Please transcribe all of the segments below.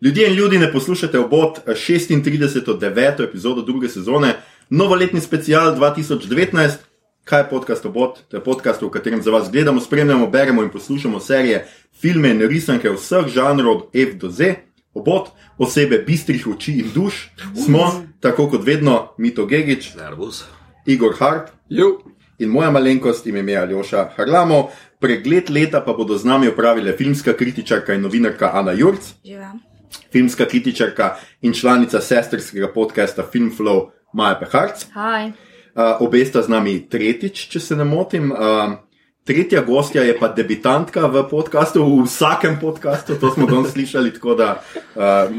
Ljudje in ljudi ne poslušate obot 36. 9. epizodo druge sezone, novoletni special 2019. Kaj je podcast obot? To je podcast, v katerem za vas gledamo, spremljamo, beremo in poslušamo serije, filme in risanke vseh žanrov od F do Z. Obot, osebe bistrih oči in duš, smo, tako kot vedno, Mito Gigič, Nervus. Igor Hart Jo. in moja malenkost, ime je Aljoša Harlamo. Pregled leta pa bodo z nami opravile filmska kritičarka in novinarka Ana Jurc, Živim. Filmska kritičarka in članica sestrskega podcasta Filmflow Maja Peharc. Hi. Uh, obe sta z nami tretjič, če se ne motim. Uh, tretja gostja je pa debitantka v podkastu, v vsakem podkastu, to smo danes slišali, tako da uh,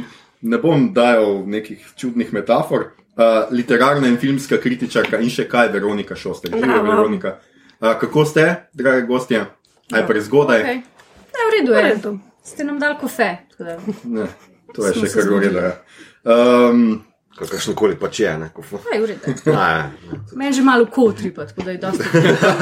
ne bom dajal nekih čudnih metafor. Uh, literarna in filmska kritičarka in še kaj, Veronika Šoster. Živijo. Veronika. Uh, kako ste, drage gostje? Aj prezgodaj. Okay. Ne, v redu je. Ste nam dali kofe. tako da- Ne, to je Smo še kar ureda. Um, Kakršno koli pač je, ne kofo. Aj, v redu. Ja, Meni že malo kotri, pa tako da je dosti.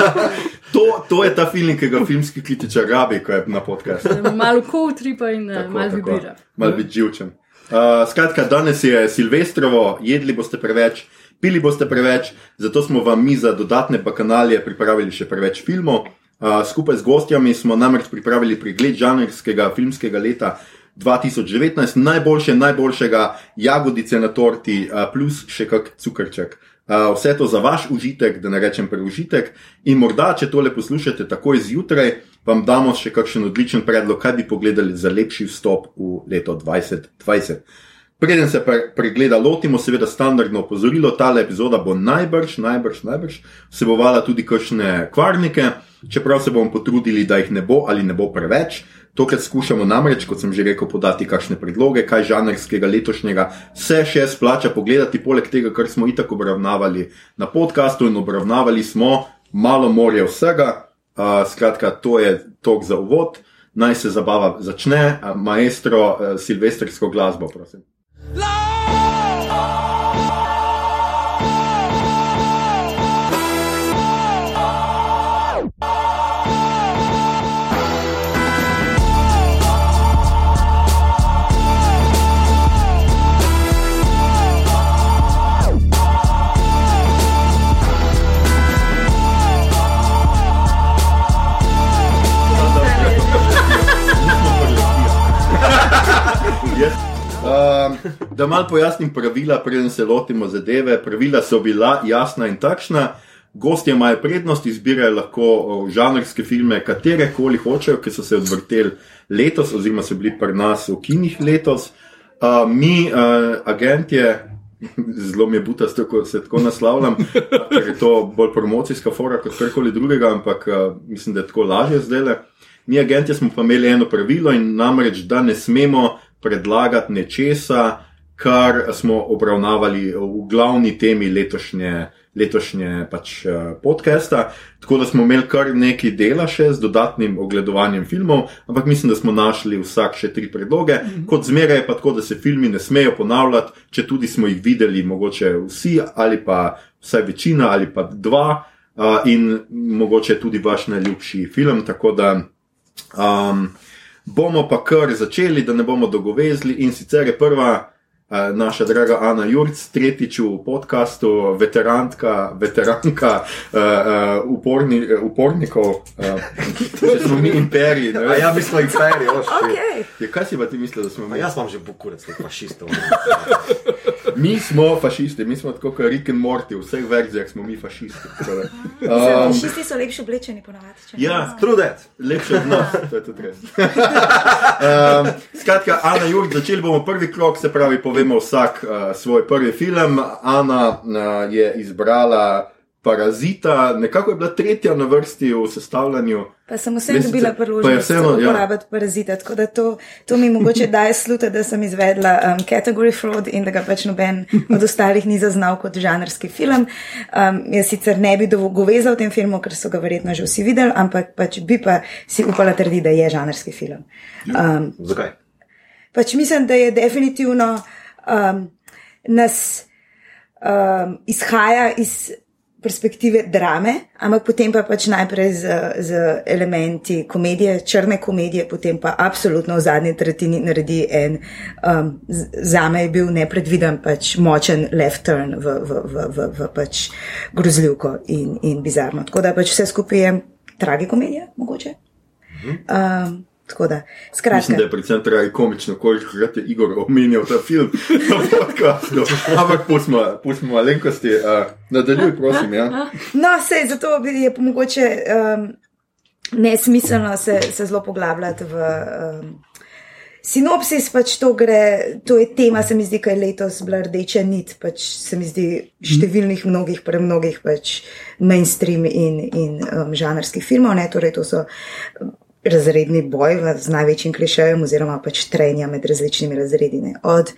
to, to je ta film, ki ga filmski kritičar rabi, ko je na podkastu. Malo kotri, pa in eh, malo vibrira. Mal biti živčen. Uh, skratka, danes je Silvestrovo, jedli boste preveč, pili boste preveč, zato smo vam mi za dodatne bakanalije pripravili še preveč filmov. Uh, skupaj z gostjami smo namreč pripravili pregled žanrskega filmskega leta 2019, najboljše, najboljšega jagodice na torti, uh, plus še kak cukrček. Uh, vse to za vaš užitek, da ne rečem preužitek. In morda, če tole poslušate takoj zjutraj, vam damo še kakšen odličen predlog, kaj bi pogledali za lepši vstop v leto 2020. Preden se pre pregleda lotimo, seveda standardno opozorilo, ta epizoda bo najbrž, najbrž, najbrž vsebovala tudi kakšne kvarnike, čeprav se bomo potrudili, da jih ne bo ali ne bo preveč. Tokrat skušamo namreč, kot sem že rekel, podati kakšne predloge, kaj žanrskega letošnjega se še splača pogledati, poleg tega, kar smo itak obravnavali na podkastu in obravnavali smo malo morja vsega. Uh, skratka, to je tok za uvod, naj se zabava začne, maestro, uh, silvestrsko glasbo, prosim. Da malo pojasnim pravila, preden se lotimo zadeve. Pravila so bila jasna in takšna. Gostje imajo prednost, izbirajo lahko žanrske filme, katere koli hočejo, ki so se odvrteli letos, oziroma so bili pri nas v kinih letos. Uh, mi, uh, agentje, zelo mi je butasto, ko se tako naslavljam, ker je to bolj promocijska fora kot karkoli drugega, ampak uh, mislim, da je tako lažje zdaj. Mi, agentje, smo pa imeli eno pravilo in namreč, da ne smemo predlagati nečesa, kar smo obravnavali v glavni temi letošnje, letošnje pač, eh, podcasta. Tako da smo imeli kar nekaj dela še z dodatnim ogledovanjem filmov, ampak mislim, da smo našli vsak še tri predloge. Kot zmeraj je pa tako, da se filmi ne smejo ponavljati, če tudi smo jih videli, mogoče vsi ali pa vsaj večina ali pa dva. Uh, in mogoče tudi vaš najljubši film. Tako da um, bomo pa kar začeli, da ne bomo dolgovezli. In sicer je prva uh, naša draga Ana Jurc, tretjič v podkastu, veterantka, veteranka uh, uh, uporni, uh, upornikov, uh, če smo mi imperiji. A ja, mi smo inferi, oš. Okay. Ja, kaj si pa ti mislil, da smo A mi? jaz imam že pokurec teh fašistov. Mi smo fašisti, mi smo tako kot Rick and Morty, v vseh verzijah smo mi fašisti. Um, Um, Šisti so lepše oblečeni, ponavadi. Ja. Trudet. Lepše od nas, to je tudi res. um, skratka, Ana Jurk, začeli bomo prvi krok, se pravi, povemo vsak uh, svoj prvi film. Ana uh, je izbrala Parazita, nekako je bila tretja na vrsti v sestavljanju. Pa sem Jaz dobila priložnost vseeno, ja. uporabiti parazita, tako da to, to mi mogoče daje sluta, da sem izvedla um, category fraud in da ga pač noben od ostalih ni zaznal kot žanrski film. Um, jaz sicer ne bi dogovezal v tem filmu, ker so ga verjetno že vsi videli, ampak pač bi pa si upala trditi, da je žanrski film. Um, Zakaj? pač mislim, da je definitivno um, nas um, izhaja iz perspektive drame, ampak potem pa pač najprej z, z elementi komedije, črne komedije, potem pa absolutno v zadnji tretjini naredi en, um, z- zame je bil nepredviden pač močen left turn v, v, v, v, v pač grozljivko in, in bizarno. Tako da pač vse skupaj je tragikomedija, mogoče. Um, tako da, skratka. Mislim, da je predvsem traj komično, kolikokrat je Igor omenjal ta film na podkastu. Ampak pustimo, pustimo malenkosti. Uh, nadaljuj, prosim. Ja. No, sej, zato je mogoče um, nesmiselno se, se zelo poglabljati v. Um, Sinopsis pač to gre, to je tema, se mi zdi, kaj letos bila rdeča nit, pač se mi zdi številnih, mnogih, premnogih pač mainstream in, in um, žanrskih filmov, ne, torej to so razredni boj v- z največjim klišejem oziroma pač trenja med različnimi razredi, ne. od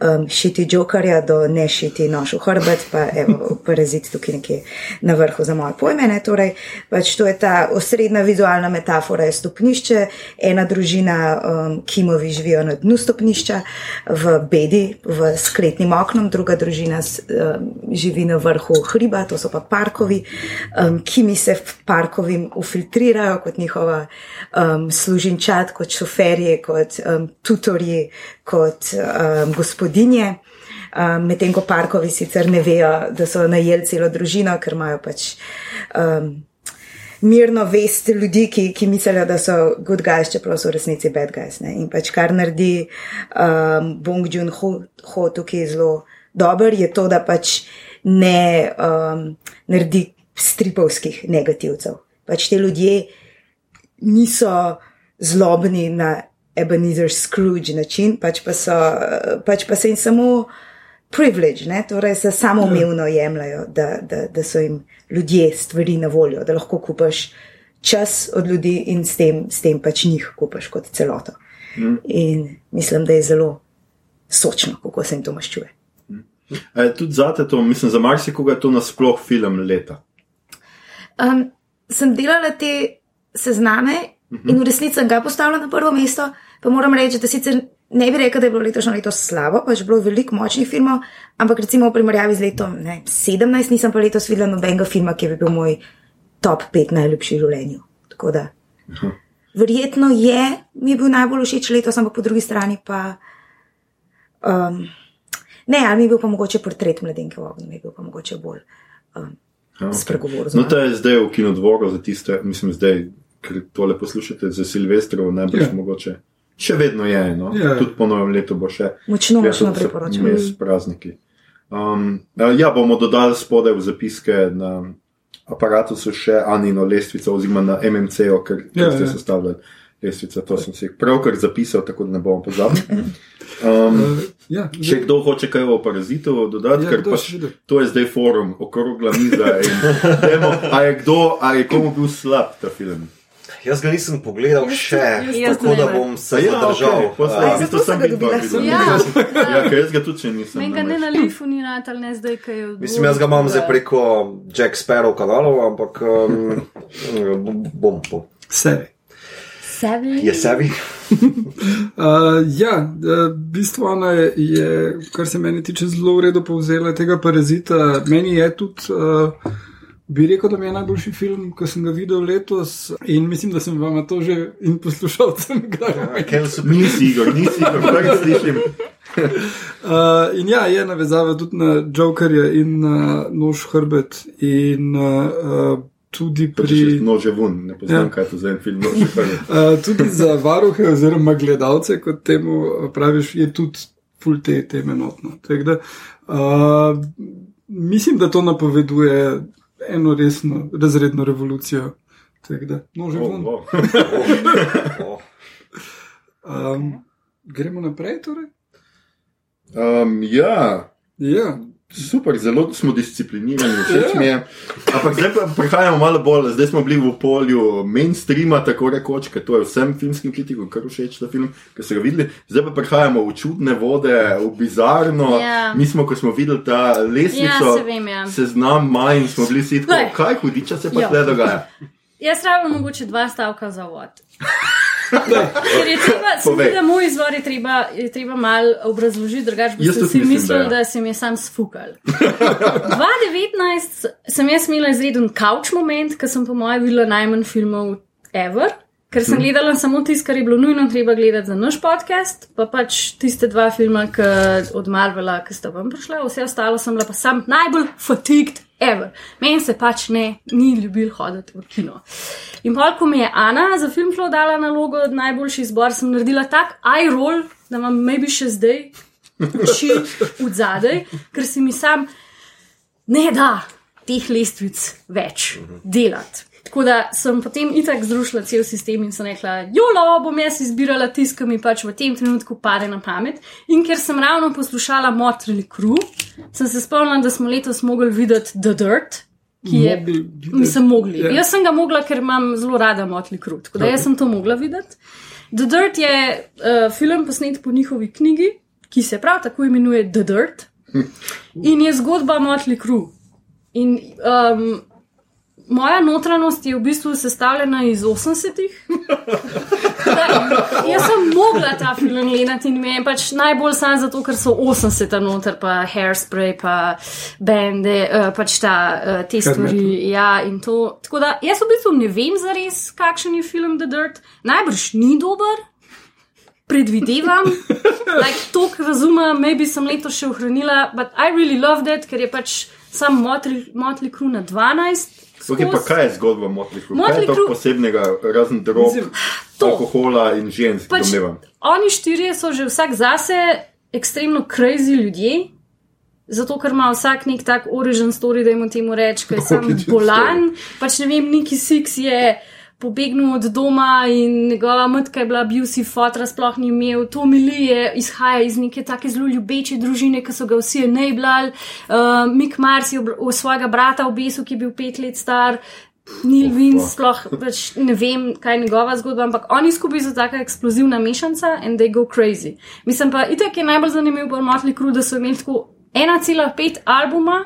um, šiti jokarja do ne šiti noš v hrbet, pa evo, parazit tukaj nekje na vrhu za moje pojme, ne, torej pač to je ta osrednja vizualna metafora je stopnišče, ena družina um, Kimovi živijo na dnu stopnišča v bedi, v skletnim oknom, druga družina um, živi na vrhu hriba, to so pa parkovi. Um, Kimi se v parkovim ufiltrirajo kot njihova um, služinčat, kot šoferje, kot um, tutorji, kot um, gospodinje. Um, Medtem ko parkovi sicer ne vejo, da so najeli celo družino, ker imajo pač um, mirno vest ljudi, ki, ki mislijo, da so good guys, čeprav so v resnici bad guys. Ne? In pač kar naredi um, Bong Joon-ho Ho tukaj zelo dober, je to, da pač ne um, naredi stripovskih negativcev. Pač te ljudje niso zlobni na Ebenezer Scrooge način, pač pa, so, pač pa se jim samo privilege, ne? torej se samoumevno jemljajo, da, da, da so jim ljudje stvari na voljo, da lahko kupaš čas od ljudi in s tem, s tem pač njih kupaš kot celoto. Mm. In mislim, da je zelo sočno, kako se jim to maščuje. E, tudi zate to, mislim, za marsikoga je to nasploh film leta. Um, sem delala te sezname in v resnici sem ga postavila na prvo mesto, pa moram reči, da sicer ne bi rekla, da je bilo letošnje leto slabo, pač bilo je veliko močnih filmov, ampak recimo v primerjavi z letom ne, 17 nisem pa letos videla nobenega filma, ki bi bil moj top 5 najljubših v življenju. Tako da. Verjetno je, mi je bil najbolj všeč letos, ampak po drugi strani pa. Um, ne, ali mi je bil pa mogoče portret mladenke v ognju, mi je bil pa mogoče bolj um, Ja, spregovor. No, to je zdaj v kinodvoru za tiste, mislim, zdaj, ker tole poslušate za Silvestrov, najbrž Ja. mogoče. Še vedno je, no? Ja. tudi po novem letu bo še. Močno, Ja, močno priporočam. Vmes prazniki. Um, ja, bomo dodali spodaj v zapiske na aparatu so še Anino lestvico, oziroma na MMC-o, ker ja, ste ja. sestavljali lestvico. To sem si pravkar zapisal, tako da ne bomo pozabili. Um, Ja, Če kdo hoče kaj o parazitu dodati, Ja, ker pač to je zdaj forum, okrogla miza. in Dajmo, a je kdo, a je komu bil slab ta film? Jaz ga nisem pogledal Jaz še, jaz tako da bom se Ja, zadržal. okej, pol sem- A, v bistvu zato sem sem ga dobila videl. Ja. Ja, ker jaz ga tudi še nisem. Meni ga ne na lifu ni natal, ne zdaj, kaj je v Mislim, jaz ga imam zdaj preko Jack Sparrow kanalov, ampak um, bom po. Sebi. Sebi. Je sebi? Uh, ja, v bistvu ona je, je, kar se meni tiče, zelo v redu povzela tega parazita. Meni je tudi, uh, bi rekel, da mi je najboljši film, ki sem ga videl letos in mislim, da sem vam to že in poslušalcem kdaj. Kel so Nisi Igor, nisi Igor, prvi slišim. Uh, in ja, je navezava tudi na Jokerja in na nož hrbet in uh, tudi Pri... Nože vun, ne poznam, Ja. kaj to za en film. Nože. Uh, tudi za varuhe oziroma gledalce, kot temu uh, praviš, je tudi full te teme notno. Tako Da, uh, mislim, da to napoveduje eno resno razredno revolucijo. Tako Da, no, že Oh. Oh, Um, gremo naprej, torej? Um, ja, Ja, super, zelo smo disciplinirani, všeč Ja. mi je. Ampak zdaj pa prihajamo malo bolj, zdaj smo bili v polju mainstreama, tako rekoč, ker to je vsem filmskim kritikom kar všeč ta film, ki so ga videli. Zdaj pa prihajamo v čudne vode, v bizarno. Ja. Mi smo, ko smo videli ta Ja, lesnico, se vem, ja. seznam maj in smo bili Glej. kaj hudiča se pa Ja. tle dogaja. Jaz rabim mogoče dva stavka za vod. Ker je treba, se mi Povej. zdi, da moj izvor je treba, je treba malo obrazložiti, drugače Jaz tudi si mislim, mislili, da ja. da se mi je sam sfukal. 2019 sem jaz imela izreden couch moment, ker sem po mojem videla najmanj filmov ever. Ker sem gledala samo tisto, kar je bilo nujno treba gledati za naš podcast, pa pač tiste dva filma od Marvela, ki sta vam prišla, vse ostalo sem bila pa sam najbolj fatigued ever. Meni se pač ne, ni ljubil hoditi v kino. In pol, ko mi je Ana za film šlo dala nalogo, najboljši izbor, sem naredila tak eye roll, da imam maybe še zdaj oči v zadaj, ker si mi sam ne da teh lestvic več delati. Tako da sem potem itak zrušila cel sistem in sem rekla, jolo, bom jaz izbirala tisto, ki mi pač v tem trenutku pade na pamet. In ker sem ravno poslušala Motrili Crew, sem se spomnila, da smo letos mogli videti The Dirt, ki je. Mogli. Mislim, mogli. Ja. Jaz sem ga mogla, ker imam zelo rada Motley Crue, tako da jaz sem to mogla videti. The Dirt je uh, film posnet po njihovi knjigi, ki se prav tako imenuje The Dirt in je zgodba Motley Crue. In um, moja notranjost je v bistvu sestavljena iz 80-ih. Da, jaz sem mogla ta film gledati in mi je pač najbolj sam zato, ker so 80-ta noter, pa hairspray, pa bende, uh, pač ta, uh, te stvari. Ja, in to. Tako da jaz v bistvu ne vem zares, kakšen je film The Dirt. Najbrž ni dober. Predvidevam, like, to, kar razumem, maybe sem letos še ohranila, but I really love that, ker je pač sam Motley Crue na 12. Okay, pa kaj je zgodba Motley Crue? Kaj Motley je to Crue- posebnega, razen drog, to. alkohola in žensk, Pač, domnevam? oni štirje so že vsak zase ekstremno crazy ljudje. Zato, ker ima vsak nek tak origin story, da jim temu reče, ker Origin bolan. Pač ne vem, neki Six je pobegnil od doma in njegova matka je bila abusive fotra, sploh ni imel. To Mili je izhaja iz neke take zelo ljubeče družine, ki so ga vsi enablali. Uh, Mick Mars je v svojega brata obesil, ki je bil pet let star. Neil Vince, sploh pač ne vem, kaj je njegova zgodba, ampak oni skupaj so taka eksplozivna mešanca in they go crazy. Mislim pa, itek je najbolj zanimiv pri Motley Crue, da so imeli tako 1,5 albuma,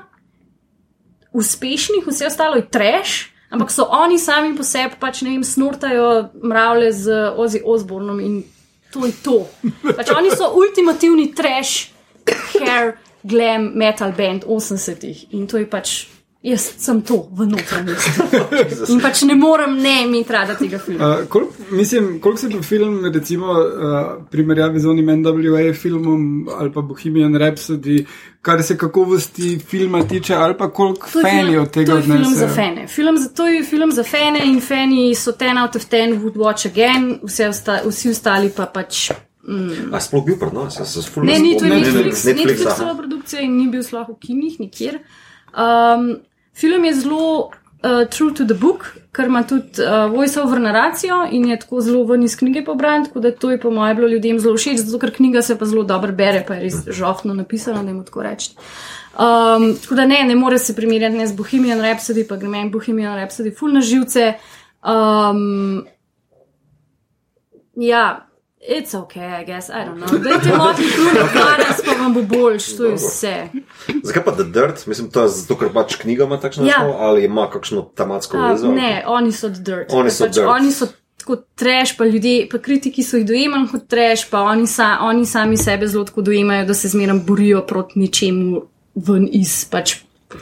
uspešnih, vse ostalo je trash, ampak so oni sami po sebi pač ne vem, snortajo mravlje z Ozzy Osbornom in to je to. Pač oni so ultimativni trash, hair, glam, metal band 80-ih in to je pač. Jaz sem to v notranjosti. In pač ne morem ne imeti rada tega filma. Uh, kol, mislim, koliko se pa film, recimo, uh, primerjavi z onim NWA filmom ali pa Bohemian Rhapsody, kar se kakovosti filma tiče, ali pa koliko To je fani od tega To je film za fane. Film za, to je film za fane in fani so 10 out of 10 would watch again, vse osta, vsi ostali pa pač. A sploh bil pri nas, jaz se sploh Ne, ni to je Ne, ne, ne, Netflix, Netflix, Netflixova aha. produkcija in ni bil sploh v kinih nikjer. Um, film je zelo uh, true to the book, ker ima tudi uh, voice-over naracijo in je tako zelo ven iz knjige pobran, tako da to je po mojem bilo ljudem zelo všeč, zato ker knjiga se pa zelo dobro bere, pa je res žohtno napisana, da jim tako rečem. Um, tako da ne, ne more se primerjati ne z Bohemian Rhapsody, pa gre meni Bohemian Rhapsody full na živce. Um, ja, it's okay, I guess, I don't know. Dajte moti kruh, danes pa vam bo boljš, to je vse. Zakaj pa The Dirt? Mislim, to je zato, ker pač knjiga ima takšno Ja. naslov, ali ima kakšno tematsko vezo? ne, oni so the dirt. Oni so pač, dirt. Oni so tako trash, pa ljudje, pa kritiki so jih dojemali kot trash, pa oni, sa, oni sami sebe zelo tako dojemajo, da se zmeraj borijo proti ničemu ven iz pač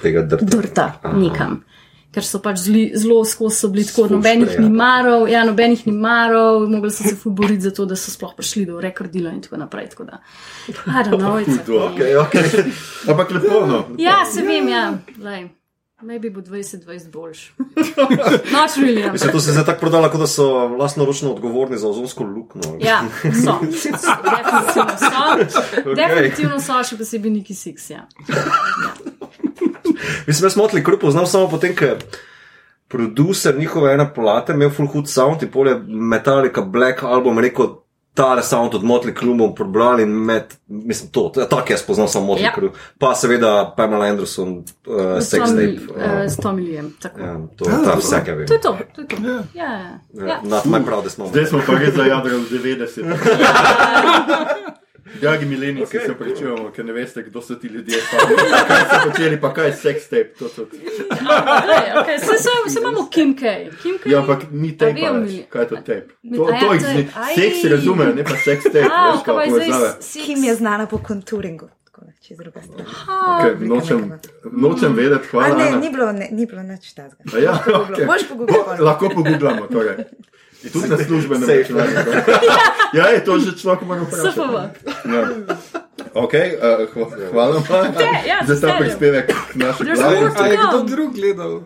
Tega drta. drta Aha. nekam. Ker so pač zli, zelo skozi so bili tako, nobenih ni marov, ja, nobenih ni marov, mogli so se ful boriti za to, da so sploh prišli do rekordila in tako naprej. Tako da, I don't know, it's okay. Okay, okay. Ampak lepo, no. Ja, se vem, ja. Lej. Maybe bo 2020 boljš. Not really. Mislim, to se je zdaj tako prodalo, kot da so vlastnoročno odgovorni za ozonsko luknjo. Ja, so. Definitivno so. Ok. Definitivno so, še posebej Niki Six. Ja. Mislim, jaz motli kruh poznam samo potem, ker producer njihove ene plate imel full hood sound in polje Metallica Black album rekel, tale sound od Motley Crue bom probral in med, mislim, to, to je tako jaz poznam samo Motley Ja. Crue. Pa seveda Pamela Anderson, uh, Sex Tape. Uh, s Tomilijem. tako. ja, to je ta vse, kar vem. To je to. to, je to. Ja, ja. Ja, ja. Not my proudest moment. Zdaj smo pa res zajadrali v 90. Dragi milenici, okay. Se prečujemo, ker ne veste, kdo so ti ljudje. Pa, kaj so počeli, pa kaj je sex tape. To, to. Glej, okay, se, se, se imamo Kim K. Kim K. Ja, ampak ni tape. mi- Kaj je to tape? To, a ja, to to je- je aj. seks razumejo, ne pa sex tape. A, veš, kaj povezave. Kim je znana po konturingu. Čez druga stran. Okay, nočem, nočem vedeti, A hvala. ne, Ana. ni bilo, ne, ni bilo nič tazga. A Ja, okay. Lahko pogooglamo. Torej. Tudi na službenem računalniku. Ja, je to že človek mora vprašati. SFV. Ja. Okay, uh, hva, hvala vam ja, za ta prispevek k naši glavi. more to A je kdo drug gledal?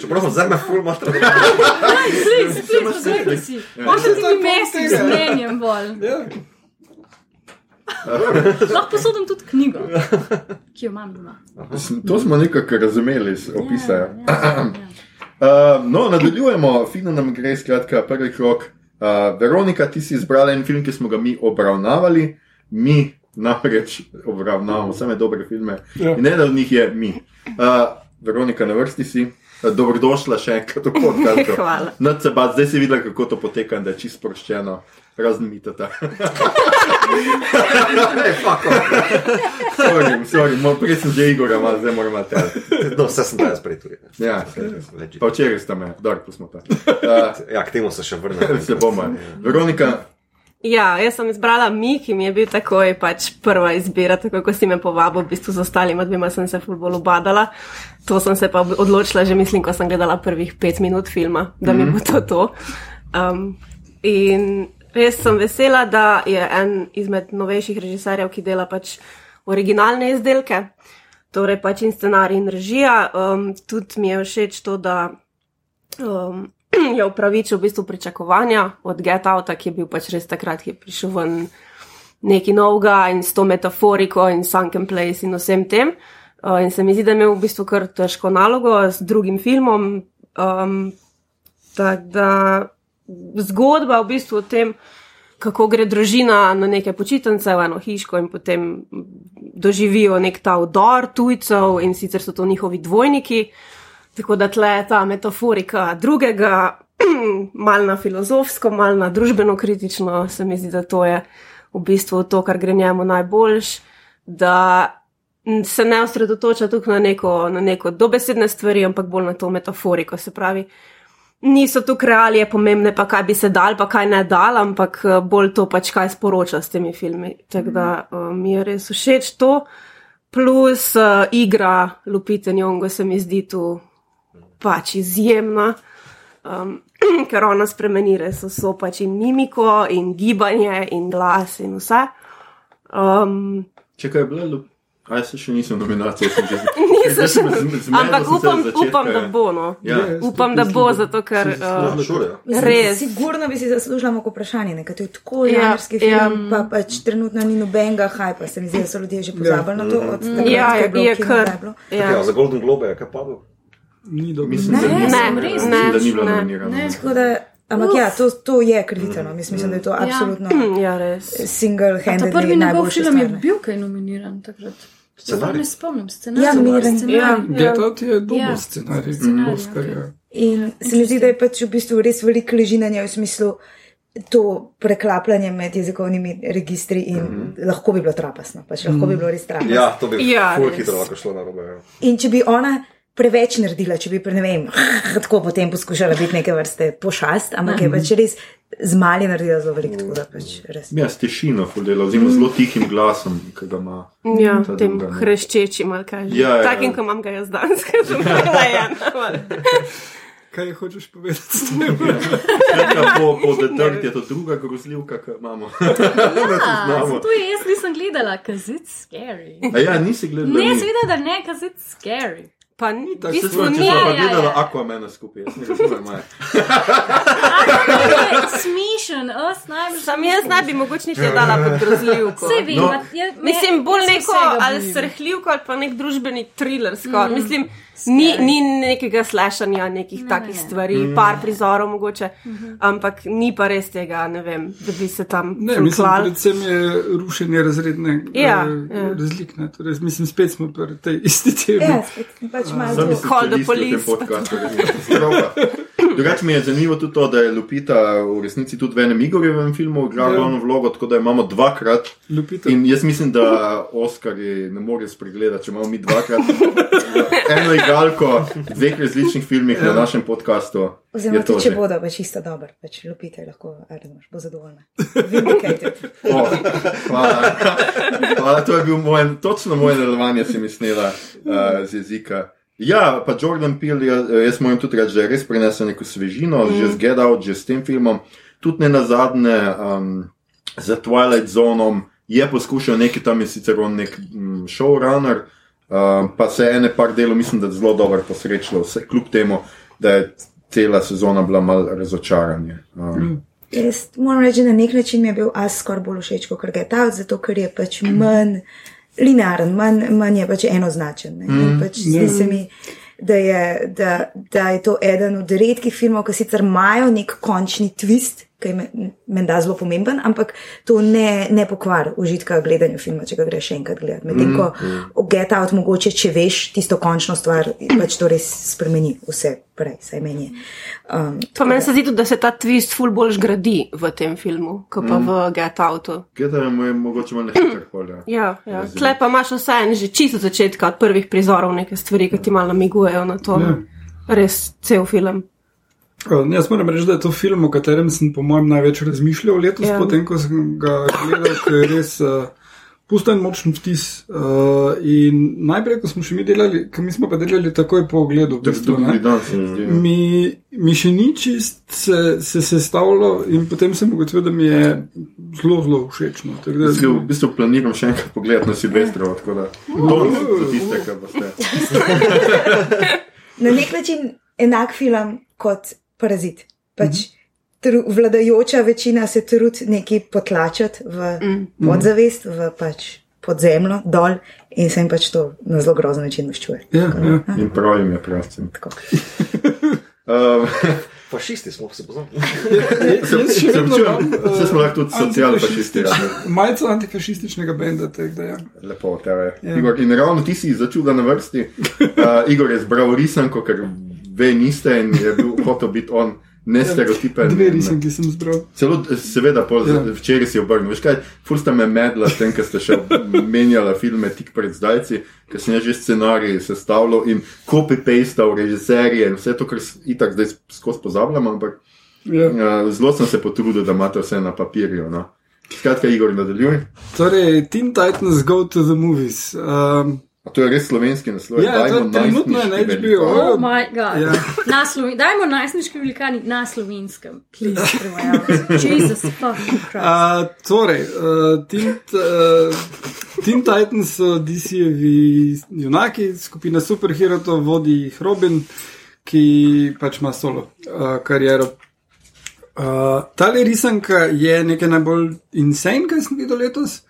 Čeprav sem zdaj me ful mater. Please, please, razumete si. Možete ti mesti z mnenjem bolj. Ja. Lahko posodim tudi knjigo, ki jo imam doma. To smo nekako razumeli iz opisa. Ja, Ja, ja, ja. Uh, no, nadaljujemo, fino nam gre, skratka, prvi krok. Uh, Veronika, ti si izbrala en film, ki smo ga mi obravnavali, mi namreč obravnavamo same dobre filme. Ja. In eden od njih je mi. Uh, Veronika, na vrsti si. Dobrodošla še enkrat v podkastu. Hvala. Nad se pa zdaj si videla, kako to poteka, in da je čisto sproščeno, razen mitata. sorry, sorry, mo- prej sem že Igor, malo zdaj moramo te. No, vse sem danes prej tudi. Ja, pa včeraj ste me, dobro, smo ta. Uh, Ja, k temu se še vrnem. se bomo. Veronika, Ja, jaz sem izbrala mi, ki mi je bil takoj pač prva izbira, tako kot si me povabil, v bistvu z ostalima dvema sem se ful bolj obadala. To sem se pa odločila že, mislim, ko sem gledala prvih pet minut filma, da mi bo to to. Um, in res sem vesela, da je en izmed novejših režiserjev, ki dela pač originalne izdelke, torej pač in scenarij in režija. Um, tudi mi je všeč to, da um, je upravičil v bistvu pričakovanja od Get Outa, ki je bil pač res takrat, ki je prišel ven nekaj novega in s to metaforiko in sunken place in vsem tem. Uh, in se mi zdi, da je imel v bistvu kar težko nalogo s drugim filmom. Um, tako da zgodba v bistvu o tem, kako gre družina na neke počitnice v eno hiško in potem doživijo nek ta vdor tujcev in sicer so to njihovi dvojniki. Tako da tle je ta metaforika drugega, mal na filozofsko, mal na družbeno kritično, se mi zdi, da to je v bistvu to, kar gre njemu najboljš, da se ne osredotoča tukaj na neko, na neko dobesedne stvari, ampak bolj na to metaforiko. Se pravi, niso tu realije pomembne, pa kaj bi se dal, pa kaj ne dal, ampak eh, bolj to pač kaj sporoča s temi filmi. Tako da uh, mi je res všeč to. Plus uh, igra Lupita Nyong'o se mi zdi tu pač izjemna, um, ker ona spremeni res vso pač in mimiko, in gibanje, in glas, in vse. Um, če kaj je bilo, lup- a jaz se še nisem nominacijo, sem že Nisem Zdaj sem še- z- zmedel ampak upam, upam, da ja. bo. No. Ja. Ja. Upam, da bo, zato ker. Uh. Res. Sigurno bi si zaslužila neko vprašanje, nekaj tako Ja, žanrski ja. film, pa pač trenutno ni nobenega hajpa, se mi zdi, da so ljudje že pozabili na to, od ja, je je, kar. Ja, Ja. za Golden Globe je kaj padlo. Ni dobro. Mislim, da Ne, ni, ne, res, ne, da ni bilo nominirano. Da, ampak ja, to, to je krivično, mislim, mislim, da je to absolutno Ja, res. Ta single-handed prvi njegov film je bil kaj nominiran takrat. Se Scenarij. ne spomnim, scenarij. Ja, nominiran. Ja. Get Out je dober Ja. scenarij. Scenarij, Oscarja. In se mi zdi, da je pač v bistvu res veliko leži na njej v smislu to preklapljanje med jezikovnimi registri in mm -hmm. lahko bi bilo trapasno, pač lahko bi bilo res trapasno. Ja, to bi Ja, ful hitro lahko šlo na robe. Ja. In če bi ona preveč naredila, če bi, ne vem, tako potem poskušala biti neke vrste pošast, ampak je pač res z mali naredila zelo veliko, tako da pač res. Ja, s tišino fudela, oziroma zelo tihim glasom, ki ga ima. Ja, tem druga, hreščečim, ali kaj že. Ja, ja. Takim, kot imam ga jaz danes, ker sem narejen. Kaj hočeš povedati s tem? Skratka, po, po Dirt je to druga grozljivka, ki imamo. Ja, znamo. zato jaz nisem gledala, it's scary. A ja, nisi gledala. Ne, seveda, da ne, it's scary. Pa ni, tako, Če ni. smo gledala ja. Aquamena skupaj, jaz ne razumem. Maja. Smišen, os najbolj. Sam jaz ne bi mogoče nič dala pod grozljivko. Vse vem, No. ma- je- me- Mislim, bolj se neko ali srhljivko ali pa nek družbeni thriller. Mm, Mislim, ni, ni nekega slašanja nekih ne, takih ne. stvari, mm. par prizorov mogoče, mm -hmm. ampak ni pa res tega, ne vem, da bi se tam Ne, mislim, klal. predvsem je rušenje razredne Ja, eh, ja. razlik. Ne? Torej, mislim, spet smo pri tej isti temi. Ja, spet pač malo ste Call the police. Drugače mi je zanimivo tudi to, da je Lupita v resnici tudi v enem Igorjevem filmu igrala Ja. glavno vlogo, tako da imamo dvakrat. Lupita. In jaz mislim, da Oskarji ne morejo spregledati, če imamo mi dvakrat eno igralko v dveh različnih filmih na našem podkastu. Oziroma, Je to tudi če že. bodo, pa čisto dobro, pač lupite lahko, Arnoš, bo zadovoljna. Vindicated. O, hvala. hvala. To je bil moj, točno moje delovanje, si mislila uh, z jezika. Ja, pa Jordan Peele, jaz, jaz moram tudi reči, da je res prinesel neko svežino, mm. že z Get Out, že s tem filmom. Tudi ne na zadnje, um, za Twilight Zonom je poskušal nekaj tam, je sicer on nek um, showrunner, um, pa se je ene par delov, mislim, da zelo dobro posrečilo, vse kljub temu, da je cela sezona bila mal razočaranje. Um, mm. Jaz moram reči, da na nek način mi je bil as skoraj bolj všeč kot Out, zato ker je pač manj linearen, manj, manj je pač enoznačen. Ne? Mm. Pač zdi se mi, da je, da, da je to eden od redkih filmov, ki sicer imajo nek končni twist. Ki je me- menda zelo pomemben, ampak to ne, ne pokvari užitka gledanja filma, če ga greš še enkrat gledati. Medtem ko v Get Out, mogoče, če veš tisto končno stvar, pač to res spremeni vse prej, saj meni je. Um, Pa meni se zdi tudi, da se ta twist ful bolj gradi v tem filmu, kot pa v Get Outu. Gledaj, mu je mogoče malo hitro polje. Ja, ja. Tle pa imaš vse en že čisto od začetka, od prvih prizorov, neke stvari, ki ti malo namigujejo na to. Ja. Res cel film. Uh, Jaz moram reči, da je to film, o katerem sem po mojem največ razmišljal letos, Ja. potem ko sem ga gledal, ker je res uh, pusten močen vtis. Uh, in najprej, ko smo še mi delali, ker mi smo pa delali takoj po ogledu, v je bistvu, mi mi, še ni čist se, se sestavljalo in potem sem ugotovil, da mi je zelo, zelo všeč. No. Tako da- ga v bistvu planiram še enkrat pogledati na Silvestrovo, tako da to ni za tiste, ki boste. na nek način enak film kot Parazit. Pač tru, vladajoča večina se trudi nekaj potlačati v podzavest, v pač podzemljo, dol in se jim pač to na zelo grozen način maščuje. Ja, ja. In prav jim je pravcem. Tako. Um, Fašisti smo se poznali. Vse smo lahko tudi socialfašisti. Ja. Malce antifašističnega benda, tako da ja. Lepo, tebe. Ja. Igor, in ravno ti si začuda na vrsti. Uh, Igor je zbral risanko, ker ve niste in je bil hotel biti on nestereotipen. Dve in- risanki sem zbral. Celo, seveda, pol, Ja. včeraj si obrnil. Veš kaj, ful sta me medla s tem, ker ste še menjala filme tik pred zdajci, ker sem že scenarij sestavljal in copy-pastal režiserje in vse to, kar itak zdaj skozi pozabljam, ampak Ja. uh, zelo sem se potrudil, da imate vse na papirju. No. Skratka, Igor, nadaljuj. Torej, Teen Titans Go to the Movies. Um, A to je res slovenski naslov. Ja, Dajmo trenutno je na HBO. Oh, moj bog. Ja. Ja. Sloven... Dajmo najsniški velikani na slovenskem. Please. Jesus fucking Christ. Uh, torej, uh, Teen, uh, Teen Titans so DC-jevi junaki, skupina superherotov, vodi jih Robin, ki pač ima solo uh, kariero. Uh, tale risanka je nekaj najbolj insane, kar sem videl letos.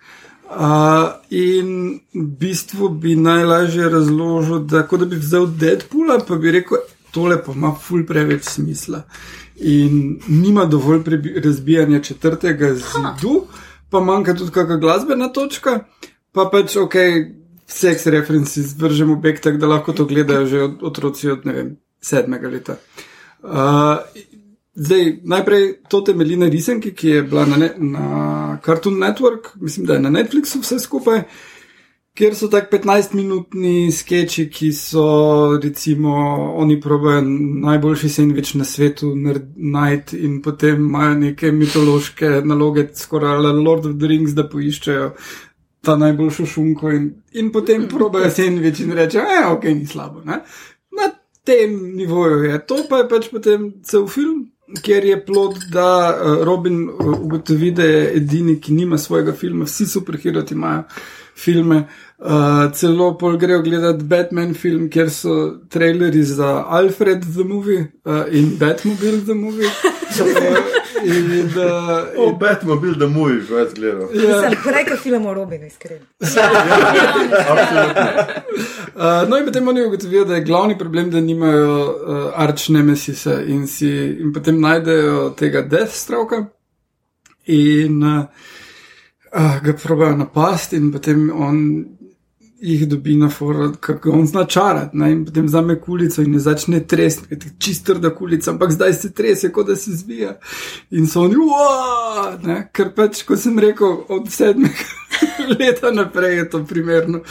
Uh, in v bistvu bi najlažje razložil, da kot da bi vzel Deadpoola, pa bi rekel, tole pa ima ful preveč smisla. In nima dovolj razbijanja četrtega zidu, pa manjka tudi kakšna glasbena točka, pa pač ok, seks referenci zvržemo bek, tako da lahko to gledajo že od, otroci od ne vem, sedmega leta. Uh, Zdaj, najprej to temelji na risanki, ki je bila na, ne, na Cartoon Network, mislim, da je na Netflixu vse skupaj, kjer so tako 15-minutni sketchi, ki so, recimo, oni probajo najboljši sendvič na svetu najti in potem imajo neke mitološke naloge, skoraj ala Lord of the Rings, da poiščejo ta najboljšo šunko in, in potem probajo sendvič in rečejo, ja, ok, ni slabo. Ne? Na tem nivoju je to, pa je pač potem cel film. Ker je plod, da uh, Robin uh, ugotovi, da je edini, ki nima svojega filma, vsi superheroti imajo filme. Uh, celo pol grejo gledati Batman film, kjer so traileri za Alfred the Movie uh, in Batmobile the Movie. Uh, in, uh, O, Batmobil, da mu je več gledal. ja, prej kot film o Robinu, iskreno. Uh, no, in potem oni ugotovijo, da je glavni problem, da nimajo uh, arč nemesisa in, si, in potem najdejo tega Deathstroka in uh, uh, ga probajo napasti, in potem on jih dobi na forum, kako on zna čarati. ne, In potem vzame kulico in začne tresti, čisto trda kulica, ampak zdaj se trese, kot da se zvija. In so oni, "Uaa!" ne, ker pač, ko sem rekel, od sedmega leta naprej je to primerno.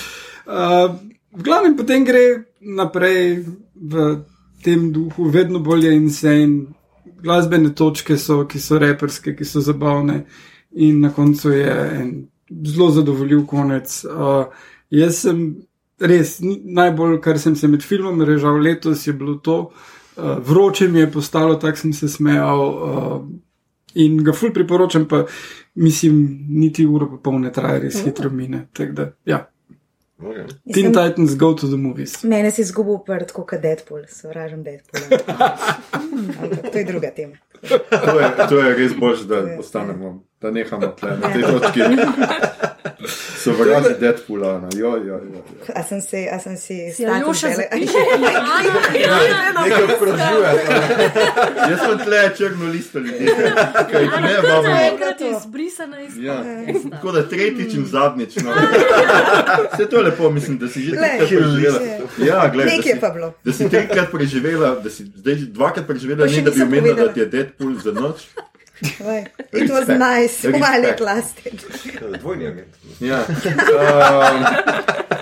Uh, v glavnem potem gre naprej v tem duhu, vedno bolje insane. Glasbene točke so, ki so reperske, ki so zabavne, in na koncu je en zelo zadovoljiv konec. Uh, jaz sem res najbolj, kar sem se med filmom režal letos, je bilo to. Uh, vroče mi je postalo, tako sem se smejal. Uh, In ga ful priporočam, pa mislim, niti uro pa pol ne traja, res hitro mine. Da, ja. Okay. Teen Titans go to the movies. Mene si izgubil prd, kot Deadpool, sovražim Deadpoola. Ampak to je druga tema. To je, to je res bož, da ostanemo, da nehamo tle na tej točki. Sovraži Deadpoola, no, jo, jo, jo. A sem si, a sem si Si status Aljoša vele- zapiše, Ana, Nekaj vprašuje. Jaz sem tle črno listo ljudi, kaj jih ne je vabimo. enkrat izbrisana iz Ja, tako da tretjič in zadnjič. No. Vse to je lepo, mislim, da si že trikrat preživela. Ja, gled, da, Nekaj si, pa bilo. da si trikrat preživela, da si zdaj že dvakrat preživela, ne da bi omenila, da ti je Deadpool za noč. It was nice, while it lasted. Dvojni agent. Ja. Um,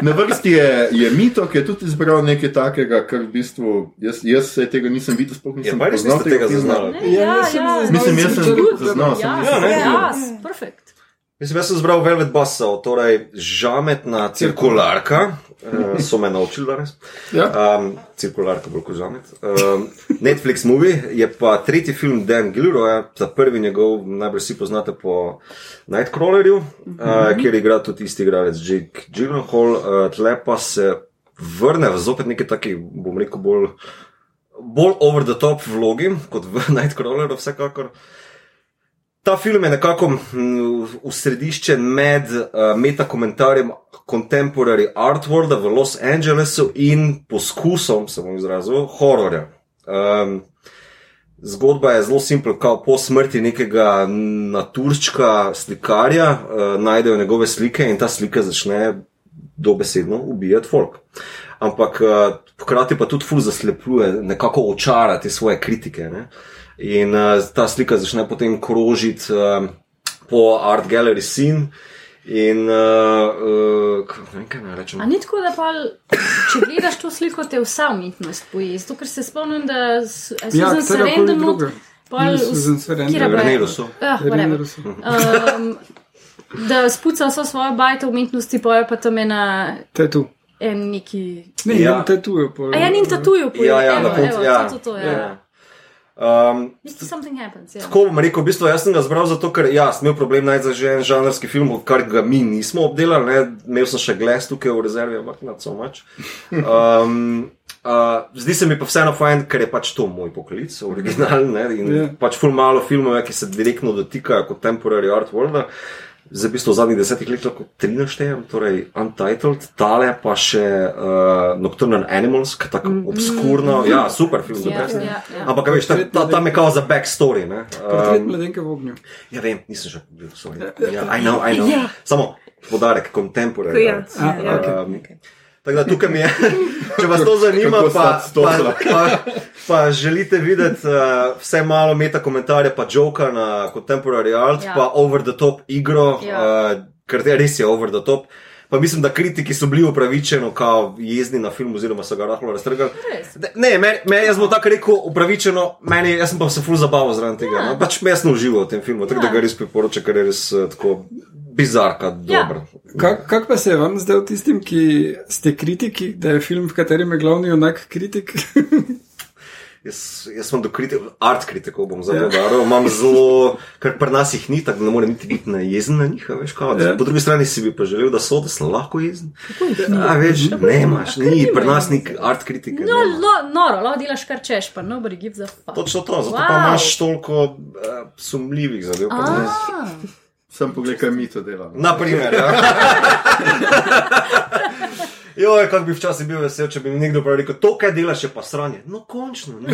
na vrsti je, je Mito, ki je tudi izbral nekaj takega, kar v bistvu jaz, jaz se tega nisem videl, sploh Ja, nisem res poznal tega filma. zaznali. Ja, ja. zaznal Mislim, jaz sem zaznal, Ja, ja, perfekt. Mislim, jaz sem zbral Velvet Buzzsaw, torej žametna cirkularka, uh, so me naučili danes. Ja. Um, cirkularka bolj kot žamet. Um, Netflix movie je pa tretji film Dan Gilroya, za prvi njegov, najbolj vsi poznate po Nightcrawlerju, uh, kjer igra tudi isti igralec Jake Gyllenhaal, uh, tle pa se vrne v zopet neki taki, bom rekel, bolj, bolj over the top vlogi kot v Nightcrawleru, vsekakor. Ta film je nekako mm, usrediščen med uh, metakomentarjem Contemporary Art Worlda v Los Angelesu in poskusom, se bom izrazil, hororja. Um, zgodba je zelo simpel, kao po smrti nekega naturščka slikarja uh, najdejo njegove slike in ta slika začne dobesedno ubijati folk. Ampak uh, hkrati pa tudi ful zaslepljuje, nekako očarati svoje kritike. Ne? In uh, ta slika začne potem krožiti uh, po Art Gallery scene. In, uh, uh, ne vem, kaj naj rečem. A ni tako, da pa, če gledaš to sliko, te vsa umetnost poje. Zato, ker se spomnim, da s- a Ja, Susan katerokoli Sarandon druga. pol. Kira pa je? Ah. Um, da spuca vso svojo bajto umetnosti, poje pa tam ena Tatu. en neki. Ne, Ja. ja. tatujo. ja, ni tatuju poje. Ja, ja, evo, evo, Ja, to, to, to, ja. ja. Um, happens, ja. Tako bom rekel, v bistvu jaz sem ga zbral zato, ker ja, sem imel problem najti že en žanrski film, kar ga mi nismo obdelali. Ne? Imel sem še glas tukaj v rezervi, ampak not so much. Um, uh, zdi se mi pa vseeno fajn, ker je pač to moj poklic, originalen. Ne? In Ja. yeah. pač ful malo filmov, ki se direktno dotikajo kot temporary art world. Zdaj, v bistvu v zadnjih desetih letih lahko tri naštejem, torej Untitled, tale pa še uh, Nocturnal Animals, ki je tako obskurno, ja, super film, Ja, za ja, ja. Ampak, veš, ta, ta, tam je kao za backstory. Ne? Portret Um, mladenke v ognju. ja, vem, nisem že bil, sorry. Ja, I know, I know. Ja. Samo podarek, contemporary. Ja, art. A, ja. Tako da tukaj mi je, če vas to zanima, pa, stopla. pa, pa, pa želite videti uh, vse malo meta komentarje, pa joka na contemporary art, Ja. ja. pa over the top igro, Ja. ja. uh, ker je res je over the top. Pa mislim, da kritiki so bili upravičeno, kao jezni na film, oziroma so ga rahlo raztrgali. Ne, Ne, me, me, jaz bom tako rekel, upravičeno, meni, jaz sem pa se ful zabaval zraven tega. Ja. No, pač me jaz ne uživam v tem filmu, tako Ja. da ga res priporočam, ker je res uh, tako bizarka, Ja. dober. Kak, kak pa se je vam zdel tistim, ki ste kritiki, da je film, v katerem je glavni onak kritik? Jaz, jaz sem do kritik, art kritikov bom zelo Ja. udaril, imam zelo, ker pri nas jih ni, tako da ne morem niti biti najezen na njih, a veš, kao, Ja. po drugi strani si bi pa želel, da so, da sem lahko jezen. A veš, ne imaš, ni, pri nas ni art kritike. No, lo, noro, lahko delaš kar češ, pa nobody gives a fuck. Točno to, zato Wow. pa imaš toliko uh, sumljivih zadev. Sem pogledal, kaj mi to delamo. Naprimer, ja. Joj, kako bi včasih bil vesel, če bi mi nekdo prav rekel, to, kaj delaš, je pa sranje. No, končno. Ne?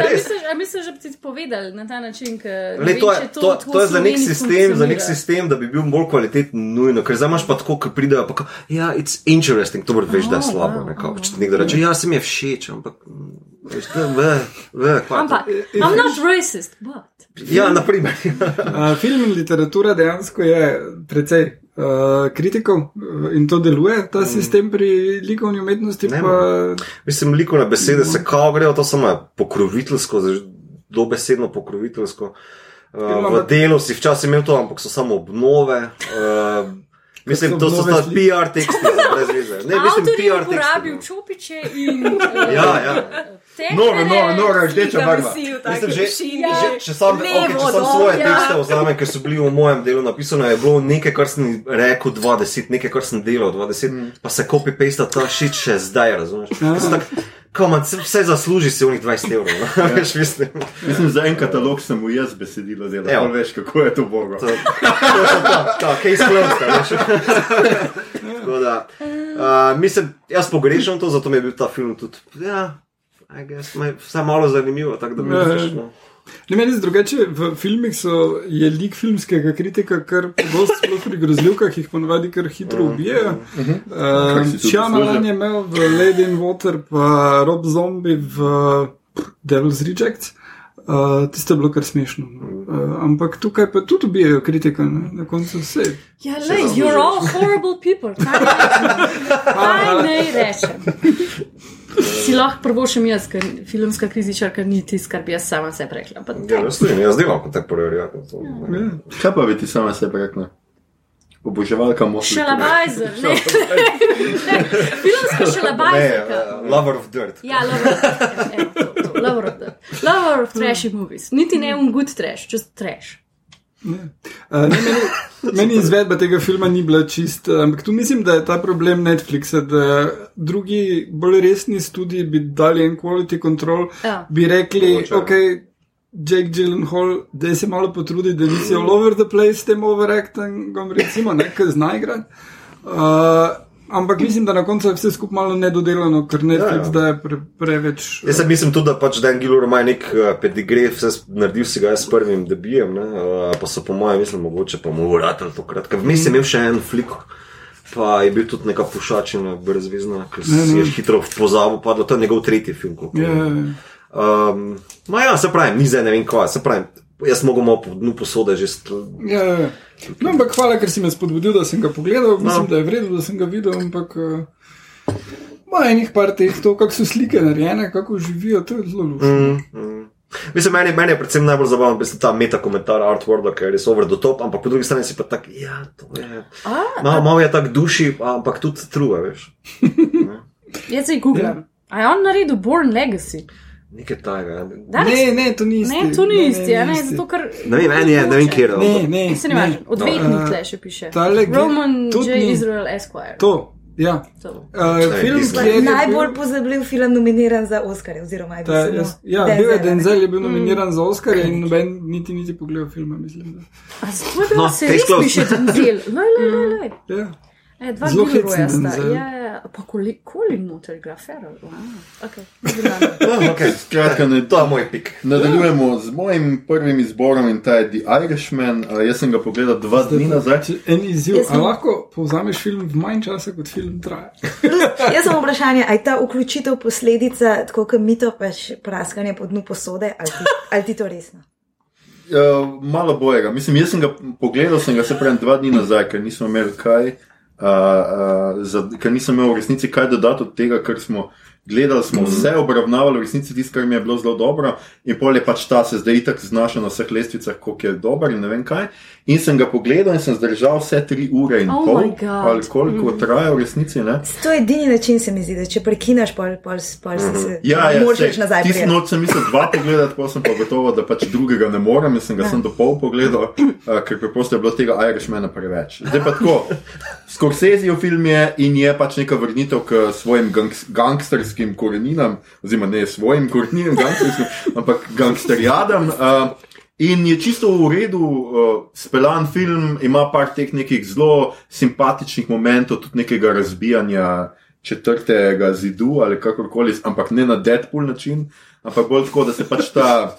Res. misliš, da bi ti povedali na ta način, ker Le, to, je, to, to je za nek sistem, za nek sistem, da bi bil bolj kvaliteten, nujno. Ker zdaj imaš pa tako, ki pridejo, pa ja, it's interesting, to moraš veš, da je Oh, slabo. wow, če ti nekdo reče, ja, se mi je všeč, ampak. mm, Veš, da, je to? Ampak, I'm not racist, but. Ja, naprimer. Uh, film in literatura dejansko je precej uh, kritikov uh, in to deluje, ta sistem pri likovni umetnosti. Ne, Pa, Mislim, likovne besede se kao grejo, to samo je pokroviteljsko, dobesedno pokroviteljsko. Uh, v Imamo- delu si včasih imel to, ampak so samo obnove. Uh, mislim, to so ta? PR teksti, brez veze. Ne, mislim, Avtor je PR uporabil teksti. čopiče in. Ja, ja. Nora, nora, nora, rdeča barva. Mislim, že, Ja. že, če sam, okay, če sam svoje tekste vzamem, ker so bili v mojem delu napisane, je bilo nekaj, kar sem rekel 20, nekaj, kar sem delal 20, mm. pa se copy-paste ta shit še zdaj, razumeš? Tak, Komad, vse zasluži si v njih 20 evrov. No? Veš, mislim. Mislim, za en katalog sem v jaz besedilo delal. Ja. Veš, kako je to bogo. To, to je to, to, case closed, a veš. Tako da, uh, mislim, jaz pogrešam to, zato mi je bil ta film tudi, ja, I guess, me- vsaj malo zanimivo, tako da mi je ja. všeč. no. Ne, meni je drugače, v filmih so, je lik filmskega kritika, kar pogosto sploh pri grozljivkah jih ponavadi kar hitro ubijajo. Tudi Šjamalan zaslužil. je imel v Lady in Water, pa Rob Zombie v Devil's Rejects. Uh, Tiste je bilo kar smešno. no. Uh, ampak tukaj pa tudi ubijajo kritika, ne? na koncu vse. Ja, lej, you're all horrible people. Kaj naj rečem? Si lahko prvošem jaz, ker filmska krizičarka ni tisto, kar bi jaz sama sebi rekla. Pa Ja, jaz tudi, jaz delam kot tak prvi. Ja. Kaj pa bi ti sama sebi rekla? Oboževalka moških. Šalabajzer, ne. Filmska šalabajzerka. uh, Lover of Dirt. Ja, lover of, evo, to, to, lover of, the- lover of trashy movies. Niti ne un good trash, just trash. Ne. Uh, ne, meni, meni izvedba tega filma ni bila čist, eh, ampak tu mislim, da je ta problem Netflixa, da drugi bolj resni studiji bi dali en quality control, Ja. bi rekli, Mogoče. ok, Jake Gyllenhaal, da se malo potrudi, da nisi all over the place s tem overactingom, recimo, nekaj zna igrati. Uh, ampak mislim, da na koncu je vse skupaj malo nedodelano, ker Netflix Ja, ja. daje pre, preveč. Jaz sem mislim tudi, da pač Dan Gilur ima nek uh, pedigree, vse naredil si ga jaz s prvim debijem, ne, uh, pa so po mojem, mislim, mogoče pa mu vratelj tokrat. Vmes je imel še en flik, pa je bil tudi neka pušačina, brezvezna, ki si je hitro v pozabo padlo. To je njegov tretji film. koliko Ja, vem. Um, no ja, se pravi, ni zdaj ne vem kva, se pravi, jaz mogo malo po dnu posode že st... Ja, ja, ja. No, ampak hvala, ker si me spodbudil, da sem ga pogledal. Mislim, No. da je vredno, da sem ga videl, ampak uh, ima enih par teh, to, kako so slike narejene, kako živijo, to je zelo luštno. Mm. Mislim, meni, meni je predvsem najbolj zabaven mislim, ta meta komentar Artworda, ker je res over the top, ampak po drugi strani si pa tak, ja, to je. Malo, malo je tak duši, ampak tudi true, veš. Jaz se googlam. A je on naredil Born Legacy? Nekaj tajega. Ne, ne, to ni isti. Ne, to ni isti, a ne, isti. zato ker. Ne vem, meni je, ne vem, kje je. Ne, ne. Se ne ne. važno, odvetnik No, tle še piše. tale Roman J. ni. Israel Esquire. To, ja. To. Uh, film, ki je Najbolj pozabljiv film nominiran za Oscar, oziroma bil Ta, jaz, ja, bil je Denzel, je bil nominiran za Oscar in noben niti niti pogledal filma, mislim. Da. A zato je bilo, No, se res piše Denzel. Lej, lej, lej, lej. Ja. E, dva Zelo hecen sta. Ja, ja, pa koli, noter igra. No, okay. Skratka, ne, To je moj pik. Nadaljujemo z mojim prvim izborom in ta je The Irishman. Uh, jaz sem ga pogledal dva dni nazaj. Če En izziv, sem- lahko povzameš film v manj časa, kot film traja. Jaz sem vprašanje, ali je ta vključitev posledica, tako kot mito, pač praskanje po dnu posode, ali ti, ali ti to resno? Uh, malo bojega. Mislim, jaz sem ga pogledal, sem ga se prej dva dni nazaj, ker nismo imeli kaj, uh, uh, za, ker nisem imel v resnici kaj dodati od tega, kar smo gledali. Smo mm. vse obravnavali, v resnici tisto, kar mi je bilo zelo dobro, in pol je pač ta se zdaj itak znašel na vseh lestvicah, koliko je dober in ne vem kaj. In sem ga pogledal in sem zdržal vse tri ure in Oh pol, ali koliko mm. traja v resnici. Ne? To je edini način, se mi zdi, da če prekinaš, pol, pol, pol si se Ja, ja, možeš sej, nazaj. Tisti noč sem mislil dva pogledati, pa sem pa gotovo, da pač drugega ne morem in sem ga sem do pol pogledal, uh, ker preprosto je bilo tega Irishmana preveč. Zdaj pa tako, Scorsesejev film je in je pač neka vrnitev k svojim gangs, gangsterskim koreninam, oziroma ne svojim koreninam, gangsterskim, ampak gangsterjadam. Uh, In je čisto v redu, uh, speljan film, ima par teh nekih zelo simpatičnih momentov, tudi nekega razbijanja četrtega zidu ali kakorkoli, ampak ne na Deadpool način, ampak bolj tako, da se pač ta.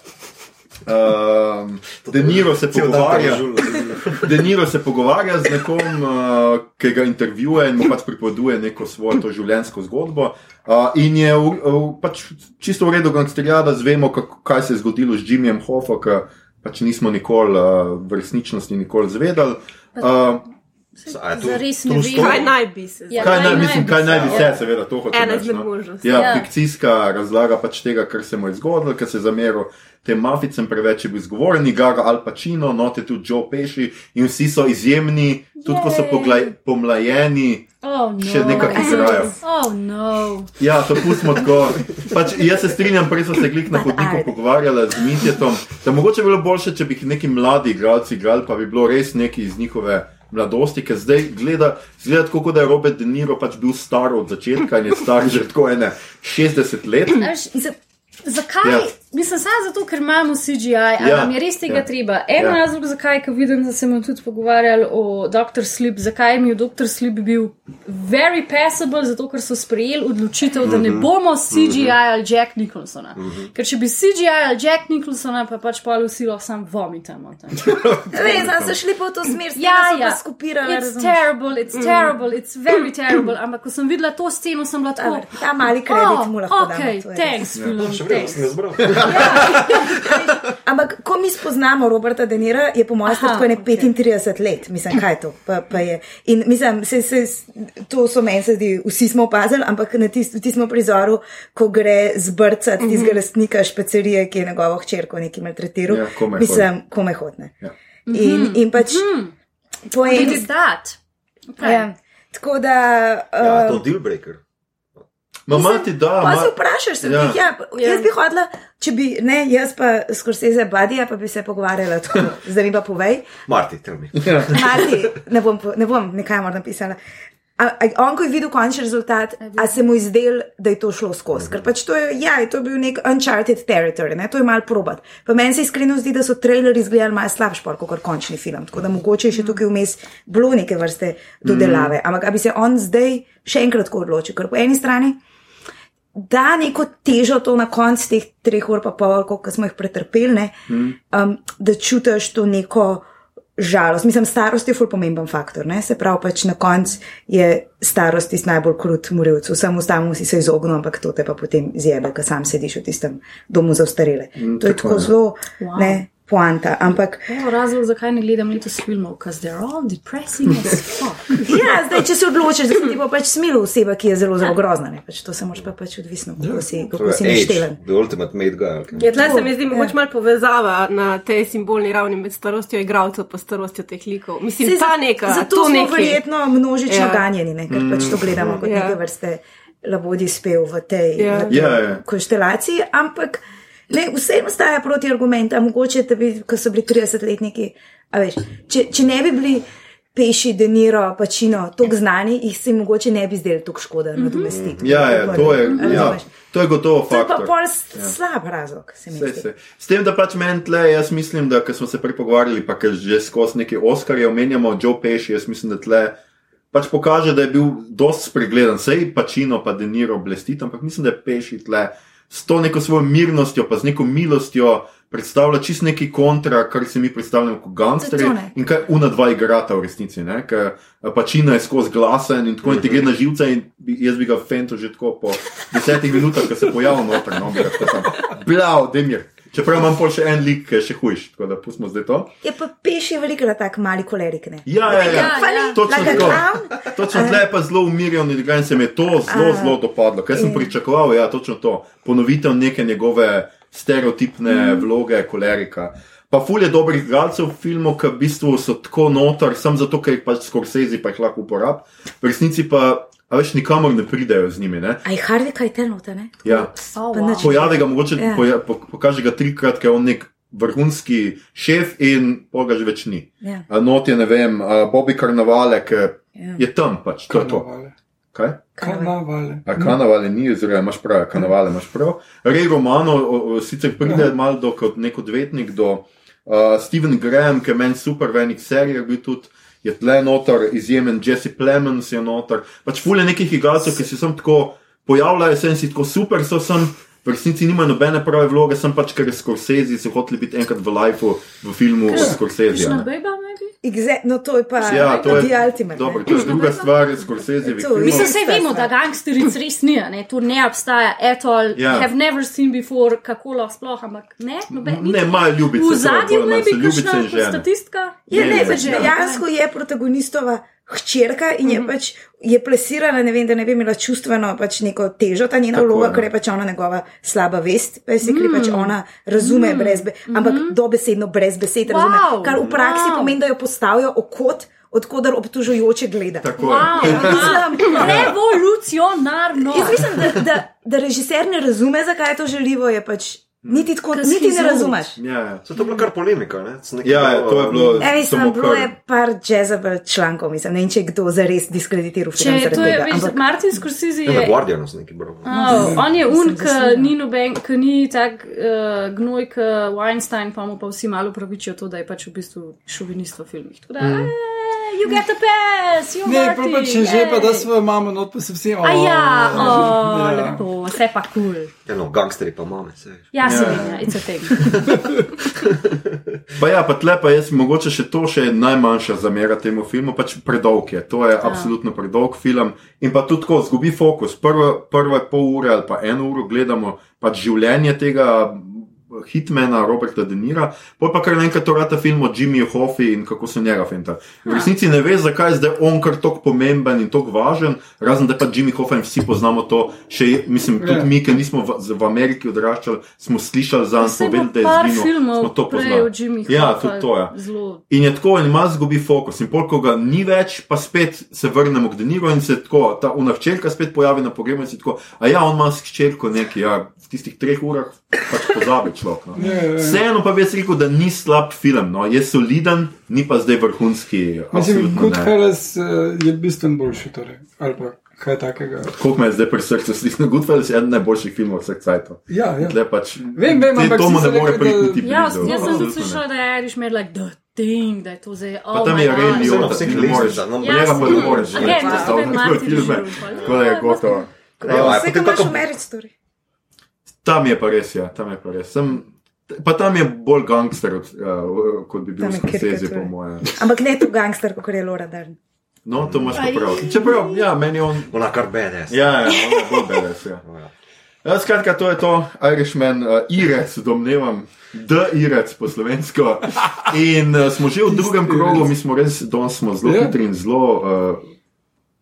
Um, Deniro se pogovarja. Deniro se pogovarja z nekom, uh, ki ga intervjuje in mu pač pripoveduje neko svojo to življenjsko zgodbo. Uh, in je v, v, pač čisto v redu, da zvemo, kako, kaj se je zgodilo z Jimmyjem Hoffom, ki pač nismo nikoli uh, v resničnosti nikoli zvedali. Uh, Zares ne vem. Kaj naj bi se Ja, zdaj? Kaj naj- mislim, bi kaj se, naj bi ja. se, seveda, to hoče Ena reči. izmed no. možnosti. Ja, Ja. fikcijska razlaga pač tega, kar se mu je zgodilo, ker se je zameril tem maficem, preveč je bil izgovoren, igra Al Pacino, note tudi Joe Pesci in vsi so izjemni, tudi ko so poglaj, pomlajeni. Oh, no. Še nekako igrajo. Oh, no. Ja, to pustimo tako. Pač, jaz se strinjam, prej smo se klik na hodniku pogovarjali z Mitjetom, da mogoče bi bilo boljše, če bi neki mladi igralci igrali, pa bi bilo res neki iz njihove mladosti, ker zdaj gleda, zgleda tako, kot da je Robert De Niro pač bil star od začetka in je star že tako ene 60 let. Za, zakaj? Ja. Ja. Mislim, samo zato, ker imamo CGI, ali Ja, ja. nam je res tega ja. ja. treba. En Ja. ja. razlog, zakaj, ko vidim, da se bomo tudi pogovarjali o Dr. Sleep, zakaj mi je Dr. Sleep bil very passable, zato ker so sprejeli odločitev, da ne Mhm. bomo CGI ali Jack Nicholsona. Ker če bi CGI ali Jack Nicholsona, pa pač pa vsi lahko sam vomitamo. tam. Res, sem se šli po to smer, Ja, da so ja. skupirali. It's razumeš. terrible, it's terrible, it's very terrible. Ampak ko sem videla to sceno, sem bila tako. Ta mali kredit mu lahko Okay, to je thanks, film, Še vedno sem jaz bral. Ampak, ko mi spoznamo Roberta De Nira, je po mojem statu ne okej. 35 let, mislim, kaj je to. Pa, pa je. In mislim, se, se, to so meni se zdi, vsi smo opazili, ampak na tist, tistem prizoru, ko gre zbrcati Mhm. tistega lastnika špecerije, ki je njegovo hčerko neki maltretiral, Ja, komaj mislim, kome hodne. Ja. In, in pač po What eni is that? Okay. Ja, tako da. Ja, Uh, to je deal breaker. Ma mati da, Pa se ma, vprašaš, se Ja. ja. ja, jaz bi hodila, če bi, ne, jaz pa skorseze badija, pa bi se pogovarjala tako. Zdaj mi pa povej, Marti, tell me. Marti, ne bom, ne bom nikamor napisala. A, a, on, ko je videl končni rezultat, a se mu je zdel, da je to šlo skozi. Ker pač to je, ja, to je bil nek uncharted territory, ne? to je mal probat. Pa meni se iskreno zdi, da so trailerji izgledali malo slabši, kot končni film. Tako da mogoče je še tukaj vmes bilo neke vrste dodelave. Ampak a bi se on zdaj še enkrat tako odločil, ker po eni strani da neko težo to na koncu teh treh ur, pa pol, koliko smo jih pretrpeli, ne, um, da čutiš to neko žalost. Mislim, starost je ful pomemben faktor. Ne? Se pravi, pač na koncu je starost tisti najbolj krut morilc. Vsem ostalim si se izognil, ampak to te pa potem zjebe, ker sam sediš v tistem domu za ostarele. Mm, to je tako, tako ja. zelo Wow. ne, poanta. Ampak Oh, razlog, zakaj ne gledam letos filmov, ker they're all depressing as fuck. ja, zdaj, če se odločiš, da si ti pa pač smilo oseba, ki je zelo, zelo grozna, ne? pač to se moraš pa pač odvisno, kako si, To kako si age, the ultimate made guy. okay. Ja, tle se mi zdi Ja. mogoče malo povezava na tej simbolni ravni med starostjo igralcev in starostjo teh likov. Mislim, Saj ta za- neka. Zato to smo nekaj. verjetno množično Ja. ganjeni, ne? ker pač to gledamo kot Ja. neke vrste labodi spev v tej, Ja. v tej Ja, ja. konstelaciji, ampak ne, vseeno staja proti argumentu, mogoče, da bi, ko so bili 30-letniki, a veš, če, če ne bi bili. Peši, Deniro, Pačino, tako znani, jih se mogoče ne bi zdeli tako škoda nadomestiti. ja, ja, to je, ja, Razumeš? to je gotovo To je pa pol s- slab razlog, se zdi. sej. S tem, da pač meni tle, jaz mislim, da smo se prej pogovarjali, pa ker že skozi neke Oscarje omenjamo Joe Pesci, jaz mislim, da tle pač pokaže, da je bil dosti spregledan. Sej Pačino pa Deniro blestiti, ampak mislim, da je Pesci tle s to neko svojo mirnostjo, pa z neko milostjo predstavlja čist neki kontra, kar si mi predstavljamo kot gangsterje in kaj una dva igrata v resnici. ne, Ker Pačino je skozi glasen in tako in ti gre na živce jaz bi ga fento že tako po desetih minutah, ko se pojavil noter, no bi tam, blav, demir. Čeprav imam pol še en lik, ki je še hujš, tako da pustimo zdaj to. Je pa Peši velikrat tak mali kolerik, ne? Ja, ja, ja. Ja, Fali, ja. Točno like tako. Točno tle je pa zelo umirjen in se mi je to zelo, zelo dopadlo. Kaj sem pričakoval, ja, točno to. Ponovitev neke njegove stereotipne vloge, kolerika. Pa ful je dobrih igralcev v filmu, ki v bistvu so tako notor, samo zato, ker jih pač skorsezi pa jih lahko uporab. V resnici pa, a več nikamor ne pridejo z njimi, ne? Aj Harvey Keitel nota, ne? Tako Ja. Oh, Pa wow. nič. Pojavi ga mogoče, Ja. poja, po, pokaže ga trikrat, ker je on nek vrhunski šef in pol ga že več ni. Ja. A Not je, ne vem, a Bobby Karnavale, ki Ja. je tam pač, to je to. Karnavale. Kaj? Karnavale. A kanavale ni, oziroma imaš prav, kanavale imaš prav. Rej Romano o, o, sicer pride malo do, kot nek odvetnik do Uh, Steven Graham, ki je meni super v enih serijah bil tudi. Je tle noter, izjemen Jesse Plemons je noter. Pač fulje nekih igralcev, ki se sem tako pojavljajo, sem si tako super, so sem. V resnici nima nobene prave vloge, sem pač ker je Scorsese, so hoteli biti enkrat v lifeu, v filmu Scorsese. Ne. Bejba, maybe? Exa no, to je pa Ja, to je The Ultimate. Dobro, ne. to je druga stvar, Scorsese. To, Mislim, No, vse vemo, da gangsteric res ni, ne? to ne obstaja, at all. Ja. Have never seen before, kako lahko sploh, ampak ne, noben. Ne, imajo ljubice, V to je zadju bolj ali manj maybe so ljubice kakšna in žene. statistika. Je, Ne, ne, ne, pač ja. dejansko je protagonistova hčerka in je pač je plesirana, ne vem, da ne bi imela čustveno pač neko težo ta njena Tako, vloga, ja. ker je pač ona njegova slaba vest, basically pač ona razume brez, be, ampak dobesedno brez besed razume, Wow, kar v praksi wow. pomeni, da jo postavijo okot, odkudar obtužujoče gleda. Tako Wow. Mislim, revolucionarno. Jaz mislim, da, da, da režiser ne razume, zakaj je to želivo, je pač niti, tako, niti ne zul. razumeš. Ja, ja. So to bila kar polemika, ne? Z Ja, ja, to je bilo. Ja, mislim, samo bilo kar- je par jazzable člankov, mislim, ne vem, če je kdo zares diskreditiral film Če to je, tega. veš, Ampak, Martin Scorsese Ja, je. Guardianu sem neki bral. Oh, on je un, ki ni noben, ki ni tak uh, gnoj, kot Weinstein, pa mu pa vsi malo pravičijo to, da je pač v bistvu šovinist v filmih. Tako da, mm. You get a pass, you Ne, Marty, pa pa če že, pa da svojo mamo not, pa se vsi. A ja, oh, oh, ja. lepo, vse pa kul. Cool. Ja, no, gangsteri pa mame, se veš. Ja, se Ja. vem, ja, it's a thing. Pa ja, pa tle pa jaz mogoče še to še najmanjša zamera temu filmu, pač predolg je. To je absolutno predolg film in pa tudi tako zgubi fokus. Prvo, prve pol ure ali pa eno uro gledamo pač življenje tega hitmana Roberta De Nira, pol pa kar naenkrat to rata film o Jimmyju Hoffi in kako so njega fenta. V resnici ne veš, zakaj je zdaj on kar tako pomemben in tako važen, razen da pa Jimmy Hoffa in vsi poznamo to, še, mislim, tudi Ja. mi, ki nismo v, v Ameriki odraščali, smo slišali za njega, bo vedeli, da je zginil, filmov smo to poznali. Jimmy Ja, tudi to je. Zelo. In je tako, in malo zgubi fokus. In pol, ko ga ni več, pa spet se vrnemo k Deniru in se tako, ta unavčerka spet pojavi na pogrebu in si tako, a ja, on ima s hčerko neki, ja, v tistih treh urah pač pozabi človek. No. Ja, ja, ja. Vseeno pa bi jaz rekel, da ni slab film, no. je soliden, ni pa zdaj vrhunski. Mislim, ne. Goodfellas uh, je bistveno boljši, torej. ali pa kaj takega. Koliko me je zdaj pri srcu stisnil, Goodfellas je eden najboljših filmov vseh cajtov. Ja, ja. Tle pač, Vem, vem, ampak tomu si ne more da- priti Ja, jaz sem tudi ne. slišala, da je Irish Mad like the thing, da je to zdaj. Pa Oh tam je God. Ray Saj na Liotta, vseh ti ne moreš, lestvicah, no, njega pa ne moreš Again, več to je predstavljati spet kot Martin filme. Šrumfeld. Tako da je gotovo. Ja, vse, potem kar imaš kako- v Marriage Story. Tam je pa res, ja, tam je pa res. Sem, pa tam je bolj gangster, od, uh, kot bi bil je Scorsese, po mojem. Ampak ne tu gangster, kot je Laura Dern. No, to imaš prav. Čeprav, ja, meni on. Ona kar bedes. Ja, ja, on je bolj beres. Ja. Ja, skratka, to je to, Irishman, uh, Irec, domnevam, The Irec po slovensko. In uh, smo že v drugem krogu, mi smo res, danes smo zelo Ja. hitri in zelo uh,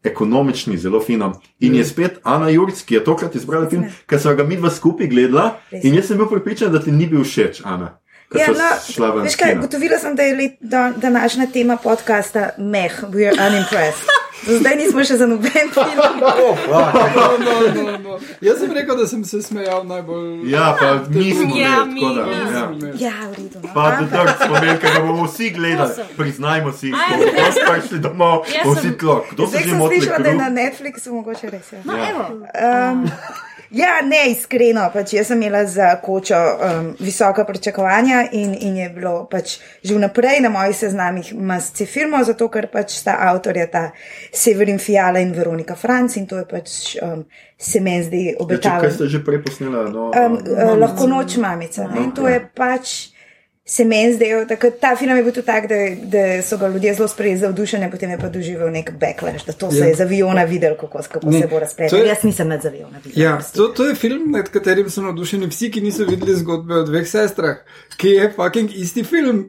ekonomični, zelo fino. In je spet Ana Juric, ki je tokrat izbrala film, ker sem ga mi dva skupaj gledala. Res. In jaz sem bil pripričan, da ti ni bil všeč, Ana. Ja, no, veš kaj, gotovila sem, da je let, da, današnja tema podcasta Meh, we are unimpressed. Do zdaj nismo še za noben film. No, no, no, no. Jaz sem rekel, da sem se smejal najbolj. Ja, pa mi smo Ja, mi, tako da. ja. Ja. Ja, v redu. No. Pa Ampak- da drg spomen, ker bomo vsi gledali. Awesome. Priznajmo si, ko bomo prišli domov, bomo vsi sem- tlo. Kdo se Zdaj že sem motli slišala, da je na Netflixu mogoče res. Ja. No, evo. Um, ja, ne, iskreno. Pač jaz sem imela za kočo um, visoka pričakovanja in, in je bilo pač že vnaprej na mojih seznamih masci filmov, zato ker pač sta avtorja ta Severin Fiala in Veronika Franc in to je pač um, se meni zdi Ja, če kaj obetavno. ste že prej posnela? No, Um, uh, lahko noč mamica. Ne? In to Ok. je pač. Se meni zdelo, da ta film je bil tudi tak, da, da so ga ljudje zelo sprejeli za vdušenje, potem je pa doživel nek backlash, da to se Ja. je za aviona videl, kako, kako Ne, se bo razpletel. je- Jaz nisem nad za aviona videl. Ja, to, to je film, nad katerim so navdušeni vsi, ki niso videli zgodbe o dveh sestrah, ki je fucking isti film,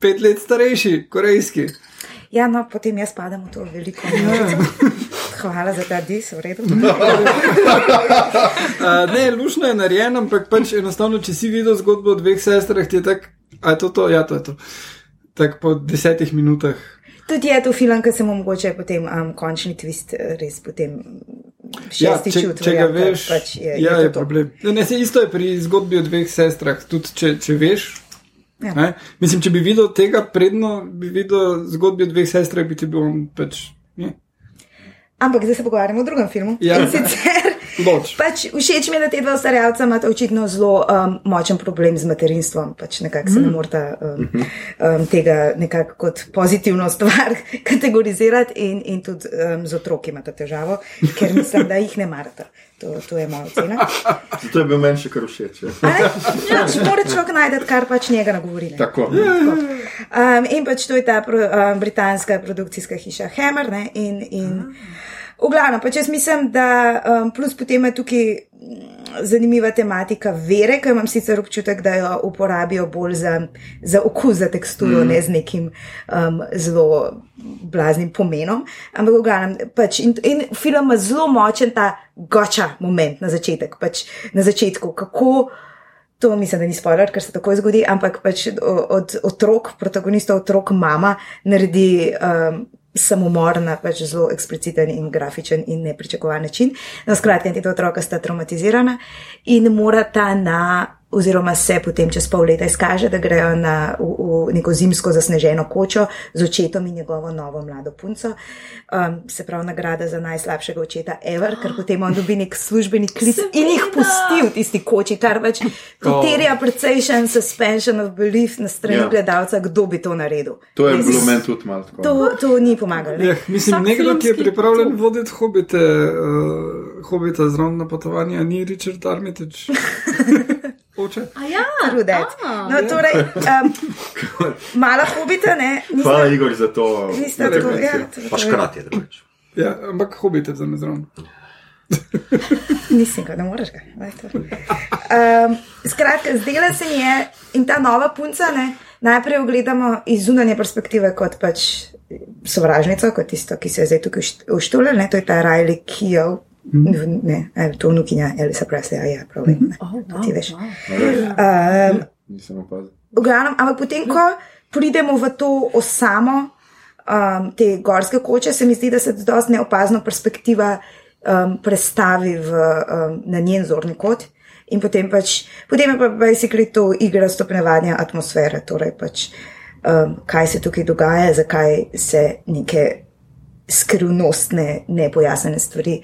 pet let starejši, korejski. ja, no, potem jaz padam v to veliko množico. Hvala za ta dis, v redu. Uh, ne, lušno je narejen, ampak pač enostavno, če si videl zgodbo o dveh sestrah, ti je tako, a je to to, ja, to je to. Tako po desetih minutah. Tudi je to film, ki se mu mogoče potem um, končni twist eh, res potem Ja, šesti če, čut. če ga verjamem, veš, pač je, ja, je, je to to. problem. Ne, ne, se isto je pri zgodbi o dveh sestrah, tudi če, če veš. Ja. Ne? Mislim, če bi videl tega predno, bi videl zgodbi o dveh sestrah, bi ti bil on pač. Ne. Ampak zdaj se pogovarjamo o drugem filmu. Ja. In sicer Loč. Pač všeč mi je, da te dva ustvarjalca imata očitno zelo um, močen problem z materinstvom. Pač nekako se ne morata um, um, tega nekako kot pozitivno stvar kategorizirati in, in tudi um, z otroki imata težavo, ker mislim, da jih ne marata. To, to je moja ocena. Zato je bil meni še kar všeč. ja. Ne? Ja, če mora človek najti, kar pač njega nagovori. Ne? Tako. Um, in pač to je ta pro, um, britanska produkcijska hiša Hammer. Ne? In, in v glavnem, pač jaz mislim, da um, plus potem je tukaj mm, zanimiva tematika vere, ker imam sicer občutek, da jo uporabijo bolj za, za okus, za teksturo, mm. ne z nekim um, zelo blaznim pomenom. Ampak v glavnem, pač, in, in film ima zelo močen ta goča moment na začetek, pač na začetku, kako. To mislim, da ni spoiler, ker se tako zgodi, ampak pač od otrok, protagonistov otrok, mama naredi um, samomor na pač zelo ekspliciten in grafičen in nepričakovan način. No, skratka, ti dva otroka sta traumatizirana in morata na, oziroma se potem čez pol leta izkaže, da grejo na, v, v neko zimsko zasneženo kočo z očetom in njegovo novo mlado punco. Um, se pravi, nagrada za najslabšega očeta ever, ker potem on dobi nek službeni klic in jih pusti v tisti koči, kar pač poterja precejšen suspension of belief na strani Ja. gledalca, kdo bi to naredil. To je bilo meni tudi malo tako. To, to ni pomagalo. ne. Ja, mislim, Vsak nekdo, ki je pripravljen top. voditi hobite, uh, hobite zraven na potovanje, ni Richard Armitage. Oče. A ja, that. a. No, torej, um, mala hobita, ne? Nista, Hvala, Igor, za to. nista tako, ja, to- Pa to je- škrat je drugače. Ja, ampak hobite za me zraven. Nisem ga, ne moreš ga. Um, skratka, zdela se mi je in ta nova punca, ne, najprej jo gledamo iz zunanje perspektive kot pač sovražnico, kot tisto, ki se je zdaj tukaj uštulila, ne, to je ta Riley Keough. Ne, ne, to je vnukinja Elisa Presley, a ja, prav vem. ne. Oh, wow, Ti veš. wow. Um, Nisem opazil. V glavnem, ampak potem, ko pridemo v to osamo um, te gorske koče, se mi zdi, da se dosti neopazno perspektiva um, prestavi v, um, na njen zorni kot. In potem pač, potem je pa basically to igra stopnevanja atmosfere, torej pač, um, kaj se tukaj dogaja, zakaj se neke skrivnostne, nepojasnjene stvari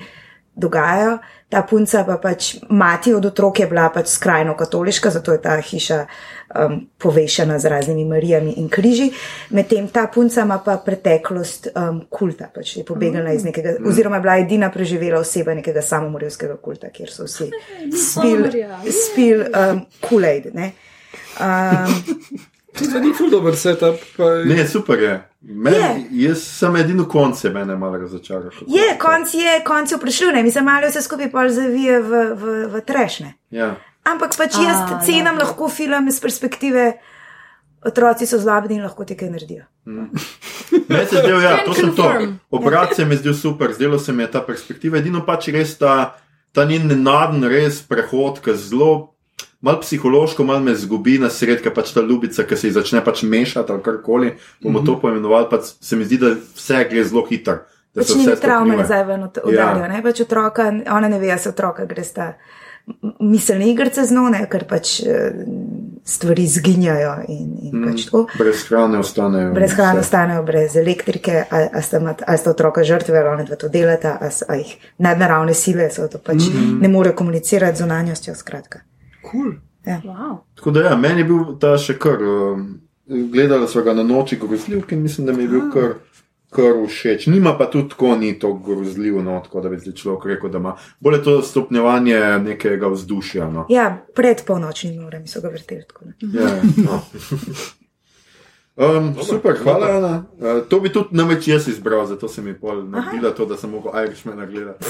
dogajajo. Ta punca pa pač mati od otrok je bila pač skrajno katoliška, zato je ta hiša um, povešena z raznimi marijami in križi. Medtem ta punca ima pa preteklost um, kulta, pač je pobegala iz nekega, oziroma je bila edina preživela oseba nekega samomorilskega kulta, kjer so vsi spil, spil um, ne. Um, To je ni ful dober setup. Pa, Ne, super je. Men, jaz sem edino konce, mene malo razočaral. je, konc je, konc je prišel, ne, mislim, malo vse skupaj pol zavije v, v, v trešne. Ja. Ampak pač jaz A, cenam ja. lahko film iz perspektive, otroci so zlobni in lahko ti kaj naredijo. Meni se zdel, ja, Can to sem to. Obrat se mi je zdel super, zdelo se mi je ta perspektiva. Edino pač res ta, ta njen nenaden res prehod, ki zelo. Mal psihološko, malo me zgubi na sredka, pač ta ljubica, ki se ji začne pač mešati ali karkoli, bomo Mhm. to poimenovali, pač se mi zdi, da vse gre zelo hitro. da Pač ni travme nazaj ven udarijo, Ja. ne, pač otroka, ona ne ve, a se otroka gre sta miselne igrice z njo, ne, ker pač eh, stvari zginjajo in, in Mm. pač tako. Brez hrane ostanejo. Brez hrane Vse. ostanejo, brez elektrike, ali, sta, otroka žrtve, ali oni dva to delata, ali, jih nadnaravne sile so to pač mm. ne more komunicirati z zunanjostjo. Skratka. Cool. Wow. Tako da, ja, meni je bil ta še kar. Um, gledali smo ga na noči grozljivk in mislim, da mi je bil kar, kar všeč. Nima pa tudi tako ni to grozljivo, no, tako da bi človek rekel, da ima. Bolje to stopnjevanje nekega vzdušja. No. Ja, pred polnočnimi urami so ga vrteli. Tako, ne. Ja, no. Um, super, hvala, Ana. Uh, to bi tudi namreč jaz izbral, zato sem jih pol naredila to, da sem mogel Irishmana gledati.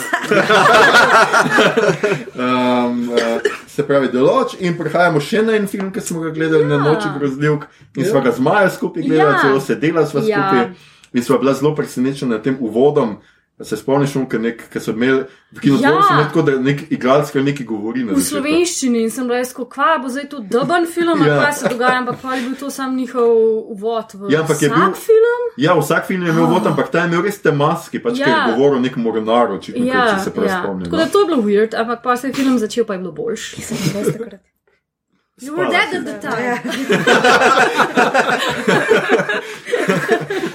um, uh, se pravi, deloč in prehajamo še na en film, ki smo ga gledali ja. na noči grozljivk in smo ga z Majo skupaj gledali, Ja. ja. celo sedela sva Ja. skupaj in sva bila zelo presenečena nad tem uvodom. Se spomniš, Unka, nek, ki so imeli v kinodvoru, Ja. ja. tako da nek igralec kar nekaj govori. na V začetku. slovenščini in sem rekel, kva bo zdaj to duben film, Ja. kaj se dogaja, ampak pa je bil to sam njihov uvod v Ja, ampak je vsak bil- film. Ja, vsak film je imel vod, ampak ta je imel res te maske, pač ja. Ja. ker je govoril nek mornar, očitno, ja, Ja, če se prav ja. spomnim. Tako da no. to je bilo weird, ampak pa se je film začel, pa je bilo boljši. You were Spala dead si. at the time.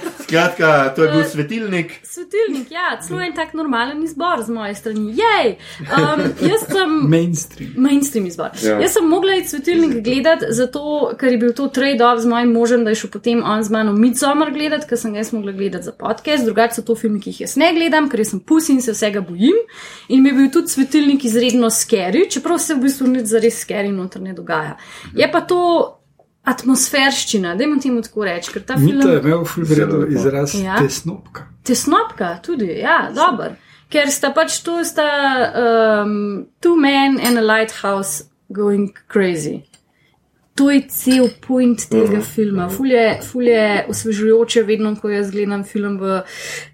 Skratka, to je bil svetilnik. Svetilnik, ja, celo en tak normalen izbor z moje strani. Jej! Um, jaz sem. Mainstream. Mainstream izbor. Ja. Ja. Jaz sem mogla iti svetilnik gledati, zato ker je bil to trade-off z mojim možem, da je šel potem on z mano Midsommar gledati, ker sem ga jaz mogla gledati za podcast. Drugače so to filmi, ki jih jaz ne gledam, ker sem pusi in se vsega bojim. In mi je bil tudi svetilnik izredno scary, čeprav se v bistvu nič zares scary noter ne dogaja. Je pa to atmosferščina, da jim temu tako reči, ker ta film. Mita je imel ful vredo Zelo lepo. izraz Ja. tesnopka. Tesnopka, tudi, ja, dober. Ker sta pač tu sta um, two men and a lighthouse going crazy. To je cel point tega uh -huh. filma. Ful je, ful je osvežujoče, vedno, ko jaz gledam film v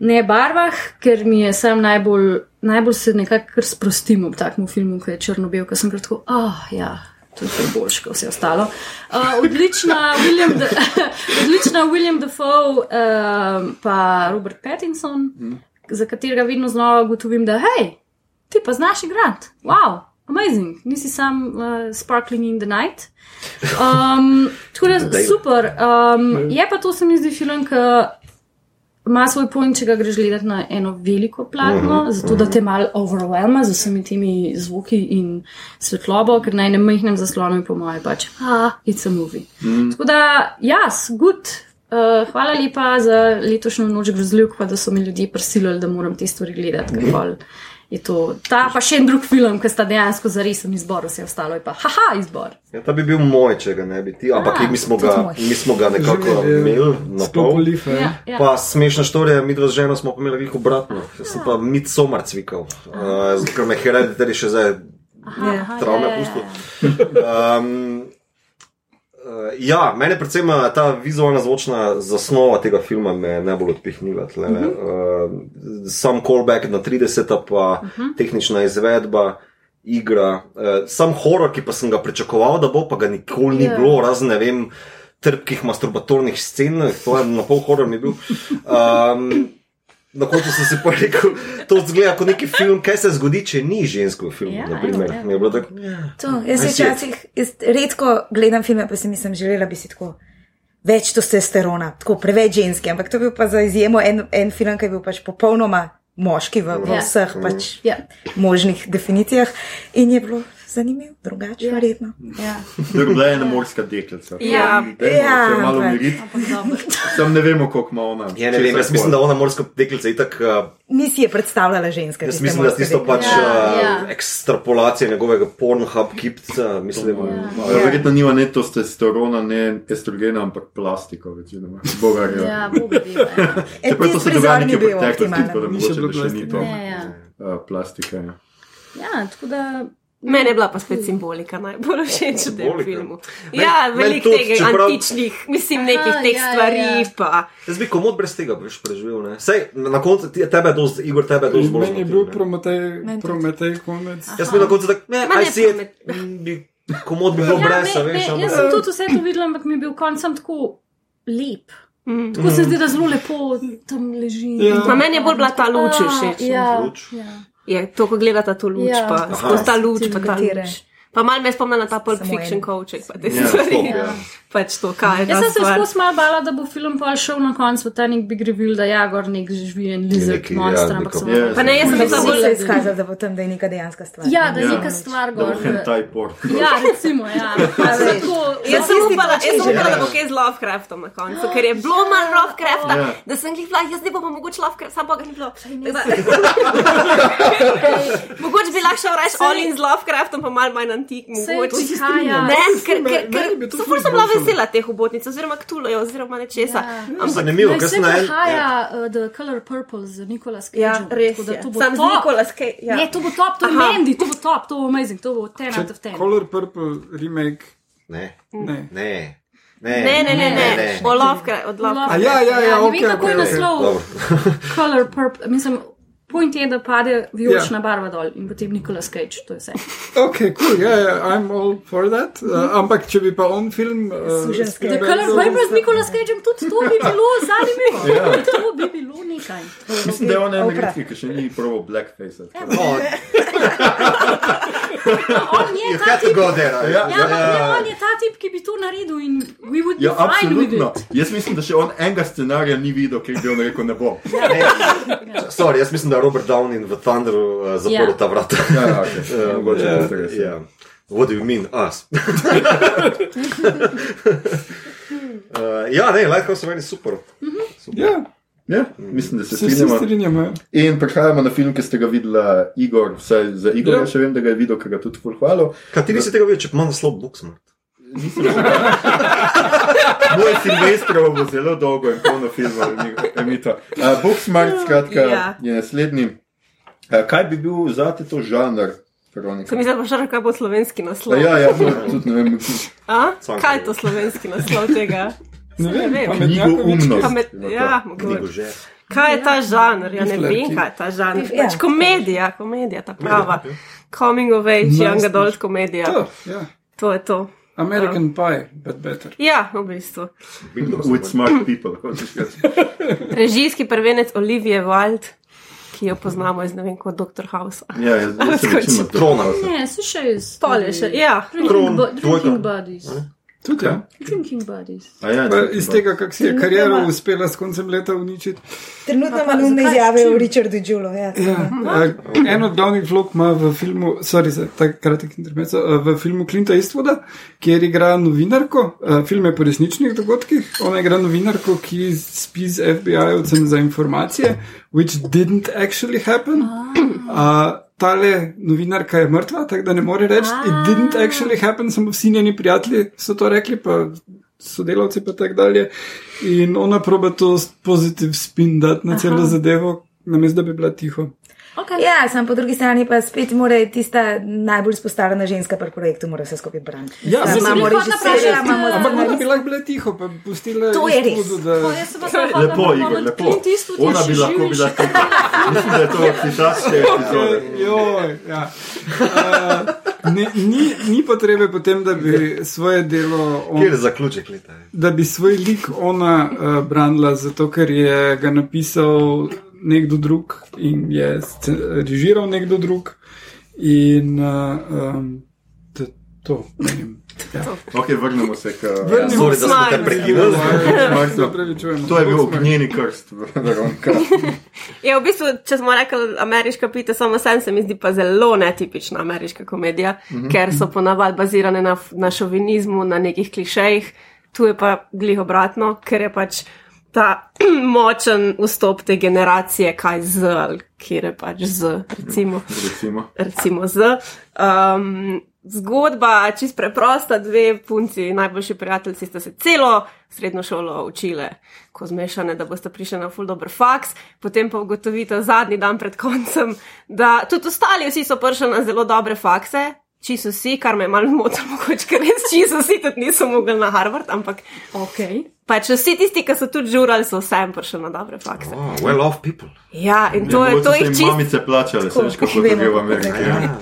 ne barvah, ker mi je sam najbolj, najbolj se nekako kar sprostim ob takem filmu, ko je črno-bel, ker sem kar tako, ah, oh, ja. To je boljše, kot vse ostalo. Uh, odlična, William De, odlična William Dafoe, uh, pa Robert Pattinson, mm. za katerega vedno znova ugotovim, da hej, ti pa znaš igrati. Wow, amazing, nisi sam uh, sparkling in the night. Um, tako da super. Um, je pa to, se mi zdi, film, ki ima svoj point, če ga greš gledati na eno veliko platno, uh -huh, zato da te malo overwhelma z vsemi temi zvoki in svetlobo, ker na enem majhnem zaslonu je po mojem pač, ah, it's a movie. Mm. Tako da, jaz, good. Uh, hvala lepa za letošnjo noč grozljivk, pa da so mi ljudje prisilili, da moram te stvari gledati, ker pol je to. Ta pa še en drug film, ki sta dejansko za resen izbor, vse ostalo je pa, haha, izbor. Ja, ta bi bil moj, če ga ne bi ti, ampak mi smo ga, mi smo ga nekako imeli na pol. polife. Ja, Ja. Pa smešna štorija, mi dva z ženo smo imeli veliko obratno. Jaz sem pa mit somar cvikal, uh, ker me hereditari še zdaj travme ja, ja, ja. Um, uh, ja, mene predvsem uh, ta vizualna zvočna zasnova tega filma me najbolj odpihnila. Uh -huh. uh, sam callback na 30, pa uh -huh. tehnična izvedba. Igra, uh, sam horor, ki pa sem ga pričakoval, da bo, pa ga nikoli ni Ja. bilo, razen ne vem, trpkih masturbatornih scen, to je na pol horor mi bil. Um, na koncu sem si pa rekel, to zgleda kot neki film, kaj se zgodi, če ni žensko v filmu. Ja, naprimer. evo. Mi je bilo tako, ja. To, jaz se včasih jaz redko gledam filme, pa si mislim, želela bi si tako. Več testosterona, tako preveč ženske, ampak to je bil pa za izjemo en, en film, ki je bil pač popolnoma moški v, v Ja. vseh pač Ja. možnih definicijah in je bilo zanimivo, drugače, Ja. verjetno. Ja, To je bila ena morska deklica. Ja. Dajmo Ja, se malo umiriti. Sam ne vemo, koliko ima ona. Ja, ne vem, jaz mislim, da ona morska deklica je tako. Ni si je predstavljala ženska. Jaz mislim, da tisto pač Ja, uh, ja. ekstrapolacija njegovega pornhub kipca, mislim. Ja. Verjetno nima ne testosterona, ne estrogena, ampak plastiko, večinoma. Bogarja. Ja, Boga veva. ja. E, Čeprav to tisti se dogaja prizor ni nekje v bil preteklosti, optimalen. tako da Ni še mogoče bilo da še ni to Ja, ja. uh, plastika. Ja. ja, tako da. Mene je bila pa spet simbolika najbolj všeč v tem filmu. Meni- Ja, veliko tega čeprav- antičnih, mislim, nekih Aha, teh ja, ja, stvari, ja. pa. Jaz bi komod brez tega veš preživel. Ne? Sej, na koncu ti- tebe je dosti, Igor, tebe je dosti bolj Meni je bil. Prometej. Prometej konec. Jaz bi na koncu tak, ne, aj si je, komod bi bil Ja, brez, a me, me, veš. jaz ampak- sem tudi vse to videla, ampak mi je bil konc sam tako lep. Mm. Tako se zdi, da zelo lepo tam leži. Ja. Ma meni je bolj bila ta luč všeč. Ja, Luč. ja. Je to, ko gledata to luč, Ja. pa skozi ta luč, pa ta Katere? luč. Pa malo me spomna na ta Pulp Samo Fiction kovček, pa te Ja, stvari. sploh, ja. Pač to, kaj je Jaz sem se skozi malo bala, da bo film pa šel na koncu v ta nek big reveal, da ja, gor nek živi en lizard ja, monster, ampak neko- sem Ja, Pa ne, jaz sem bolj se je izkazalo, da bo tam, da je neka dejanska stvar. Ja, da je Ja. neka stvar gor. porn. Ja, recimo, ja. Jaz sem upala, da bo kaj z Lovecraftom na koncu, ker je bilo malo Lovecrafta, Ja. da sem jih bila, jaz ne bom mogoče Lovecraft, sam pa ga ni bilo. Mogoče bi lahko šel reči all in z Lovecraftom, pa malo manj antik, mogoče. prihaja. Ne, ker, ker, ker to so ful sem bila vesela teh obotnic, oziroma ktulojo, oziroma nečesa. Ja. Ampak Zanimivo, Ne, ker sem na en. prihaja uh, The Color Purple z Nicolas Cage. ja, res je. To bo Sam z top. Nikolas Cage. Ja. Ne, to bo top, to je. Mandy, to bo top, to bo amazing, to bo 10 out of 10. Color Purple remake. Ne, Ne. ne. Ne, ne, ne, ne, ne. ne. O Lovecraft, od Lovecrafta. A ja, ja, ja, ne ok, vem, kako ok, je naslov. Dobro. Color Purple, mislim, point je, da pade vijolična Ja. barva dol in potem Nicolas Cage, to je vse. Ok, cool, ja, ja, I'm all for that. Uh, ampak če bi pa on film. Uh, Suženjski. The Color Purple z Nicolas Cageom, tudi to bi bilo zanimivo. To bi bilo nekaj. Mislim, da je on en redki, ki še ni proval blackface. O, On je ta tip. go there. Ja, Ja, ampak ne, on je ta tip, ki bi to naredil in we would be Ja, fine with absolutno. it. Jaz mislim, da še on enega scenarija ni videl, ker bi on rekel ne bom. Sorry, jaz mislim, da je Robert Downey v Thunderu uh, zaprl Ja. ta vrata. Ja, ja, okay. Ja, Mogoče ja, je to res. ja. What do you mean, us? uh, ja, ne, Lighthouse je meni super. super. Ja, Ja, mislim, da se se vsi strinjamo. strinjamo. ja. In prehajamo na film, ki ste ga videli, Igor, vsaj za Igorja, Ja. še vem, da ga je videl, ker ga tudi ful hvalil. Kaj ti nisi tega videl, če ima naslov Booksmart? Moj Silvestrov bo zelo dolgo in polno filmov, emito. Uh, Booksmart, skratka, Ja. je naslednji. Uh, kaj bi bil zate to žanr, Veronika? Sem mislila, da kaj bo slovenski naslov. Ja, ja, to tudi ne vem. A? Kaj je kaj. to slovenski naslov tega? Ne vem, vem. pametnjakovič, Knjigoumnost. Pamet, ja, Knjigo mogoče. že. Kaj je ta žanr? Ja, ne vem, kaj je ta žanr. Ja. Pač komedija, komedija, ta prava. Coming of age, young adult komedija. To, ja. To je to. American Pie, but better. Ja, v bistvu. With smart people, si rekel. Režijski prvenec Olivije Wilde, ki jo poznamo iz ne vem kot Dr. House. Ja, jaz, sem to. Trona. Ne, se še iz. Pol je še, ja. Drinking, drinking buddies. Tudi, ja. Drinking buddies. A ja, Pa Iz tega, kako si je kariero uspela s koncem leta uničiti. Trenutno ima nujne izjave o? Richardu Džulu. Ja. Ja, uh, en od glavnih vlog ima v filmu, sorry za ta kratek intermezzo, v filmu Clinta Eastwooda, kjer igra novinarko. Film je po resničnih dogodkih. Ona igra novinarko, ki spi z FBI-ovcem za informacije, which didn't actually happen. Uh, tale novinarka je mrtva, tako da ne more reči, it didn't actually happen, samo vsi njeni prijatelji so to rekli, pa sodelavci pa tako dalje. In ona proba to pozitiv spin dati na celo zadevo, namesto da bi bila tiho. Okay. Ja, sam po drugi strani pa spet mora tista najbolj izpostavljena ženska pri projektu, mora vse skupaj braniti. Ja, sem imamo režiserja, imamo Ampak ona bi lahko bila tiho, pa pustila To je res. Eastwoodu, da- O, jaz se pa zdaj Lepo, Igor, lepo. Ona bi lahko bila tam. Mislim, da je to te epizode. Joj, ja. Uh, ne, ni, ni potrebe potem, da bi svoje delo, on, Kjer je zaključek leta? da bi svoj lik ona uh, branila, zato ker je ga napisal nekdo drug in je režiral nekdo drug. In uh, um, to, to ne vem. Ja. Ok, vrnemo se k. Vrnimo Sorry, da smo te prekinili. To je bil ognjeni krst, Veronika. Ja, v bistvu, če smo rekli ameriška pita, samo sen se mi zdi pa zelo netipična ameriška komedija, mm -hmm. ker so ponavadi bazirane na, na šovinizmu, na nekih klišejih. Tu je pa glih obratno, ker je pač ta močen vstop te generacije, kaj z, kjer je pač z, recimo Recimo. recimo z. Um, zgodba, čist preprosta, dve punci, najboljši prijatelji, sta se celo srednjo šolo učile, ko zmešane, da boste prišli na full dobro faks, potem pa ugotovite zadnji dan pred koncem, da tudi ostali vsi so prišli na zelo dobre fakse. Čisto vsi, kar me malo motilo, mogoče ker res čisto vsi tudi niso mogli na Harvard, ampak Okay. pač vsi tisti, ki so tudi žurali, so vsem prišli na dobre fakse. Oh, well off people. Ja, in to, je, to jih čisto mamice plačale, se veš, kako vemo, gre v Ameriki. gre. ja.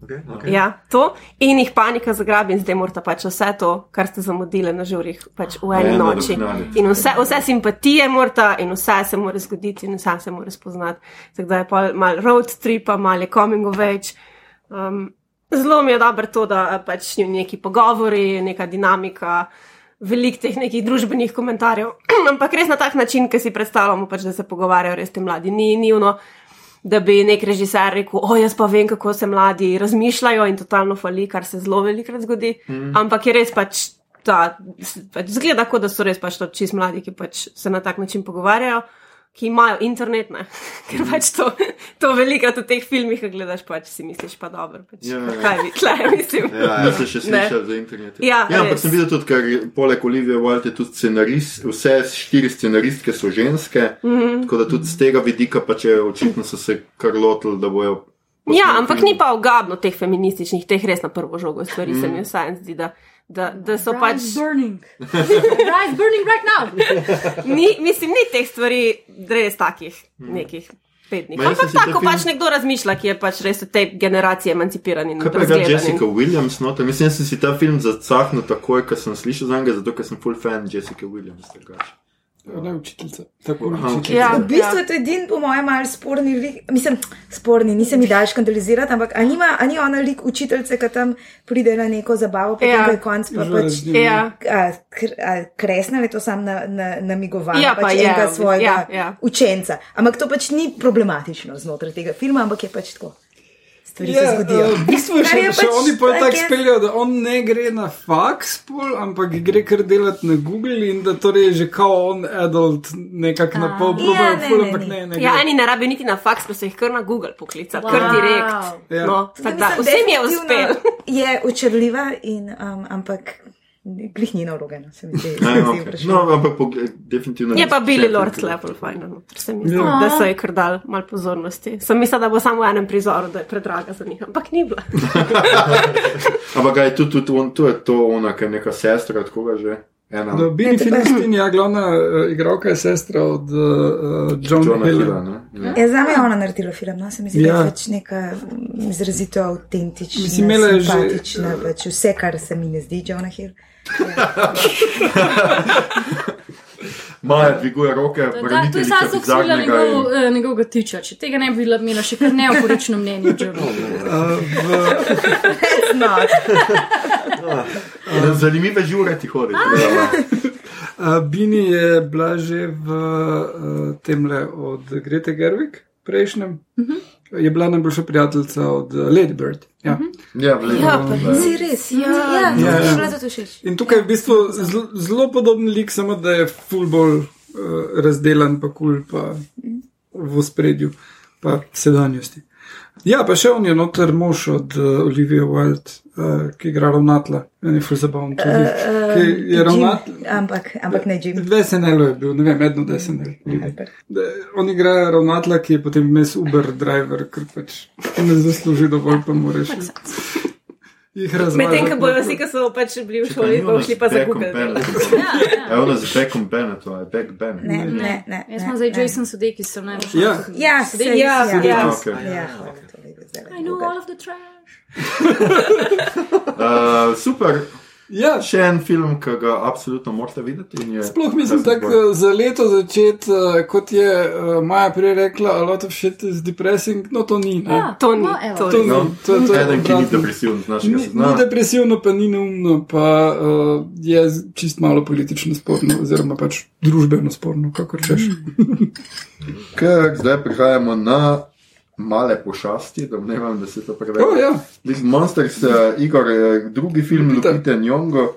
Okay, okay. Ja, to in jih panika zagrabi, in zdaj morate pač vse to, kar ste zamudili na žurih, pač v eni Eno noči. nadoknaditi. In vse, vse simpatije morate, in vse se mora zgoditi, in vse se mora spoznati. Tako da je pa mal road trip, mal je coming of age. Um, zelo mi je dobro to, da pač neki pogovori, neka dinamika. Veliko teh nekih družbenih komentarjev, ampak res na tak način, ki si predstavljamo, pač, da se pogovarjajo res ti mladi. Ni nivno, da bi nek režiser rekel: O, jaz pa vem, kako se mladi razmišljajo in totalno fali, kar se zelo velikrat zgodi. Mm. Ampak je res pač ta, pač zgleda, kot da so res pač to čist mladi, ki pač se na tak način pogovarjajo. Ki imajo internet, ne? ker pač to, to velikrat v teh filmih, gledaš, pač si misliš, pa dobro. Pač, Ja, ja. Kaj bi, tle, mislim. Ja, Niste še Ne. slišali za internet. Ja, ja ampak res. sem videl tudi, ker poleg Olivije Wilde tudi scenarist, vse štiri scenaristke so ženske, mm Mhm. -hmm. tako da tudi z tega vidika pač je očitno so se kar lotili, da bojo. Ja, ampak ni pa ogabno teh feminističnih, teh res na prvo žogo stvari, mm. se mi vsaj zdi, da, da, da so pač. Rice burning. Rice burning right now. Ni, mislim, ni teh stvari res takih nekih petnih. Ma Ampak tako film- pač nekdo razmišlja, ki je pač res od te generacije emancipiran Kaj pa je. Jessica Williams noter? Mislim, da sem si ta film zacahnil takoj, ko sem slišal za njega, zato ker sem full fan Jessica Williams. drugače. Ne, učiteljica. Tako učiteljica. Ja. V bistvu je to edini, po mojem, malce sporni lik. Mislim, sporni, nisem jih dal škandalizirati, ampak a nima, a ni ona lik učiteljice, ki tam pride na neko zabavo, potem Ja. ja. je konc pa Že pač. Ja. A, a, kresna je to sam na, na, namigovanje Ja, pa pač je, enega svojega ja, ja. učenca. Ampak to pač ni problematično znotraj tega filma, ampak je pač tako. Stvari se Ja, zgodijo. eh, v bistvu še, je še pač oni pa tak tako je- speljajo, da on ne gre na faks, pol, ampak gre kar delati na Google in da torej že kao on adult nekako na pol Ja, probajo, ne, ful, ne, ampak ne. ne, ne. Ja, gre. eni ne rabijo niti na faks, pa so jih kar na Google poklicali, wow. Kar direkt. Ja. No, tak da, vsem je uspel. Je očrljiva, in, um, ampak glih ni naloga, no, se mi zdi. Ne, zdi okay. No, ampak pogled, definitivno. Je pa Billy Lord level fajn, no, se mi zdi, Ja. da so ji kar dal malo pozornosti. Sem mislila, da bo samo v enem prizoru, da je predraga za njih, ampak ni bila. Ampak je tudi, tudi on, tu je to ona, ki je neka sestra, od koga že? Ena No, Billy pa- Filistin je glavna uh, igralka, je sestra od uh, John Johna Hilla. Hilla. ne? Ja. Ja, za me je ona naredila film, no, se mi zdi, da Ja. je pač neka mm, izrazito avtentična, je že- simpatična, pač vse, kar se mi ne zdi, Jonah Hill. Maja dviguje roke, Da, to je samo zato, ker sem bila bizarnega in- njegov, eh, njegovega tiča. Če tega ne bi bila imela še kar neoporično mnenje. o Jordu. Uh, v, It's not. Ja, Zanimive žure ti hodi. uh, Bini je bila že v uh, temle od Grete Gerwig, prejšnjem. Uh -huh. Je bila najboljša prijateljica od uh, Lady Bird. Ja. Uh -huh. Ja, vledo. Ja, pa Si res, ja, ja, Ja, ja, ja. ja. to všeč. In tukaj je v bistvu zelo, zelo podoben lik, samo da je full bolj uh, razdelan, pa kul, cool, pa v spredju, pa sedanjosti. Ja, pa še on je noter mož od uh, Olivia Wilde, uh, ki igra ravnatla. En je full zabaven tudi. Uh, ki je Jim, ravnatla. ampak, ampak ne Jim. V SNL-u je bil, ne vem, eno od SNL. On igra ravnatla, ki je potem vmes Uber driver, ker pač ne zasluži dovolj, pa moraš. Medtem, ko bojo vsi, ki so pač bili v šoli, pa šli pa za Google. Evo nas z Beckom Bennettom, je Beck Bennett. Ne, ne, ne. Jaz sem zdaj. Jason Sudeikis, sem najbolj Ja. Ja, Sedaj- sej, ja, ja, ja. Okay. ja, hvala, to je zdaj I know Google. all of the trash. Uh, super. Ja, Še en film, ki ga absolutno morate videti. in Je, Sploh mislim eh, za leto začeti, eh, kot je uh, Maja prej rekla, a lot of shit is depressing, no to ni. Ne? Ja, To ni, no, to To ni, No, to, to je Eden, ki ni depresiven z našega Ni, ni depresivno, pa ni neumno, pa uh, je čist malo politično sporno, oziroma pač družbeno sporno, kako češ. Ker zdaj prihajamo na male pošasti, domnevam, da se to preveč. Oh, ja. Monsters, uh, Igor, uh, drugi film Lupita. Lupite Njongo.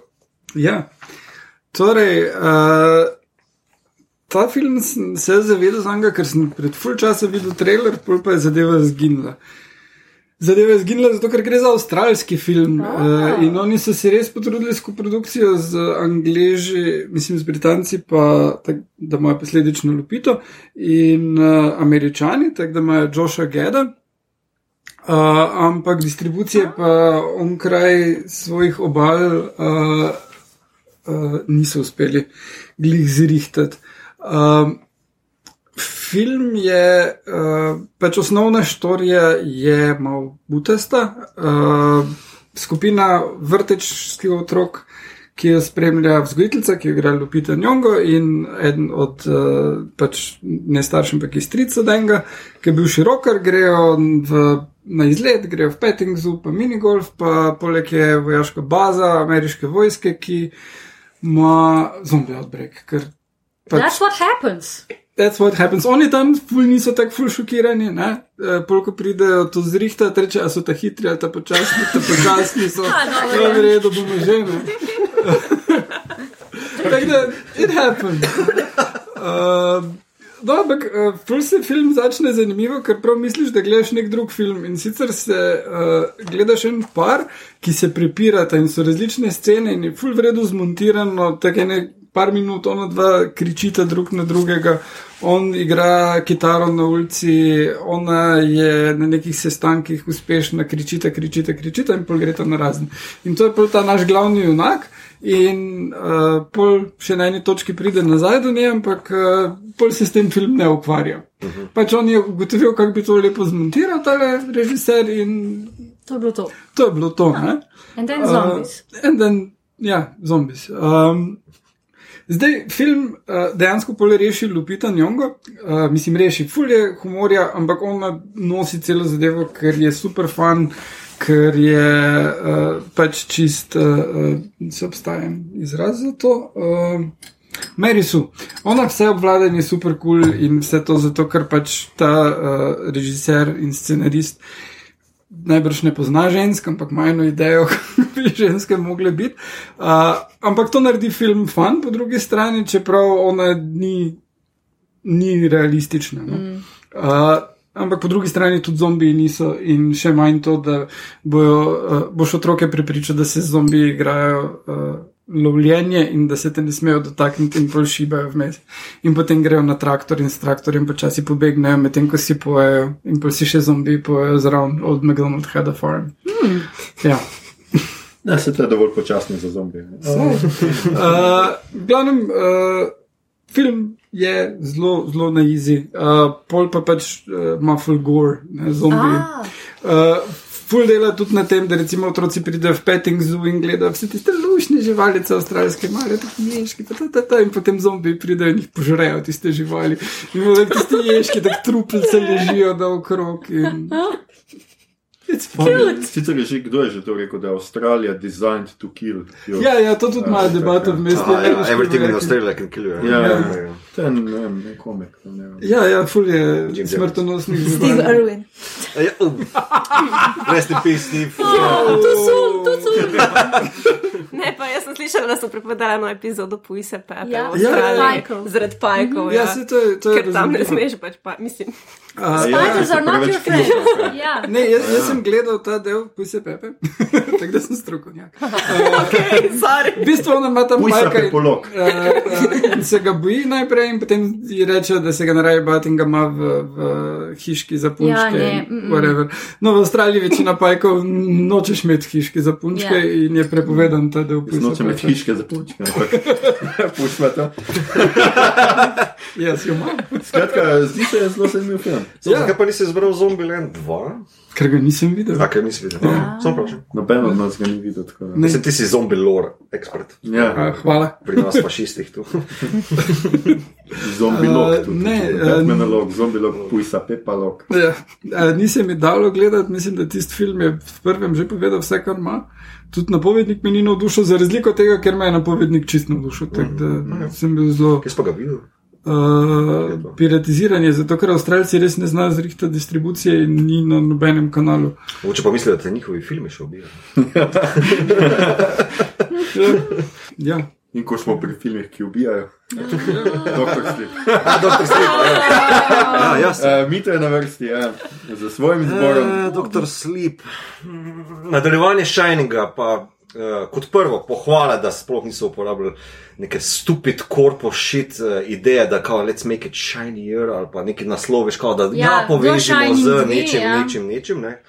ja. Torej, uh, ta film sem se zavedal, zanga, ker sem pred full časa videl trailer, pol pa je zadeva zginila. Zadeva je zginila zato, ker gre za avstralski film uh, in oni so se res potrudili s koprodukcijo z Angleži, mislim z Britanci, pa tak, da imajo posledično Lupito in uh, Američani, tako da imajo Josha Geda. Uh, ampak distribucije pa onkraj svojih obal uh, uh, niso uspeli glih zrihtati. Um, film je, uh, pač osnovna štorija je malo butasta. Uh, skupina vrtečskih otrok, ki jo spremlja vzgojiteljica, ki jo igra Lupita Njongo in eden od uh, pač ne staršem, ampak iz strica Denga, ki je bil širokar, grejo v, na izlet, grejo v petting zoo, pa minigolf, pa poleg je vojaška baza ameriške vojske, ki ima zombi outbreak. Ker pač That's what happens. That's what happens. Oni tam ful niso tako ful šokirani, ne? E, Polko pridejo to zrihta, reče, a so ta hitri ali ta počasni, ta počasni so. Ja, v redu, bomo že, ne. Tako da, it happened. Uh, No, ampak uh, ful se film začne zanimivo, ker prav misliš, da gledaš nek drug film in sicer se uh, gledaš en par, ki se prepirata in so različne scene in je ful vredu zmontirano, tako ene par minut, ona dva kričita drug na drugega, on igra kitaro na ulici, ona je na nekih sestankih uspešna, kričita, kričita, kričita in pol greta na razen. In to je pol ta naš glavni junak. In uh, pol še na eni točki pride nazaj do nje, ampak uh, pol se s tem film ne ukvarja. Uh -huh. Pač on je ugotovil, kako bi to lepo zmontiral, ta režiser, in To je bilo to. to je bilo to. Ne? And then zombies. Uh, and then, ja, zombies. Um, Zdaj, film uh, dejansko pole reši Lupita Njongo, uh, mislim, reši fulje humorja, ampak ona nosi celo zadevo, ker je super fan, ker je uh, pač čist, uh, uh, se obstaja izraz za to. Uh, Meri su. Ona vse obvlada in je super kul cool in vse to zato, ker pač ta uh, režiser in scenarist najbrž ne pozna žensk, ampak ima eno idejo, kako bi ženske mogle biti. Uh, ampak to naredi film fan, po drugi strani, čeprav ona ni, ni realistična. No? Mm. Uh, ampak po drugi strani tudi zombiji niso in še manj to, da bojo, uh, boš otroke prepričal, da se zombiji igrajo. Uh, Lovljenje in da se te ne smejo dotakniti, in pol šibajo vmes. In potem grejo na traktor in s traktorjem počasi pobegnejo, medtem ko si pojejo, in pol si še zombi pojejo zraven od McDonald's Head of Farm. Hmm. Ja. Da se to je dovolj počasno za zombije. Uh, glavnem, uh, film je zelo, zelo na izi, uh, pol pa pač uh, ima full gore, ne zombi. Uh, Ful dela tudi na tem, da recimo otroci pridejo v petting zoo in gledajo vse tiste lušne živalice, avstralske, male, tako ježki, ta, ta, ta, ta, in potem zombi pridejo in jih požrejo tiste živali. In potem tiste ježki, tako truplice ležijo da okrog. In... Sicer je že kdo je že to rekel, da je Avstralija designed to kill. Your... Ja, ja, to tudi ima debato v mestu. Ah, ja, everything in Australia can kill you. Ja, ja. ja, ja. Je ne vem, ne komik. Ne vem. Ja, ja, ful je smrtonosni Steve. Irwin. Ja, uh. Rest in peace, Steve. Tu so, tu so. Ne, pa jaz sem slišala, da so pripadali eno epizodo Pujse Pepe. Ja, zaradi pajkov. Ja, se to je, to je Ker tam ne smeš pač, pa, mislim. A, Spiders Ja, are not your friends. filmov. Ja. Ne, jaz, jaz sem gledal ta del, puse Pepe, tako da sem strokovnjak. Sorry. V bistvu ona ima tam pepolog. Eh, eh, in se ga boji najprej, in potem ji reče, da se ga ne raje bati in ga ima v, v hiški za punčke. Ja, mm, mm. whatever. no, v Avstraliji večina pajkov nočeš imeti hiški za punčke Ja. in je prepovedan ta del. pujsa Nočem imeti Pepe. hiške za punčke, ampak pušča to. Jaz jo imam. Skratka, zdi se zelo zanimiv film. So, Ja. Zakaj pa nisi izbral Zombieland 2? Ker ga nisem videl. Zakaj nisi videl? Ja. Sem vprašal. Noben od nas ga ni videl. tako Ne. Mislim, ti si zombie lore ekspert. Ja, A, hvala. Pri nas fašistih tu. zombi log. tudi, ne, eh, Batman log, zombi log, pujsa pepa log. Ja, a, nisem mi dalo gledati, mislim, da tisti film je v prvem že povedal vse, kar ima. Tudi napovednik me ni navdušil, za razliko od tega, ker me je napovednik čist navdušil. Tako da sem bil zelo Kje si pa ga videl? Uh, piratiziran, zato ker Avstralci res ne znajo zrihtati distribucije in ni na nobenem kanalu. Mogoče pa mislijo, da te njihovi filmi še ubijajo. Ja, ja. In ko smo pri filmih, ki ubijajo, doktor Slip. A, doktor Sleep. Ja, jasno. Uh, Mito je na vrsti, ja, za svojim izborom. Eh, Doktor Sleep. Mm, Nadaljevanje Shininga, pa uh, kot prvo, pohvale, da sploh niso uporabljali neke stupid korpo shit uh, ideje, da kao let's make it shinier ali pa neki nasloviš, kao da ja, Ja, ja povežemo z dve, nečim, ja. nečim, nečim. Ne?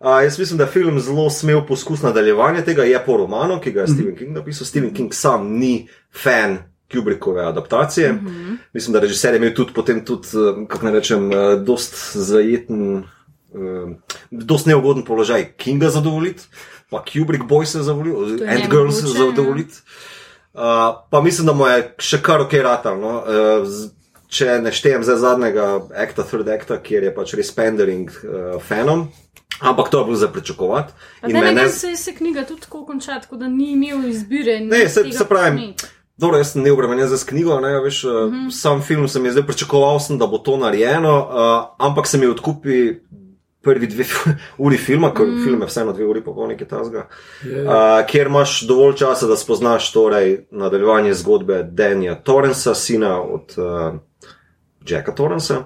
Uh, jaz mislim, da je film zelo smel poskus nadaljevanja tega, je po romanu, ki ga je Stephen King napisal. Stephen King sam ni fan Kubrickove adaptacije. Mm -hmm. Mislim, da režiser je imel tudi potem, tudi, eh, kako naj rečem, dost zajeten, uh, dost neugoden položaj Kinga zadovoljiti, pa Kubrick Boy se je Ant nemogoče, Girls ja. zadovoljiti. Uh, pa mislim, da mu je še kar ok ratal. No? Uh, če ne štejem zdaj zadnjega akta, third acta, kjer je pač res pandering uh, fanom. Ampak to je bilo za pričakovati. Mene- ne se, se knjiga tudi tako konča, tako da ni imel izbire. Ne, se, se pravi, dobro, jaz sem neobremenjen za knjigo, ne, veš, mm -hmm. sam film sem jaz zdaj pričakoval, sem, da bo to narejeno, uh, ampak se mi odkupi prvi dve uri filma, ker mm. film je vseeno dve uri, pa pol nekaj tasga, uh, kjer imaš dovolj časa, da spoznaš torej nadaljevanje zgodbe Danja Torrensa, sina od uh, Jacka Torrensa,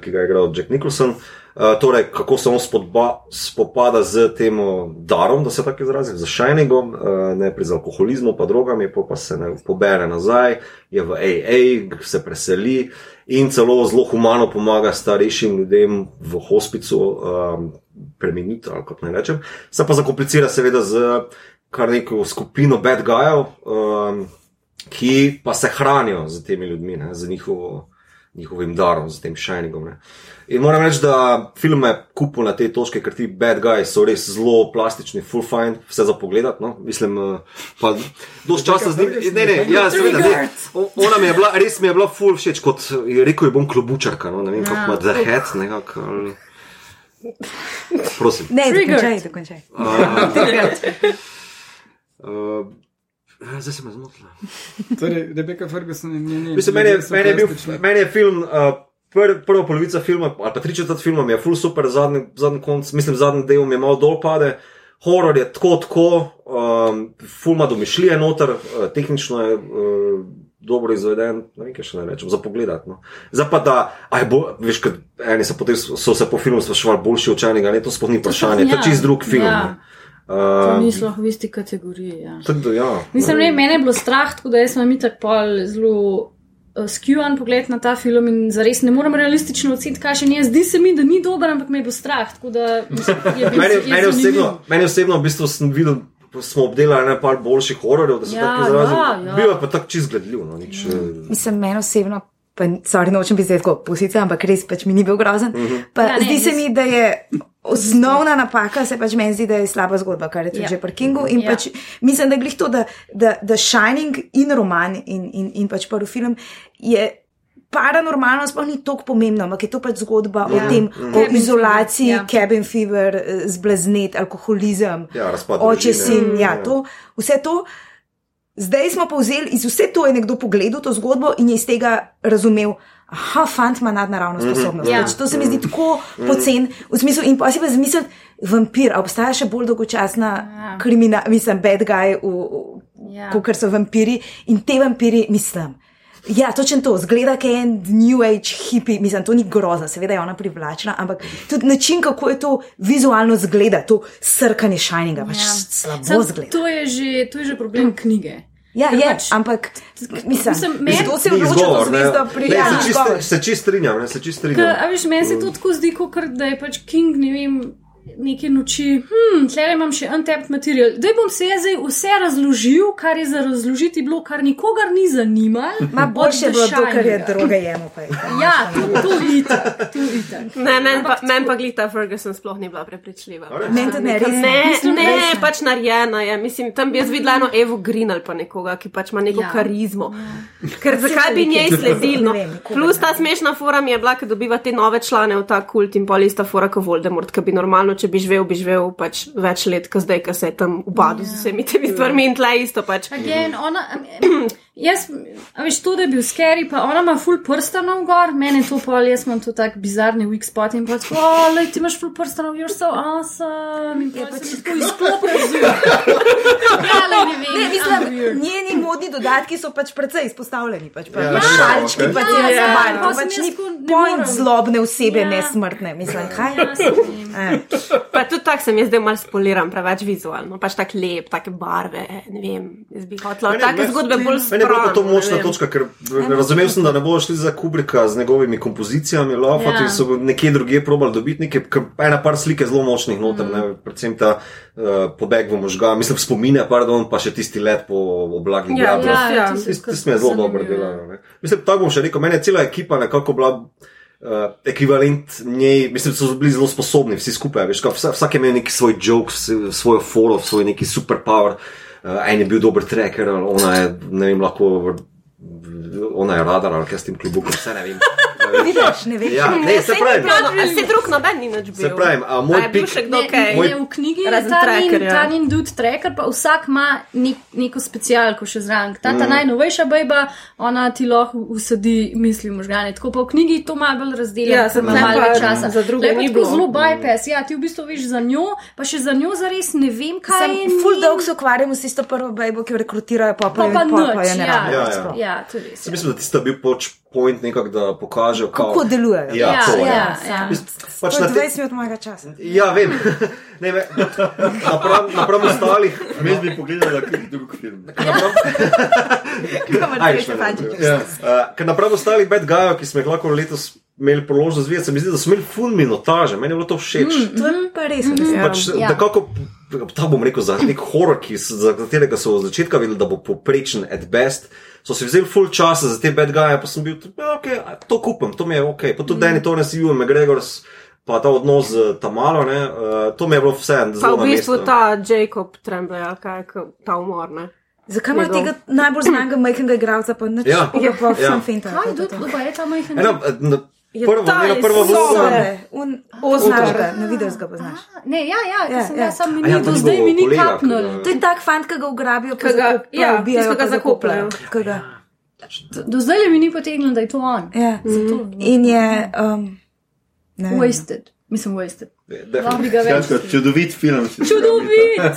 ki ga je igral Jack Nicholson. Uh, torej, kako se on spodba, spopada z tem darom, da se tako izrazim, z Shiningom, uh, najprej z alkoholizmom, pa drogami, pol pa se ne pobere nazaj, je v AA, se preseli in celo zelo humano pomaga starejšim ljudem v hospicu um, preminiti, ali kako naj rečem. Se pa zakomplicira seveda z kar neko skupino bad gujev, um, ki pa se hranijo z temi ljudmi, ne, z njihovo njihovim darom, z tem Shiningom. Ne. In moram reči, da film me kupil na te točke, ker ti bad guys so res zelo plastični, full fine, vse za pogledat. No? Mislim, eh, pa dosti časa z njim. Ne, ne, ja, seveda, ne. Ona mi je bila, res mi je bila full všeč, kot je rekel, je bom klobučarka, no? ne vem, kako ima The Head, nekako. ali- Prosim. Ne, Triggered. dokončaj, dokončaj. Uh, zdaj se me zmotila. Torej, Rebeka Ferguson in njeni. Mislim, meni je, meni je, bil, meni je film, uh, pr, prva polovica filma, ali pa tri četrt filma, je full super, zadnji, zadnji konc, mislim, zadnji del mi je malo dol pade. Horor je tako, tako, um, full ima domišljije noter, uh, tehnično je. Uh, Dobro izveden, ne vem, kaj še ne rečem, za pogled. No. Zdaj pa, da, aj, bo, veš, eni so, potem, so se po filmu sprašvali, boljši od čajnega, ne, to sploh ni vprašanje, to je ja, čist drug film. ja. ne. To Uh, ni sploh v isti kategoriji. Ja. tako da, ja, Mislim, ne, mene je bilo strah, tako da jaz sem mi tako pol zelo uh, skjuan pogled na ta film in zares ne morem realistično oceniti, kaj še ni. Zdi se mi, da ni dober, ampak me je bilo strah. Tako da mislim, je bil Meni, meni, osebno, meni osebno, v bistvu sem videl, smo obdelali nekaj boljših hororjev, da se Ja, tako izrazim. ja, ja. Bil je pa tako čist gledljiv. No, nič, eh, Mislim, meni osebno, pa sorry, nočem biti zdaj tako pusica, ampak res pač mi ni bil grozen. Pa Ja, ne, zdi se mi, da je osnovna napaka, se pač meni zdi, da je slaba zgodba, kar je tudi Ja. že pri Kingu. In Ja. pač mislim, da glih to, da, da, da Shining in roman in, in, in pač prvi film je. Paranormalno sploh ni tako pomembno, ampak je to pač zgodba ja. o tem, o Cabin izolaciji, ja. cabin fever, eh, zblaznet, alkoholizem, Ja, oče, sin. Ja, Ja. to, vse to. Zdaj smo pa vzeli iz vse to, je nekdo pogledal to zgodbo in je iz tega razumel. Aha, fant ima nadnaravno sposobnost. Ja. Ja. To se mi zdi tako pocen, v smislu, in pa si pa zamisel, vampir, a obstaja še bolj dolgočasna Ja. kriminal, mislim, bad guy, v, v, Ja. ja. kot so vampiri in te vampiri, mislim. Ja, točno to, zgleda, kot je en New Age hippie, mislim, to ni grozno, seveda je ona privlačna, ampak tudi način, kako je to vizualno zgleda, to srkanje shininga, pač Ja. slabo Sam, zgleda. to, je že, to je že problem knjige. Ja, Ker je, pač- ampak mislim, Mislim, meni- zato se Ni odločil izgovor, za ne. zvezdo pri Ne, ja, se čist-. Se strinjam, se čist strinjam. a veš, meni se to tako zdi, kot da je pač King, ne vem, neke noči, hm, tle imam še untapped material. Daj bom se jaz zdaj vse razložil, kar je za razložiti bilo, kar nikogar ni zanimalo. Ma boljše je bilo to, ker je droge jemo. Pa je. Ja, to, to itak, itak. Ne, meni pa, men pa glita Ferguson sploh ni bila prepričljiva. A res? Meni tudi ne, res ne. Ne, Mislim, ne, ne. pač narejena je. Mislim, tam bi jaz videla eno Evo Green ali pa nekoga, ki pač ima neko Ja. ja. karizmo. Ker zakaj bi njej sledil? No? Plus ta smešna fora mi je bila, ker dobiva te nove člane v ta kult in pol ista fora kot Voldemort, ki bi normalno, če bi živel, bi živel pač več let, kot zdaj, ko se je tam ubadil z vsemi temi stvarmi in tle isto pač. Again, ona, jaz, veš, to, da je bil scary, pa ona ima full prstanov gor, meni je to pol, jaz imam to tak bizarni weak spot in pa tako, oh, lej, ti imaš full prstanov, you're so awesome, in pa tako. Ja, vem, Ne, I'm mislim, weird. njeni modni dodatki so pač precej izpostavljeni. Pač, pa, Ja, ja, ja, šalčki, pa Ja, ti ja, zabavni. pa To sem pač jaz ni point zlobne osebe, Ja. nesmrtne. Mislim, kaj? Ja, se vem. Eh. Pa tudi tako se mi je zdaj mal spoliran, preveč vizualno, pač tako lep, take barve, ne vem, jaz bi hotela Meni- take zgodbe bolj Meni je bila to močna ne točka, ker razumel sem, da ne bodo šli za Kubrika z njegovimi kompozicijami, lofati Ja. so nekje drugje probali dobiti nekaj, ker ena par slike zelo močnih noter, mm. ne, predvsem ta uh, pobeg v možga, mislim spomine, pardon, pa še tisti let po oblagi. Ja, Diablo. ja, ja. Tisti mi je zelo dobro delal. ne. Mislim, tako bom še rekel, meni je cela ekipa nekako bila. Uh, ekvivalent njej, mislim, so bili zelo sposobni, vsi skupaj. Veš, kaj, vsak, vsak je imel neki svoj joke, svojo foro, svoj neki superpower. Uh, en je bil dober tracker, ona je, ne vem, lahko, ona je radar ali kaj s tem klubukom, vse ne vem. Vidiš, ne veš. Ja, ne, se pravi, No, no, a se drug noben ni nič bil. se pravi, a A moj je bil pik, še kdo kaj? Moj- ne, v knjigi je Razen dude tracker, pa vsak ima nek, neko specialko še zraven. Ta, ta mm. najnovejša bejba, ona ti lahko usadi misli v možgane. Tako pa v knjigi to malo bolj razdeljeno, Ja, ker sem ima tle malo več časa. za druge ni tako bilo. zelo bypass, ja, ti v bistvu veš za njo, pa še za njo zares ne vem, kaj je. Sem njen- dolg se ukvarjam s tisto prvo bejbo, ki jo rekrutirajo, pa pa, Pa pa pa, pa, pa nič, je ne ja. Ja, ja. ja, to je res. Ja. mislil, da tista bil pač point nekako, da pokaže, Kako delujejo. Ja, Ja, to je. ja, ja. Mislim, Pač To na je te, 20 minut mojega časa. ja, vem. ne, me, napram, napram ostalih. Jaz bi pogledal kakšen drug film. Ja. Uh, ker naprav ostalih bad gujev, ki smo jih lahko letos imeli priložnost videti, se mi zdi, da smo imeli ful minotaže, meni je bilo to všeč. Mm. To je pa res. res. Pač, Ja. ja. Ta bom rekel, za nek horor, ki, za katerega so od začetka videli, da bo poprečen at best. So si vzeli full časa za te bad guye, pa sem bil, ja, okay, to kupim, to mi je ok. Pa tudi Danny Torres, Ewan McGregor, pa ta odnos z Tamalo, ne, uh, to mi je bilo vse. Pa v bistvu mestu. ta Jacob Tremblay, kaj, ke- ta umor, ne. Zakaj ima tega najbolj znanega majhnega igralca, pa nič? Ja. Ja, pa Ja. vsem finta. Kaj, kdo pa je ta majhen? Ja, je prva super. vloga. Sore, un, poznaš ga, na videu ga poznaš. Ne, ja, ja, Ja, ja, sem, ja. ja. sam mi A ja, do zdaj mi ni kapnil. To je tak fant, ki ga ugrabijo, pa Ki ga- ja, ubijajo, ga. Ki ga- Do zdaj mi ni potegnilo, da je to on. Ja. Zato, In je. Um, ne vem. wasted. Mislim, wasted. Skratka, čudovit film. Čudovit!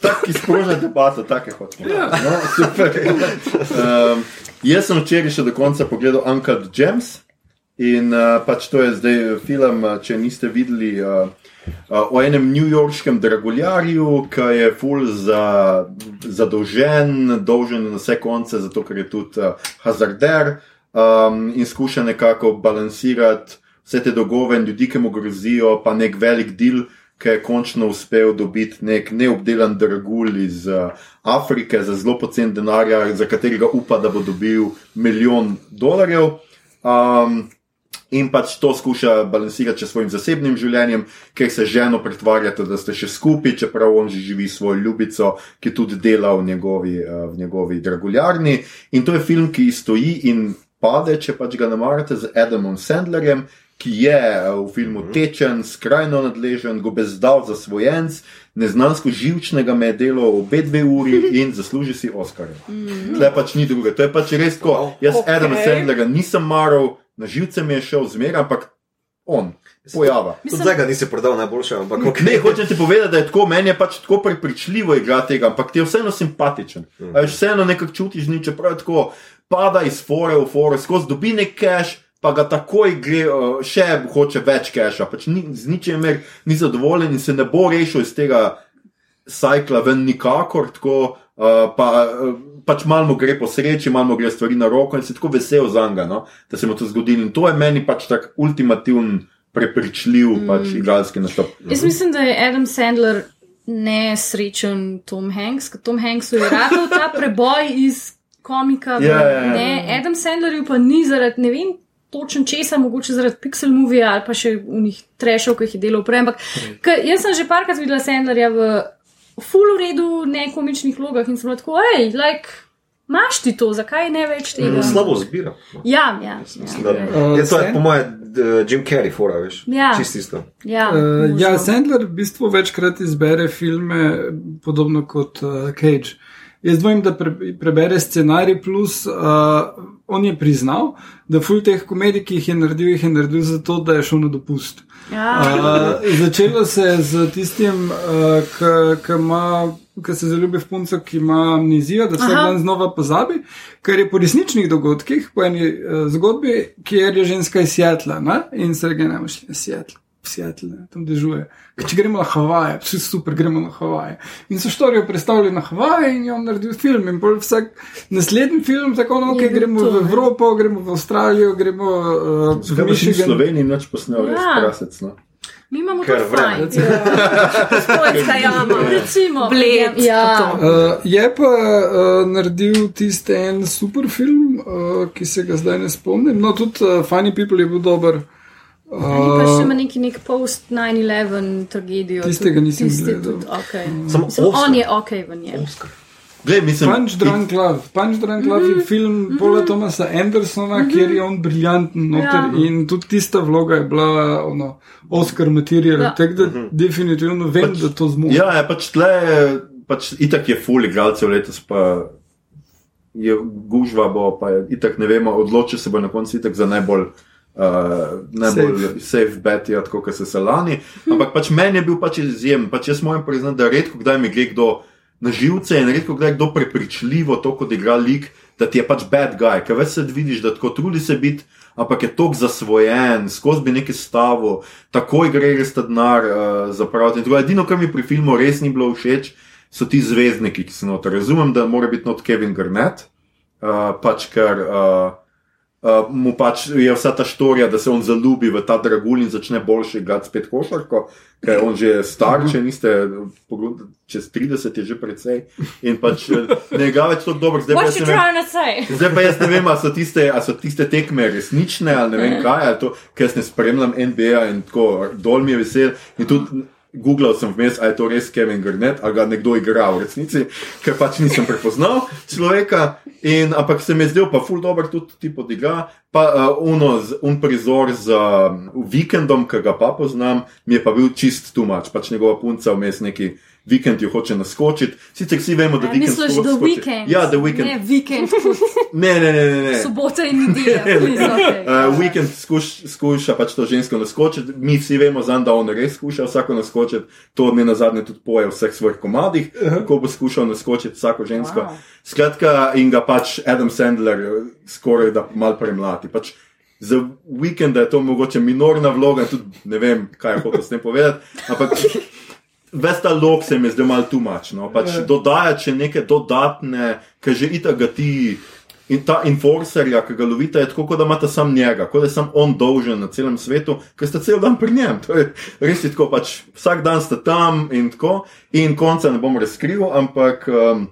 Tak, ki sproža debato, take hočemo. No, super. Um, jaz sem včeraj še do konca pogledal Uncut Gems in uh, pač to je zdaj film, uh, če niste videli. Uh, Uh, o enem newyorškem draguljarju, ki je full za, zadolžen, dolžen na vse konce, zato ker je tudi uh, hazarder um, in skuša nekako balansirati vse te dolgove in ljudi, ki mu grozijo, pa nek velik del, ki je končno uspel dobiti nek neobdelan dragulj iz uh, Afrike za zelo pocen denarja, za katerega upa, da bo dobil milijon dolarjev. Um, In pač to skuša balansirati s svojim zasebnim življenjem, ker se ženo pretvarjate, da ste še skupaj, čeprav on že živi svojo ljubico, ki tudi dela v njegovi, eh, v njegovi draguljarni. In to je film, ki stoji in pade, če pač ga ne marate, z Adamom Sandlerjem, ki je eh, v filmu tečen, skrajno nadležen, gobezdal za svojenc, neznansko živčnega med delo obe dve uri in zasluži si Oscarja. Tle pač ni druge, to je pač res tako. Jaz okay. Adama Sandlerja nisem maral, na živce mi je šel zmeraj, ampak on, pojava. Tudi zdaj ga nisi prodal najboljše, ampak ok. Ne, hočem ti povedati, da je tako, meni je pač tako prepričljivo igrati tega, ampak ti je vseeno simpatičen. Mm. Veš, vseeno nekako čutiš, ni čeprav tako pada iz fore v fore, skozi dobi nek cash, pa ga takoj gre, uh, še hoče več casha, pač ni, z ničemer ni zadovoljen in se ne bo rešil iz tega sajkla ven nikakor, tako uh, pa. Uh, Pač malo gre po sreči, malo gre stvari na roko in se tako vesel za njega, no? da se mu to zgodi. In to je meni pač tak ultimativen, prepričljiv mm. pač igralski nastop. Jaz mislim, da je Adam Sandler nesrečen Tom Hanks, ker Tom Hanksu je radil ta preboj iz komika. v- Ja, ja, ja. Ne, Adam Sandlerju pa ni zaradi ne vem. Točen česa, mogoče zaradi Pixel Movie ali pa še v njih trešov, ki jih je delal prej. Ampak jaz sem že parkrat videla Sandlerja v full redu, nekomičnih vlogah in bila tako, hej, like, imaš ti to, zakaj ne več tega? Slabo zbira. Ja, ja. Mislim, ja, da- ja. Je to je po mojem Jim Carrey, fora, veš. Ja. Čisto isto. ja, Uh, ja, možno. Sandler v bistvu večkrat izbere filme, podobno kot uh, Cage. Jaz dvomim, da pre, prebere scenarij, plus uh, on je priznal, da ful teh komedij, ki jih je naredil, jih je naredil zato, da je šel na dopust. Ja. Uh, začelo se je z tistim, uh, ki se zaljubi v punco, ki ima amnezijo, da Aha. dan znova pozabi, kar je po resničnih dogodkih, po eni uh, zgodbi, kjer je ženska iz Sietla ne? in se reče, ne moreš, Sietla. Seattle, ne, tam dežuje. Če gremo na Havaje, vsi super, gremo na Havaje. In so štorijo predstavili na Havaje in je on naredil film. In pol vsak naslednji film, tako no, ok, Je bil gremo to, v ne. Evropo, gremo v Avstralijo, gremo uh, v bi šli v. Sloveniji noč posnel, res Ja. prasec. No? Mi imamo Ker to vreme. fajn. Poljska jama. Recimo, Bled, Ja. Uh, je pa uh, naredil tisti en super film, uh, ki se ga zdaj ne spomnim. No, tudi uh, Funny People je bil dober. Ali pa še ima Uh, neki nek post 9-11 tragedijo. Tistega nisem tisti gledal. tudi, Okay. Samo Mislim, Oscar. on je ok v njem. Glej, mislim, Punch Drunk Love. Punch Drunk Love Mhm. je film Paula Thomasa Andersona, kjer je on briljanten noter Ja. in tudi tista vloga je bila ono, Oscar material. Ja. Tako da definitivno vem, da to zmore. Ja, je pač tle, pač itak je ful igralcev letos, pa je gužva, bo pa je itak ne vemo, odloči se bo na koncu itak za najbolj. Uh, najbolj safe, safe bet je, tako kot se se lani. Ampak pač meni je bil pač izjemen. Pač jaz moram priznati, da redko kdaj mi gre kdo na živce in redko kdaj kdo prepričljivo to, kot igra lik, da ti je pač bad guy. Ker več se vidiš, da tako trudi se biti, ampak je tok zasvojen, skozi bi nekaj stavo, takoj gre res ta denar uh, zapraviti. In tako Edino, kar mi pri filmu res ni bilo všeč, so ti zvezdniki, ki so noter. Razumem, da mora biti not Kevin Garnett, uh, pač ker. Uh, Uh, mu pač je vsa ta štorija, da se on zaljubi v ta dragulj in začne boljši igrati spet košarko, ker je on že star, če niste, pogledali, čez 30 je že precej. In pač eh, ne igra več tako dobro, zdaj pa you ne vem. trying to say? Zdaj pa jaz ne vem, ali so tiste, ali so tiste tekme resnične ali ne vem kaj, ali to, ker jaz ne spremljam NBA in tako dol mi je vesel. In tudi Googlal sem vmes, ali je to res Kevin Garnett, ali ga nekdo igra v resnici, ker pač nisem prepoznal človeka. In, ampak se mi je zdel pa ful dobro tudi ti podigra. Pa uh, uno, z- un prizor z uh, vikendom, ki ga pa poznam, mi je pa bil čist tumač, pač njegova punca vmes neki. Vikend jo hoče naskočiti, sicer vsi vemo, da A, vikend Misliš, da skoči. vikend? Ja, da vikend. Ne, vikend, Ne, ne, ne, ne. ne. sobota in nedelja. okay. Uh, Weekend skuš, skuša pač to žensko naskočiti, mi vsi vemo, zan, da on res skuša vsako naskočiti, to ne na zadnje tudi poje v vseh svojih komadih, kako bo skušal naskočiti vsako žensko. Wow. Skratka, in ga pač Adam Sandler eh, skoraj da mal premlati. Pač za vikenda je to mogoče minorna vloga, tudi ne vem, kaj je hotel s tem povedati, ampak. Ves ta lok se mi je zdaj malo tumačno. Pač dodaja še neke dodatne, ki že itak ga ti. In ta enforcerja, ki ga lovite, je tako, kot da imate sam njega, kot da je sam on dolžen na celem svetu, ker ste cel dan pri njem. To je res je tako, pač vsak dan ste tam in tako. In konca ne bom razkril, ampak um,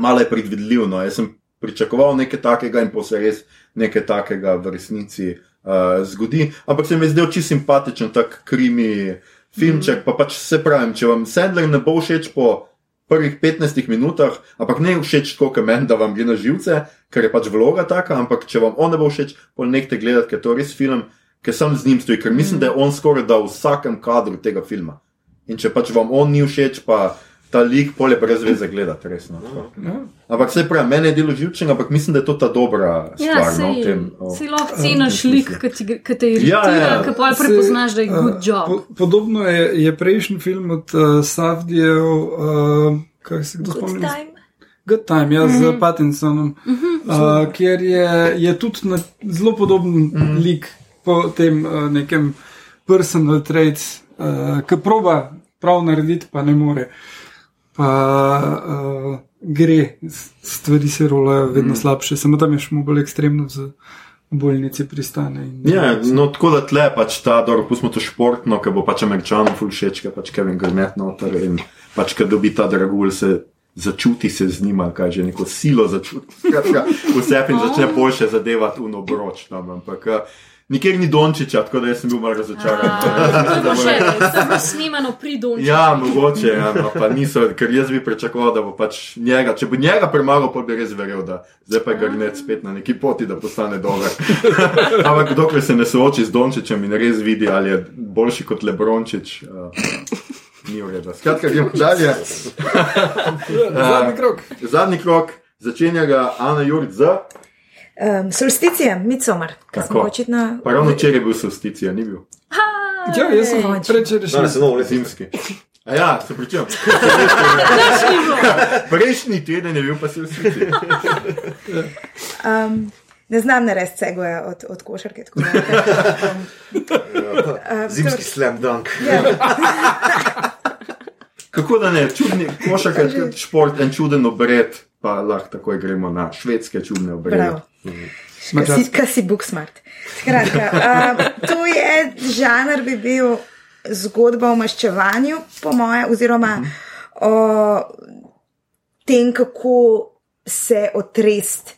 malo je predvidljivo. No. Jaz sem pričakoval nekaj takega in pa se res nekaj takega v resnici uh, zgodi. Ampak se mi je zdel čisto simpatičen, tak krimi filmček. Pa pač se pravim, če vam Sandler ne bo všeč po prvih 15 minutah, ampak ne všeč tako, kot meni, da vam gre na živce, ker je pač vloga taka, ampak če vam on ne bo všeč, pol nekte gledati, ker to je res film, ker sam z njim stoji, ker mislim, da je on skoraj da v vsakem kadru tega filma. In če pač vam on ni všeč, pa ta lik pol je brez veze gledati, resno. Ja. Ampak se pravi, meni je delo živčen, ampak mislim, da je to ta dobra Ja, stvar. no, v tem, o- si lahko ceniš lik, ki gre- ki te iritira, Ja, ja. ki pa prepoznaš, da je eh, good job. Po, podobno je, je prejšnji film od uh, Savdijev, uh, kaj se kdo Good spomni? time. Good Time, ja, mm -hmm. z Pattinsonom, uh, kjer je, je tudi na, zelo podoben mm -hmm. lik po tem uh, nekem personal traits, uh, ki proba prav narediti, pa ne more. Pa uh, gre, stvari se rolajo vedno mm. slabše, samo tam je še bolj ekstremno z bolnici pristane. In, Ja, no, tako da tle pač ta, dobro, pustimo to športno, ker bo pač američanom ful všeč, ker pač Kevin Garnett noter in pač, ker dobi ta dragulj, se začuti se z njima, kaj že neko silo začuti. Skratka, vse in začne boljše zadevati v obroč tam, ampak uh, nikjer ni Dončiča, tako da sem bil malo razočaran. Še, to bo snimano pri Dončiću. Ja, mogoče, ja, no, pa niso, ker jaz bi pričakoval, da bo pač njega, če bo njega premagal, pa bi res verjel, da zdaj pa je Garnet spet na neki poti, da postane dober. Ampak dokler se ne sooči z Dončićem in res vidi, ali je boljši kot Lebrončič, uh, ni v redu. Skratka, gremo dalje. Zadnji krok. Zadnji krok, začenja ga Ana Juric z, Um, solsticija, Midsommar, ki smo očitno. pa ravno včeraj je bil solsticija, ni bil. Ja, jaz sem. Danes je novo leto. Zimski. A ja, se pričujem. Prejšnji teden je bil pa solsticija. Um, ne znam narediti segoja od, od košarke. tako da- Um, Zimski slam dunk. Ja, Kako da ne, čudni košarka je šport, en čuden obred, pa lahko takoj gremo na švedske čudne obrede. Bravo. Kaj si, si book smart. Skratka, um, to je žanr, bi bil zgodba o maščevanju, po moje, oziroma o tem, kako se otrest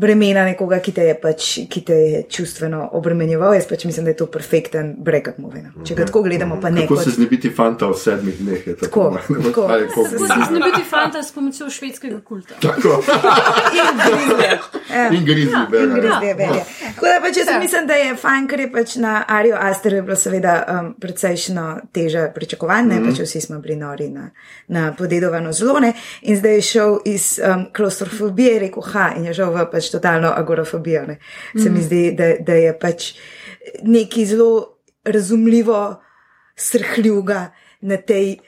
bremena nekoga, ki te je, pač, ki te je čustveno obremenjeval. Jaz pač mislim, da je to perfekten breakup movie. no. Če ga tako gledamo, pa ne Kako kot se znebiti fanta v sedmih dneh? je Tako, tako. Ali kako- Se- se znebiti fanta s pomočjo švedskega kulta? Tako. in grizlje. Ja. In grizi, In bere. grozde belje. Tako da pač jaz mislim, da je fajn, ker je pač na Arju Asteru je bilo seveda um, precejšno teže pričakovanje, mm. pač vsi smo bili nori na, na podedovano zlone in zdaj je šel iz um, klaustrofobije, je rekel, ha, in je šel v pač totalno agorafobijo. Ne. Se mi zdi, da, da je pač neki zelo razumljivo srhljiva na tej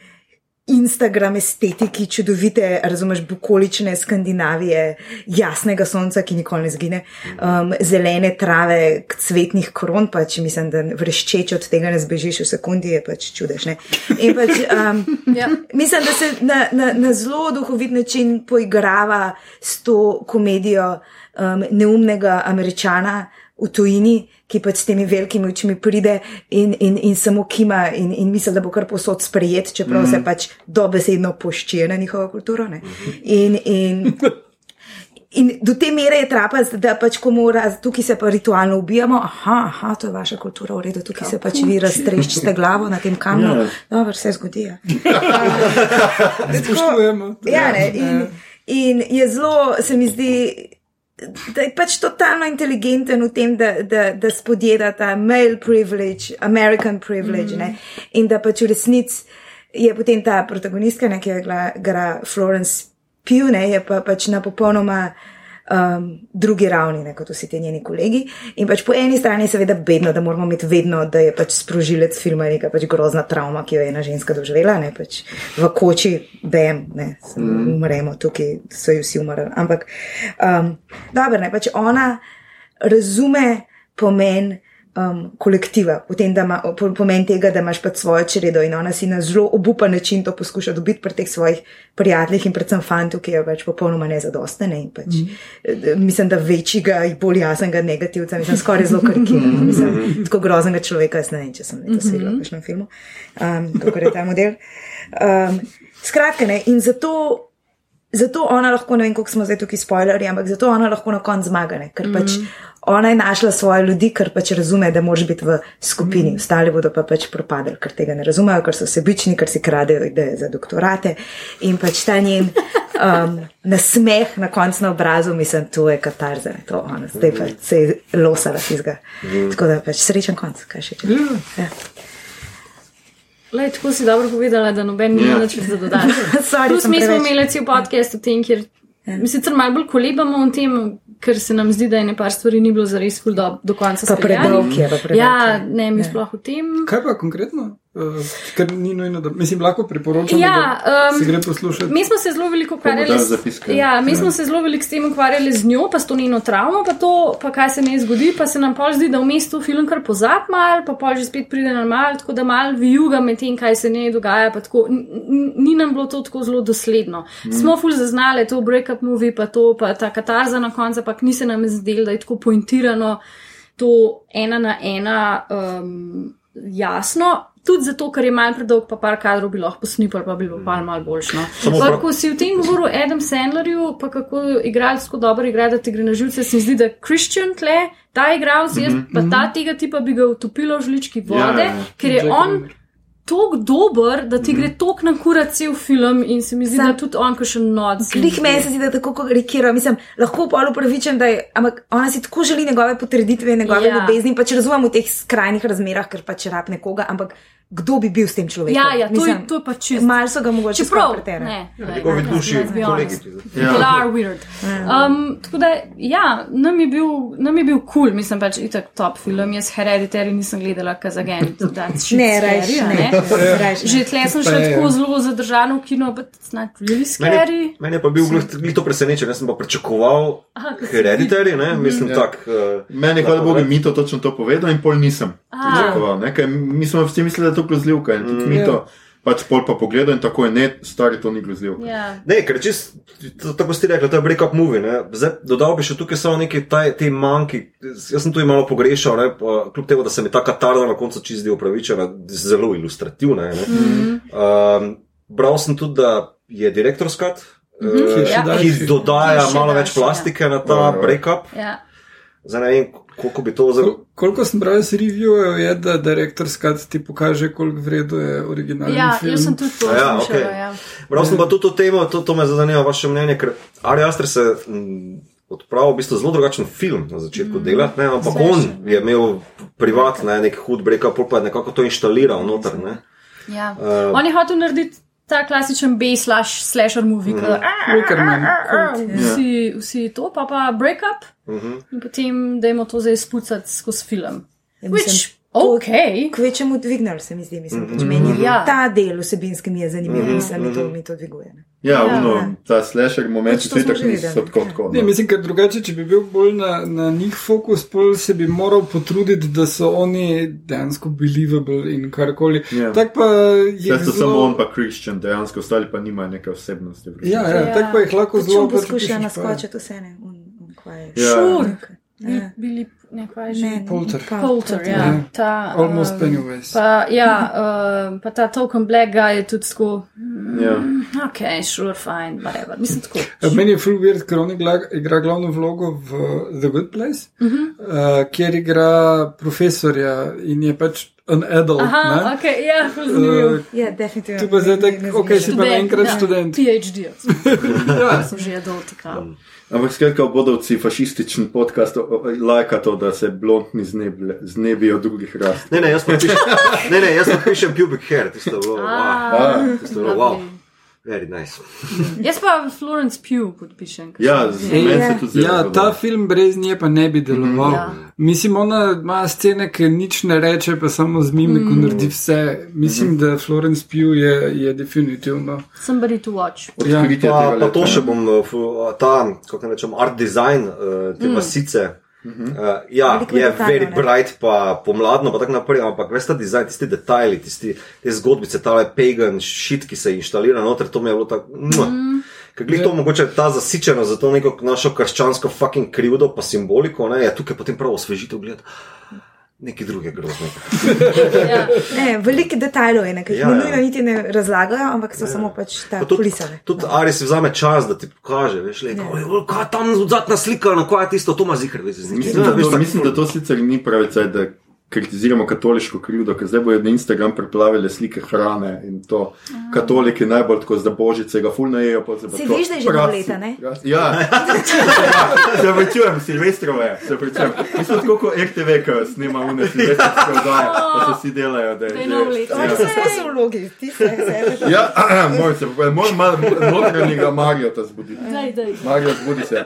Instagram estetiki, čudovite, razumeš, bukolične Skandinavije, jasnega sonca, ki nikoli ne zgine, um, zelene trave, cvetnih kron, pač mislim, da vreščeč od tega ne zbežiš v sekundi, je pač čudež. Ne? In pač, um, Ja. mislim, da se na, na, na zelo duhovit način poigrava s to komedijo um, neumnega američana v tujini, ki pač s temi velikimi očmi pride in, in, in samo kima in, in misli, da bo kar posod sprejet, čeprav mm. se pač dobesedno poščije na njihovo kulturo. ne. In, in, In do te mere je trapast, da pač ko mora, tukaj se pa ritualno ubijamo, aha, aha, to je vaša kultura, v redu, tukaj se pač vi raztreščite glavo na tem kamnu. Ja. Dobro, vse zgodi. Ja. Spoštujemo. Ja, ne, in, in je zelo, se mi zdi, da je pač totalno inteligenten v tem, da, da, da spodjeda ta male privilege, American privilege. Mm. In da pač v resnici je potem ta protagonistka, ne, ki igra- igra Florence Pugh, ne, je pa pač na popolnoma. Um, drugi ravni, ne, kot vsi ti njeni kolegi. In pač po eni strani je seveda bedno, da moramo imeti vedno, da je pač sprožilec filma neka pač grozna travma, ki jo je ena ženska doživela, ne pač v koči, bam, ne, mm. umremo, tukaj so ji vsi umrli. Ampak, um, dobro, ne, pač ona razume pomen um, kolektiva, v tem, da ima po- pomen tega, da imaš pač svojo čredo in ona si na zelo obupan način to poskuša dobiti pri teh svojih prijateljih in predvsem fantu, ki je pač popolnoma nezadostne. Ne, in pač, mm. Mislim, da večjega in bolj jasnega negativca, mislim, skoraj zelo karikirano. Mislim, tako groznega človeka, jaz ne vem, če sem to svidela v kakšnem filmu, um, kako je ta model. Um, skratka, ne, in zato. Zato ona lahko, ne vem, koliko smo zdaj tukaj spoilerji, ampak zato ona lahko na koncu zmaga, ne? ker pač ona je našla svoje ljudi, ker pač razume, da moraš biti v skupini, ostali bodo pa pač propadli, ker tega ne razumejo, ker so sebični, ker si kradejo ideje za doktorate in pač ta njen um, nasmeh na koncu na obrazu, mislim, to je katarza, ne, to ona, zdaj pa se je losala tizga. Tako da pač srečen konc, kaj še če. Ja. Lej, tako si dobro povedala, da noben Ja. nima nič za dodati. Sorry, Plus sem mi smo imeli cel podcast o tem, kjer mi sicer malo bolj kolebamo o tem, ker se nam zdi, da je nekaj stvari ni bilo zares ful do, do konca Pa predolg je, pa predolg Ja, ne, mi Ja. sploh o tem. Kaj pa konkretno? Uh, ker ni nujno, da mislim, lahko priporočam, Ja, da um, se gre poslušati. Mi smo se zelo veliko ukvarjali s, zapiske. ja, mi smo se zelo veliko s tem ukvarjali z njo, pa s to njeno travmo, pa to, pa kaj se ne zgodi, pa se nam pol zdi, da vmes to film kar pozab mal, pa pol že spet pride na mal, tako da mal vijuga med tem, kaj se ne dogaja, pa tako, ni nam bilo to tako zelo dosledno. Mm. Smo ful zaznali to breakup movie, pa to, pa ta katarza na koncu, ampak ni se nam zdelo, da je tako pointirano, to ena na ena um, jasno. Tudi zato, ker je malo predolg, pa par kadrov bi lahko posnipal, pa bi bilo pa malo boljšno. Samo Pa, ko si v tem govoril o Adam Sandlerju, pa kako igralec tako dobro igra, da ti gre na živce, se mi zdi, da Christian tle, ta igralec, jaz pa ta tega tipa bi ga utopila v žlički vode, Ja, ja. ker je Jack on Reacher. Tako dober, da ti gre tok na kura cel film in se mi zdi, Sam- da tudi on, ko še noč. Glih meni se zdi, da tako karikira, mislim, lahko pa upravičen, da je, ampak ona si tako želi njegove potrditve, njegove Ja. ljubezni, pač razumem v teh skrajnih razmerah, ker pač rab nekoga, ampak kdo bi bil s tem človekom? Ja, ja, to je, to je pa čisto. Mal so ga mogoče Čeprav, pretirali. ne, ne, Njegovi ne, duši, let's be kolegi. honest. Ja. People are weird. Um, tako da, ja, nam je bil, nam je bil kul, cool. mislim pač itak top film. Jaz Hereditary nisem gledala, kaz again, that's shit Ne, scary, rajš a ne. Rajš ne. Že tle sem Pa šla je, tako ja. zelo zadržana v kino, but it's not really Meni, scary. meni je pa bil glih- glih to presenečen, jaz sem pa pričakoval Aha, ko si- hereditary, ne? mislim Ja. tak. Uh, Meni je, hvala Bogu, Mito točno to povedal in pol nisem. A. pričakoval, ne, ker Mi smo vsi mislili, da je to grozljivka in tudi Mito pač pol pa pogledal in tako je, ne, stari to ni grozljivka. Ja. Ne, ker čist, to- tako ste rekli, to je break-up movie. Ne? Zdaj, dodal bi še tukaj samo neki taj, te manjki. Jaz sem tu malo pogrešal, ne? pa, kljub temu, da se mi ta katarza na koncu čist zdi upravičena, zelo ilustrativna. Ne? Mhm. Um, bral sem tudi, da je direktor skat. Ki je še Ja. daljši. Ki dodaja Ki malo več daljši, plastike na ta Ja, ja. break-up. Zdaj ne vem, koliko bi to zelo. Kol- Koliko sem bral iz reviewov, je, da direktor skat ti pokaže, koliko vredo je originalni ja, film. jaz sem tudi to Ja, slišala. okej. Ja. Bral sem pa tudi to temo, to, to me zanima vaše mnenje, ker Ari Aster se odpravil v bistvu zelo drugačen film na začetku mm, delati, ne, ampak slišal. on je imel privat, ne, nek hud break-up, pa je nekako to inštaliral noter, ne. Ja. Uh, On je hotel narediti ta klasičen B-slash slasher movie, mm. Walkerman. vsi, vsi to, pa pa breakup uh -huh. in potem dajmo to zdaj spucati skozi film. Ja, mislim- Which Ok. kvečemu dvignil, se mi zdi, mislim, pač meni je Ja. ta del vsebinski mi je zanimiv, mislim, mi to, mi to dviguje. ne. Ja, Ja. uno, ta slasher moment, Pač tako niso tako tako. Ne, no. mislim, ker drugače, če bi bil bolj na, na njih fokus, pol se bi moral potruditi, da so oni dejansko believable in karkoli. Ja. Tak pa je. Vse so samo on pa Christian, dejansko ostali pa nimajo neke osebnosti. Ja, ja, Ja. tak pa jih lahko Pač zelo poskuša pač naskočiti vse, ne, on, on kva je. Ja. Šur. Ja. Bili nekaj že. Ne, ne, Polter. pa- Polter, ja. Ja. Ta, Almost um, Pennywise. Pa, ja, uh, pa ta token black guy je tudi tako, Ja. ok, sure, fine, whatever. Mislim tako. Eh, Meni je full weird, ker on igra, igra glavno vlogo v The Good Place, uh -huh. uh, kjer igra profesorja in je pač an adult. Aha, ne? ok, ja, zanimivo. Uh, Ja, definitivno. Tu pa zdaj Ne- tak, ne okej, si pa naenkrat študent. PhD. ja. So že adulti, kao. Ampak skratka, bodovci fašističen podcast lajka to, da se blondni znebi- znebijo drugih rast. Ne, ne, jaz pa pišem, ne, ne, jaz pa pišem pubic hair, tisto je bilo, wow, Ah, tisto je bilo, wow. Very nice. Jaz pa Florence Pugh podpišem. Ja, zelo. Ja, ta film brez nje pa ne bi deloval. Ja. Mislim, ona ima scene, ki nič ne reče, pa samo z mimiko mm. naredi vse. Mislim, da Florence Pugh je, je definitivno. Somebody to watch. Ja. Pa, pa to še bom, uh, fu- ta, kako rečem, art design, uh, te vasice. Uh, ja, Veliko je detajlov, very ne? bright, pa pomladno, pa tako naprej, ampak veš ta dizajn, tisti detajli, tisti, te zgodbice, ta pagan shit, ki se inštalira noter, to mi je bilo tako. Mm. Ker glih to mogoče ta zasičeno za to neko našo krščansko fucking krivdo, pa simboliko, ne, je tukaj potem prav osvežitev gledati. Nekaj druge grozne. Ja. Ne, veliko detajlov je, nekaj Ja, ja, ja. nujno niti ne razlagajo, ampak so ja. samo pač ta Pa tudi, kulisave. tudi Ari si vzame čas, da ti pokaže, veš, le, ja. kaj tam zadnja slika, na kaj je tisto, to ima zikr, veš. Mislim, da, to, mislim, da to sicer ni pravi caj, da kritiziramo katoliško krivdo, ker zdaj bojo na Instagram preplavile slike hrane in to katoliki najbolj tako za božice ga fulnajejo. Si veš, da je že pol leta, ne? Ja, se pričujem, Silvestrove, se pričujem. Mislim, tako kot RTV, ki snima une silvestrske oddaje, pa se vsi delajo, da je že- novo leto. Ja. Vse so vlogi, ti se sebe. Ja, moj se, moj malo notranjega Marijo ta zbudi. Daj, daj. Marijo, zbudi se.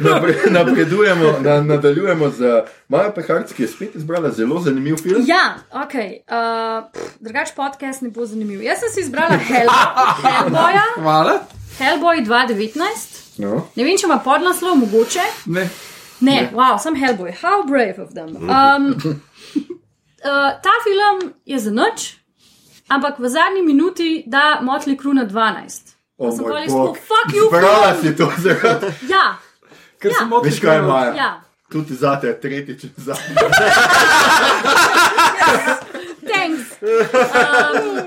Napre, napredujemo, na, nadaljujemo z Majo Peharc, ki je spet izbrala zelo zanimiv film. Ja, ok. Uh, drugač podcast ne bo zanimiv. Jaz sem si izbrala Hell, Hellboya, Hvala. Hellboy 2019. No. Ne vem, če ima podnaslov, mogoče. Ne. Ne, wow, sem Hellboy, how brave of them. Um, uh, ta film je za noč, ampak v zadnji minuti da Motley Crue na 12. O sem pa res tako, fuck you, Zbrala film. si to, zaradi. Ja, Ker Ja. sem motil. Veš kaj, Maja? ja. Tudi zate, tretjič za. Thanks. Um,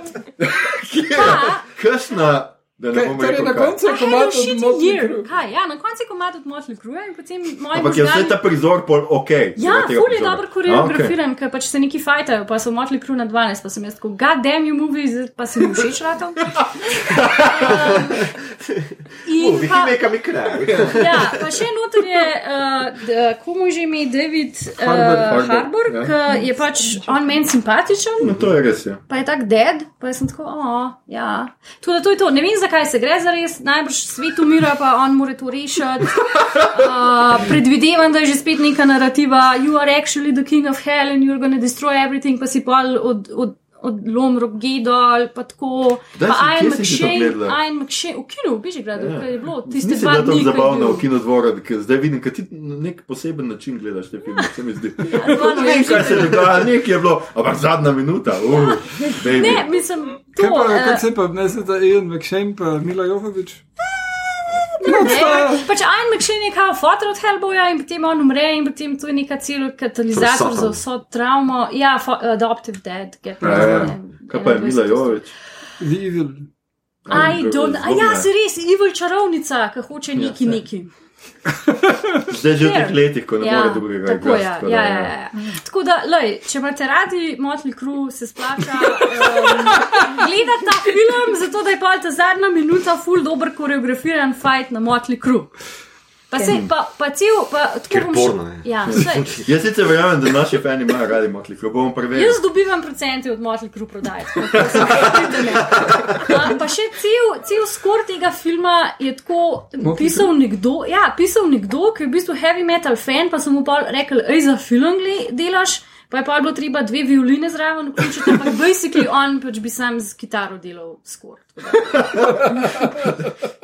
pa, Kršna, da ne bom je rekel. na koncu I had a komat shitty od. Motley Kaj, ja, na koncu je komat od Motley Crue in potem moji Ampak je možgani- ta prizor pol ok. Ja, ful je dobro koreografiran, ker pač se neki fajtajo, pa so motli kru na 12, pa sem jaz tako, god damn you movie, zdaj pa se mi všeč rato. In Vi pa, ja, pa še noter je, uh, komu že ime David uh, Harbour, Harbour, ja. ki je pač on meni simpatičen. No, to je res. Ja. Pa je tako dead, pa jaz sem tako, oh, ja. Tudi to je to, ne vem zakaj se gre za res, najbrž svet umira, pa on mora to rešiti. Uh, predvidevam, da je že spet neka narativa, you are actually the king of hell and you're gonna destroy everything, pa si pol od. od Odlom rogi dol, pa tako. Daj Pa Ian McShane? Ian McShane, v kinu, v Bežigradu, Ja. ja. je bilo tiste Nisi dva dni. je zabavna bil. v kinodvoru, ker zdaj vidim, da ti na nek poseben način gledaš te filme. Se mi zdi. Dva Ne vem, kaj se dogaja, nekaj je bilo, ampak zadnja minuta. Uh, baby. Ne, mislim, to. Kaj pa, eh, kaj se pa obnese ta Ian McShane pa Mila Jovovič? Pač Ian McShane je kao fotor od Hellboya in potem on umre in potem to je neka celo katalizator za vso travmo. Ja, adoptive dead. get Ja, ja. ne, Kaj pa je Mila 21. Jovič? The Evil. I don't, a ja, se res, evil čarovnica, ki hoče neki saj. neki. Zdaj že v teh letih, ko ne Ja, more drugega tako, igrati, ja, tako da, ja, ja, ja. Tako da, lej, če imate radi Motley Crue, se splača um, gledati ta film, zato da je pa ta zadnja minuta full dobro koreografiran fight na Motley Crue. Pa se, pa, pa cel, pa tako bom je. Ja, Jaz sicer verjamem, da naši fani imajo radi motli, ko bomo preverili. Jaz dobivam procente od Motley Crue prodaje. Pa še cel, cel skor tega filma je tako pisal nekdo, ja, pisal nekdo, ki je v bistvu heavy metal fan, pa sem mu pa rekel, ej, za film gle- delaš. Pa je pa bilo treba dve violine zraven vključiti, ampak basically on pač bi sam z kitaro delal skor.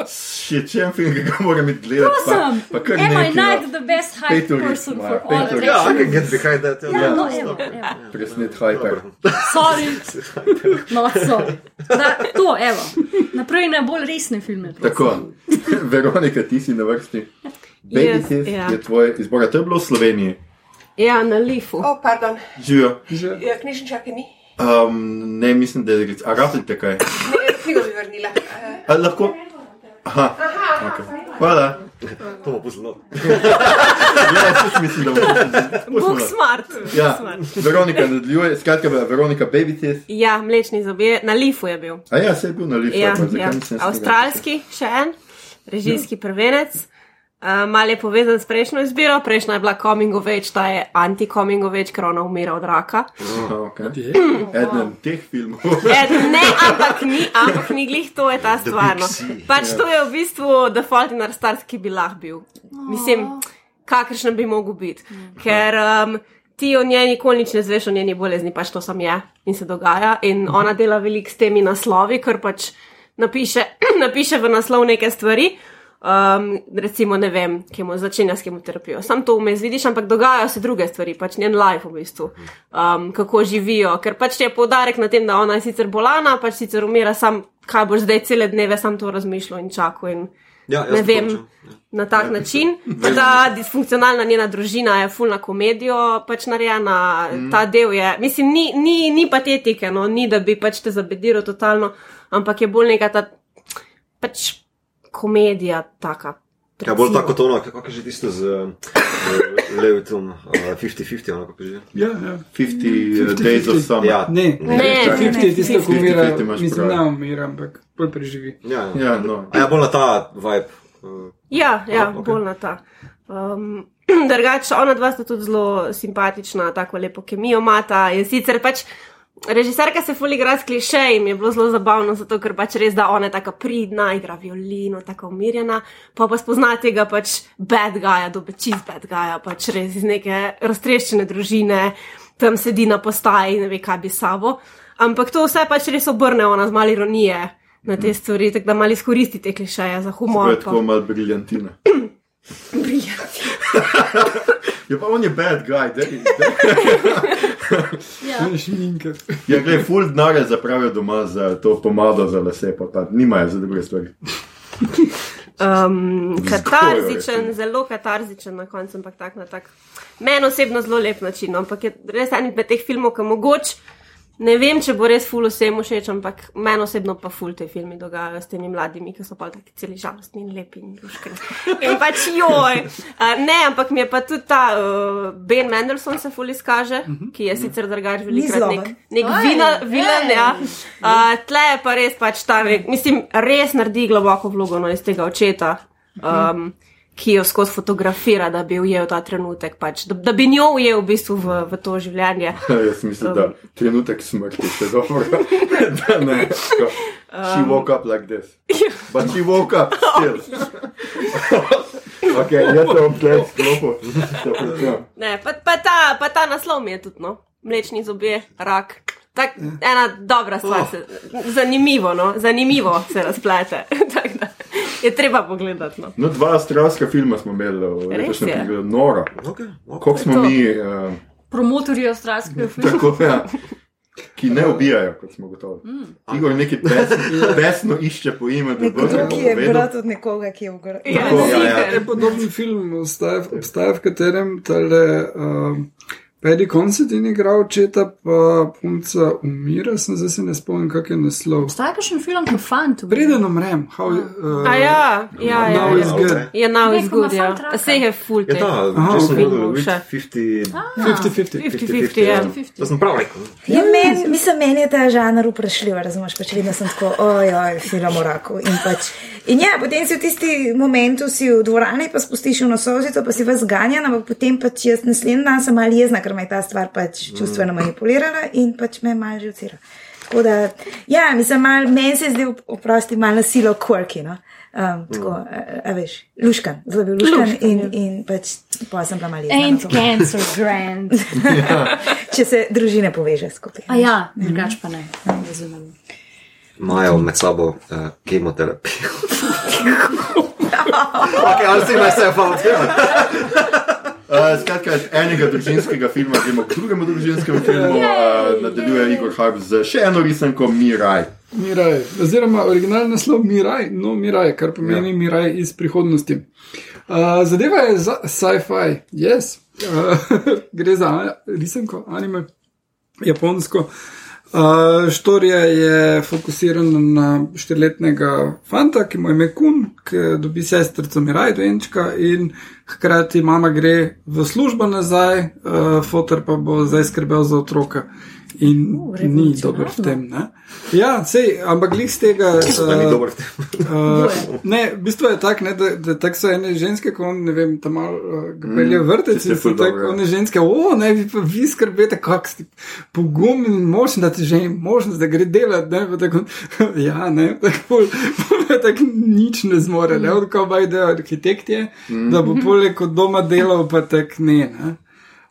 Še čem film, ki ga moram iti gledati. pa- Prosim, pa kar am I not no. the best hype Pet ur, person ja, for all ur. Ja, I can get behind that. Ja, no, evo, evo. Presnet hyper. Sorry. No, sorry. Da, to, evo. Naprej na bolj resne filme. prosim. Tako, Veronika, ti si na vrsti. Baby Yes, Teeth ja. je tvoj izbor. To je bilo v Sloveniji. Ja, na lifu. O, pardon, Živijo. Že ja, knjižničarke ni. Um, ne, mislim, da je. A rafite kaj? Ne, knjigo bi vrnila. Uh, A, lahko. Aha, okay. hvala. To bo pustilo. Ja, tudi mislim, da bo. Bog smart. Ja, smart. Veronika nadaljuje, skratka, Veronika Baby Teeth. Ja, mlečni zobje, na lifu je bil. A ja, se je bil na listu. Ja, ja. Avstralski, še en, režijski prvenec. Uh, mal je povezan s prejšnjo izbiro, prejšnja je bila coming of age, ta je anti-coming of age, ker ona umira od raka. Aha, okay. Eden teh filmov. Ed, ne, ampak ni, ampak ni glih, to je ta stvar. no. Pač to je v bistvu The Fault in Our Stars, ki bi lahko bil. Mislim, kakršen bi mogel biti. Ker um, ti o njej nikoli nič ne zveš o njeni bolezni, pač to sam je in se dogaja. In ona dela veliko s temi naslovi, ker pač napiše, napiše v naslov neke stvari. Um, recimo, ne vem, kemo začenja s kemoterapijo. Sam to vmes vidiš, ampak dogajajo se druge stvari, pač njen life v bistvu, um, kako živijo. Ker pač je poudarek na tem, da ona je sicer bolana, pač sicer umira, sam kaj boš zdaj cele dneve sam to razmišljal in čakal. In, Ja, ne vem, končal, na tak način. Pa Ta disfunkcionalna njena družina je fulna komedijo pač narejena, mm. ta del je, mislim, ni, ni, ni patetike, no, ni da bi pač te zabediral totalno, ampak je bolj neka ta pač komedija taka. Ja, bolj tako tono, kako je že tisto z uh, Levitom, uh, 50-50, ono kako je že. Ja, ja. 50 Days of Summer. Ja, Ne, Ne, čakaj. 50 je tisto, ko 50, umira, 50 mislim, ne umira, ampak bolj preživi. ja, ja. Ja, no. A ja, bolj na ta vibe. Uh, Ja, ja Aha, okay. bolj na ta. Um, Drugače, ona dva sta tudi zelo simpatična, tako lepo kemijo mata. Je sicer pač režiserka se fuli igra s klišejem, je bilo zelo zabavno, zato ker pač res, da ona je tako pridna, igra violino, tako umirjena, pa pa spozna tega pač bad guya, dobe čist bad guya, pač res iz neke raztreščene družine, tam sedi na postaji, ne ve, kaj bi sabo. Ampak to vse pač res obrne ona z malo ironije na te stvari, tako da malo izkoristi te klišeje za To humor. je pa- tako malo briljantina. Ja, pa on je bad guy. Dej, dej. Ja. Šminker. Ja, gledaj, full denarja zapravijo doma za to pomado za lase, pa, pa nimajo za druge stvari. Um, katarzičen, recimo. zelo katarzičen na koncu, ampak tak na tak. Meni osebno zelo lep način, no, ampak je res en izmed teh filmov, ki mogoče ne vem, če bo res ful vsem všeč, ampak meni osebno pa ful te filmi dogajajo s temi mladimi, ki so pa taki celi žalostni in lepi in luškani. In pač joj. Uh, ne, ampak mi je pa tudi ta uh, Ben Mendelssohn se ful izkaže, ki je sicer drugač velikrat nek, nek vilen, ja. Uh, tle je pa res pač ta, mislim, res naredi globoko vlogo no, iz tega očeta. Um, Ki jo skozi fotografira, da bi ujel ta trenutek, pač, da, da bi njo ujel v bistvu v, v to življenje. Jaz mislim, da trenutek smrti je dobro. da ne. Tako, She woke up like this. But she woke up still. ok, jaz se bom tle sklopil. Se pričujem. Ne, pa, pa, ta, pa ta naslov mi je tudi, no, mlečni zobje, rak. Tak, ena dobra stvar, se, zanimivo, no, zanimivo se razplete. Tako da je treba pogledati. No. No, dva avstralska filma smo imeli v Res letošnjem je. pregledu. Nora. okay, okay. Smo To. mi, uh, Promotorji avstralskega filma. tako, ja, ki ne ubijajo, kot smo gotovi. Mm. Igor nekaj bes, besno išče po imenu, bo drugi je brat od nekoga, ki je v gor. Ja, ja, ja. Je podoben film, obstaja, obstaja v katerem tale. Um, Paddy Considine igra očeta, pa punca umira, sem zdaj se ne spomnim, kak je naslov. Obstaja kakšen film, ki fant. Preden umrem, how, uh, A ja, ja, ja. Now is ja. good. Je now is good, ja. Se je full Je te. ta, Aha, Jason ok. Momoa with Še. 50, 50-50. 50-50, ja. 50. To sem prav rekel. Ja, meni, mislim, meni je ta žanr vprašljiv, razumeš, pač vedno sem tako, ojoj, film o raku. In, pač, in ja, potem si v tisti momentu si v dvorani, pa spustiš v nosovzico, pa si vas ganjan, ampak potem pač jaz naslednji dan sem malo jezna, ker me je ta stvar pač čustveno manipulirala in pač me malo živcira. Tako da, ja, mislim, mal, meni se je zdel, oprosti, malo silo quirky. No? Um, tako, a, a veš, luškan, zelo bil luškan, luškan in, in pač pa sem bila malo Ain't jezna. cancer grand. Če se družine poveže skupaj. A ja, drugač pa ne. Razumem. Imajo med sabo uh, kemoterapijo. okay, ali si imaš vse fante? Uh, skratka, iz enega družinskega filma gremo k drugemu družinskemu filmu, uh, nadaljuje Igor Harp z še eno risanko Miraj. Miraj, oziroma originalni naslov Miraj, no Miraj, kar pomeni ja. Miraj iz prihodnosti. Uh, zadeva je za sci-fi, yes. Uh, gre za risanko, anime, japonsko. Uh, štorija je fokusirana na štiriletnega fanta, ki mu je ime Kun, ki dobi sestrico Miraj, dojenčka in hkrati mama gre v službo nazaj, uh, fotor pa bo zdaj skrbel za otroka. In uh, ni dober v tem. Ne? Ja, sej, ampak glih z tega. Da ni dober v tem. Uh, ne, v bistvu je tako, da, da tak so ene ženske, ko on, ne vem, tam malo uh, pelje vrtec tisto je in so tako ja. one ženske, o, ne, vi pa vi skrbite, kak ste pogumni in močni, da ti že je možnost, da gre delati, ne, pa tako, ja, ne, tako, pol, pol, tako nič ne zmore, ne, od kao baj, da je arhitekt je, da bo poleg od doma delal, pa tak ne, ne.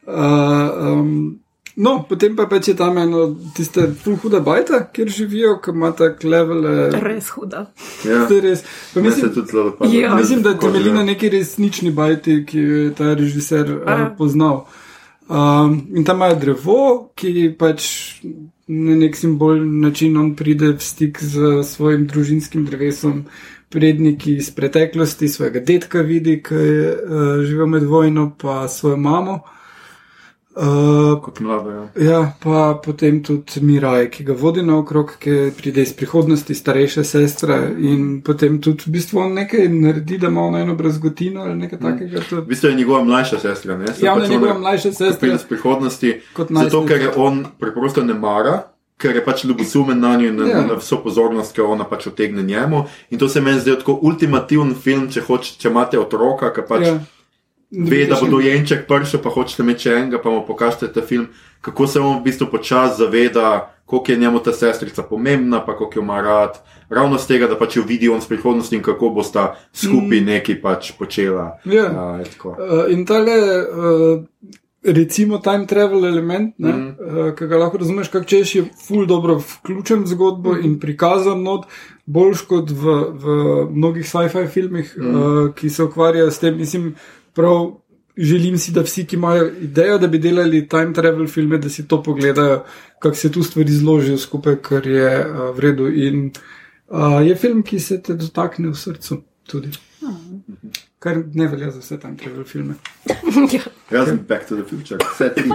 Uh, um, No, potem pa pač je tam eno tiste huda bajta, kjer živijo, ki ima tak levele. Res huda. Ja, To je res. Pa mislim, tudi zelo dopada. Ja. mislim, da temelji ja. na neki resnični bajti, ki jo je ta režiser uh, Aha. poznal. Um, in tam imajo drevo, ki pač na nek simbolni način on pride v stik z svojim družinskim drevesom, predniki iz preteklosti, svojega dedka vidi, ki je uh, živel med vojno, pa svojo mamo. Uh, Kot mlado, ja. Ja, pa potem tudi Miraj, ki ga vodi naokrog, ki pride iz prihodnosti, starejša sestra in potem tudi v bistvu on nekaj naredi, da ima ona eno brazgotino ali nekaj takega. To, V bistvu je njegova mlajša sestra, ne? Se Ja, pač je njegova mlajša sestra. pride iz prihodnosti. Kot Zato, najstnica. ker je on preprosto ne mara. Ker je pač ljubosumen na njo in na, Ja. ja. na vso pozornost, ki jo ona pač otegne njemu. In to se meni zdi tako ultimativen film, če, hoč, če imate otroka, ki pač ja. Ja. ve, da bo dojenček prišel, pa hočete imeti še enega, pa mu pokažete ta film, kako se on v bistvu počasi zaveda, koliko je njemu ta sestrica pomembna, pa koliko jo ima rad. Ravno z tega, da pač jo vidi on s prihodnosti in kako bosta skupaj Mm. nekaj pač počela. Ja. A, je tako. Uh, in tale, uh, recimo, time travel element, mm. Mhm. uh, ki ga lahko razumeš, kako češ je ful dobro vključen v zgodbo mm. in prikazan not, boljš kot v, v mnogih sci-fi filmih, mm. uh, ki se ukvarjajo s tem. Mislim, prav želim si, da vsi, ki imajo idejo, da bi delali time travel filme, da si to pogledajo, kako se tu stvari zložijo skupaj, kar je uh, v redu. In uh, je film, ki se te dotakne v srcu tudi. Kar ne velja za vse tam travel filme. Razen Back to the Future, vse tri.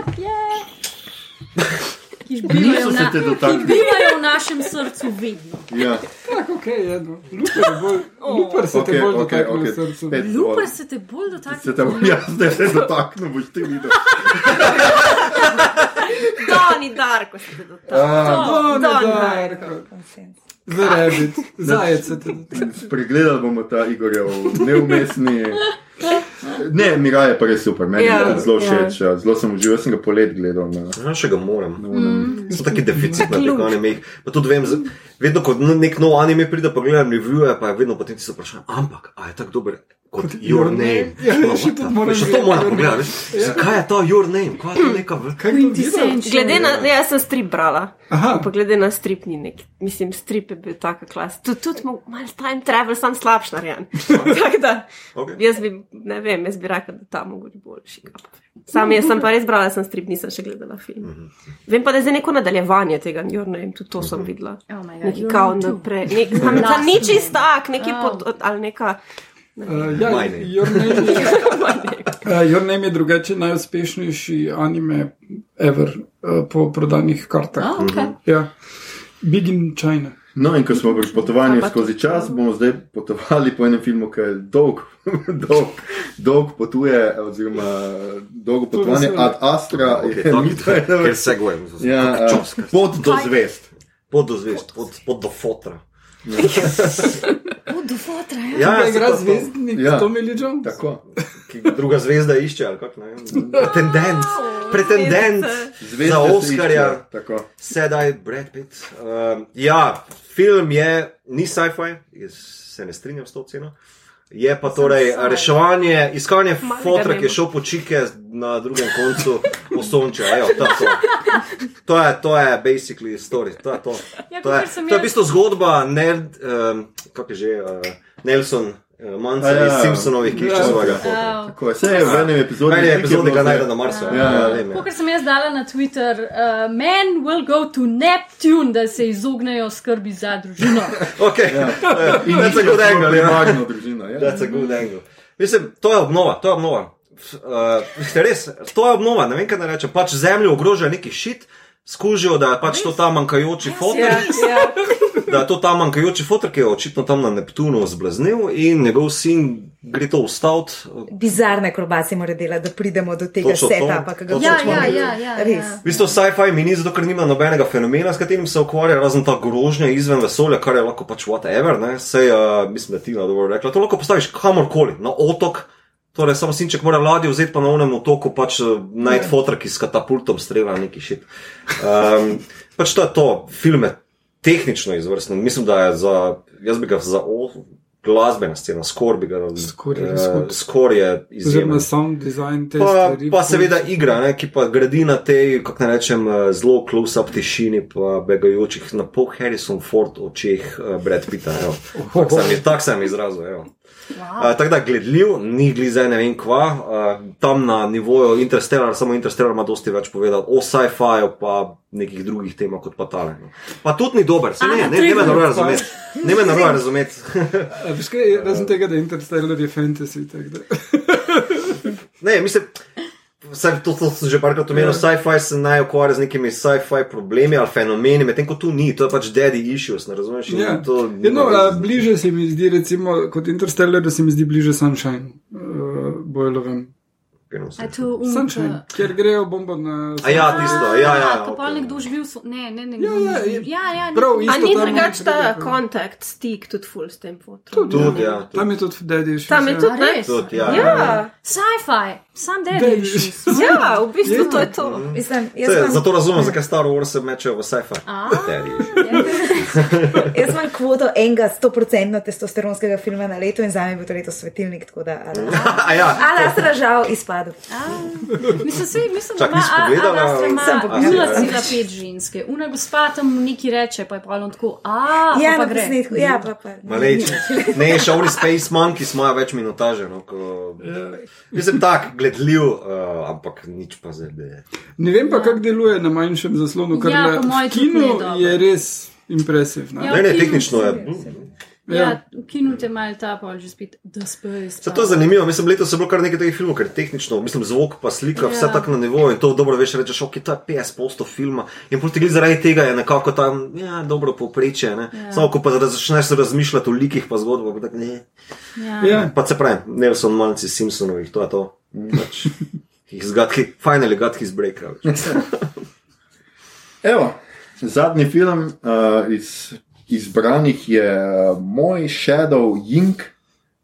Ki bivajo, na, te ki bivajo v našem srcu vedno. Ja. Tako, ok, je no. Luper, bolj, luper se te Okej, bolj okej, dotakne okej. v srcu. Spet Luper se te bolj dotakne. Se te bom jaz zdaj se dotaknil, boš ti videl. Doni Darko se te dotakne. Oh, ne, Don Darko. The rabbit, zajec. Spregledali bomo ta Igorjev neumestni. Ne, Mira je pa res super, meni Ja, je zelo ja. všeč, ja. zelo sem užival, sem ga polet gledal. Na, Ja, še ga moram. mm. So taki deficit na teh Ključ. animejih. Pa tudi vem, vedno ko nek nov anime pride, pa gledam revije, pa je vedno potem ti se vprašam, ampak, a je tako dober kot Your Name? Ja, No, še to moram to pogledati. Name. veš. Zakaj je to Your Name? Kaj je to neka v... Kaj ti vidiš? Quintessential. Glede na, ne, jaz sem strip brala. Aha. Pa glede na strip ni nek. Mislim, strip je bil taka klas. Tudi tud mo- malo time travel, sam slabš narejen. Tako da, Ok. jaz bi, ne vem, jaz bi rekel, da ta mogoče boljši. kaj vem. Sam jaz sem pa res brala, sem strip, nisem še gledala film. Vem pa, da je zdaj neko nadaljevanje tega, Your Name, tudi to sem videla. Oh my God, Your kao Name too. naprej. Nek, sam, Last sam nič name. istak, neki Oh. pod, ali neka. Uh, ja. Your Name je, uh, Your Name je drugače najuspešnejši anime ever uh, po prodanih kartah. Ah, okay. Ja. Big in China. No, in ko smo pri potovanju skozi čas, bomo zdaj potovali po enem filmu, ki je dolg, dolg, dolg potuje, oziroma dolgo potovanje ad Astra. Okay, Je- Ker se gojem. Ja, pot do zvest. Pod do zvest, pod, pod do fotra. Do fotra, ja. Ja, igra to- to- zvezdnik, Ja. Tommy Lee Jones. Tako. ki ga druga zvezda išče, ali kako ne vem. Pretendent, pretendent Zvezde za Oscarja. Sedaj, Brad Pitt. Um, ja, film je, ni sci-fi, jaz se ne strinjam s to ceno. Je pa torej reševanje, iskanje fotra, ki je šel po čike na drugem koncu osončja. Evo, to, to. To, je, to je basically story. To je, to. Ja, To je, to je v bistvu zgodba Nel, um, kako je že, uh, Nelson uh, Mansell A ja. iz Simpsonovih, ki išče Ja. svojega. Tako je. Vse je v enem epizodi. Meni je epizodi ga najde na Marsu. Ja, Ja, ja. Kot sem jaz dala na Twitter, uh, men will go to Neptune, da se izognejo skrbi za družino. Okay. Ja. Yeah. In That's a good angle. Ja. primarno družino. Ja. That's a good angle. Mislim, to je obnova, to je obnova. Uh, res, to je obnova, ne vem, kaj naj rečem. Pač zemljo ogroža neki šit, skužijo, da je pač to ta manjkajoči fotor, Ja, ja. da je to ta manjkajoči fotor, ki je očitno tam na Neptunu zblaznil in njegov sin gre to ustaviti. Bizarne akrobacije mora delati, da pridemo do tega to. setupa, ki ga Točno Ja, ja, imeti. ja, ja, Res. ja. V bistvu sci-fi mi ni zato, ker nima nobenega fenomena, s katerim se ukvarja, razen ta grožnja izven vesolja, kar je lahko pač whatever. Ne? Sej, uh, mislim, da ti na dobro rekla. To lahko postaviš kamorkoli, na otok. Torej, samo sinček mora ladjo vzeti, pa na unem otoku pač uh, najti fotor, ki s katapultom strela neki šit. Um, pač to je to, film je tehnično izvrsten. Mislim, da je za, jaz bi ga za o, glasbena scena, skor bi ga. Je eh. Skor je izjemen. Oziroma sound design te Pa, pa seveda igra, ne, ki pa gradi na tej, kako naj rečem, eh, zelo close-up tišini, pa begajočih na pol Harrison Ford očeh uh, Brad Pitta. Tako sem, tak sem izrazil. evo. Uh, tako da gledljiv, ni glizaj ne vem kva, uh, tam na nivoju Interstellar, samo Interstellar ima dosti več povedati o sci-fiju, pa nekih drugih temah kot pa tale. no. Pa tudi ni dober, se ne, na ne, ne me narobe razumeti. Ne me narobe razumeti. A, Veš kaj, razen tega, da Interstellar je fantasy. tako da- Ne, mislim, Vsaj to, to sem že parkrat omenil, sci-fi se naj ukvarja z nekimi sci-fi problemi ali fenomeni, medtem ko tu ni, to je pač daddy issues, ne razumeš? In Ja. to Ja, no, a, bliže se mi zdi, recimo, kot Interstellar, da se mi zdi bliže Sunshine, uh, Boilovem. A to Sunshine, umka. kjer grejo bombo na. A ja, tisto, ja, ja. Pa ok. pol nekdo živi v svo... Ne, ne, ne. Ja, ja, je- ja, ja. prav, isto A ni drugač ta kontakt, stik tudi full s tem fotom. Tudi, Tudi, ja, tudi. Tam je tudi Daddy Issues. Tam je ja. tudi, res? Tudi, ja. Ja, Sci-fi, sam Daddy issues. ja, v bistvu Ja. to je to. Mislim, jaz, Se, imam, zato razumem, zakaj Star Wars se mečejo v sci-fi. Daddy issues. jaz imam kvoto enega 100% testosteronskega filma na leto in za me bo to leto svetilnik, tako da. A ja, Ali Astra žal izpadel. Mislim, sej, mislim, Čak, da ima Sem pogledala. 0,5 ženske. Una gospa tam neki reče, pa je pa on tako, a, Ja, pa, gre. posnetku, ja, pa pa. Maleč. Ne, šovri Space Monkeys imajo več minutaže. No, ko... Mislim, tak, gledljiv, uh, ampak nič pa zdaj. Ne vem pa, kako deluje na manjšem zaslonu, ker Ja, na- kinu je res impresivno. Ja. Ne, ne, tehnično je. Ja, ukinute malo ta pol že spet, da space. Se to je zanimivo, mislim, letos je bilo kar nekaj teh filmov, ker tehnično, mislim, zvok pa slika, vse Ja. tako na nivoju in to dobro veš, rečeš, ok, to je 50% filma in proti gled zaradi tega je nekako tam, ja, dobro povprečje, ne. Ja. Samo ko pa začneš razmišljati o likih pa zgodbah, pa tako ne. Ja. Ja. Pa se pravi, Nelson Malci Simpsonovih, to je to. Pač, He's got, he finally got his break. Evo, zadnji film uh, iz izbranih je uh, Moj Shadow Ying.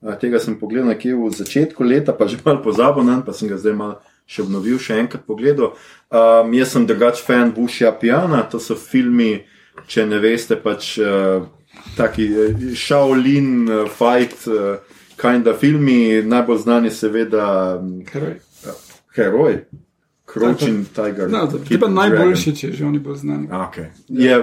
Uh, tega sem pogledal nekje v začetku leta, pa že malo pozabil na, pa sem ga zdaj malo še obnovil, še enkrat pogledal. Um, jaz sem drugač fan Bushja Piana, to so filmi, če ne veste, pač uh, taki uh, Shaolin uh, fight, uh, kind of filmi, najbolj znani seveda um, Heroj. heroj. Crouching Tiger. No, to je najboljši, če že oni bolj znani. Okay. Je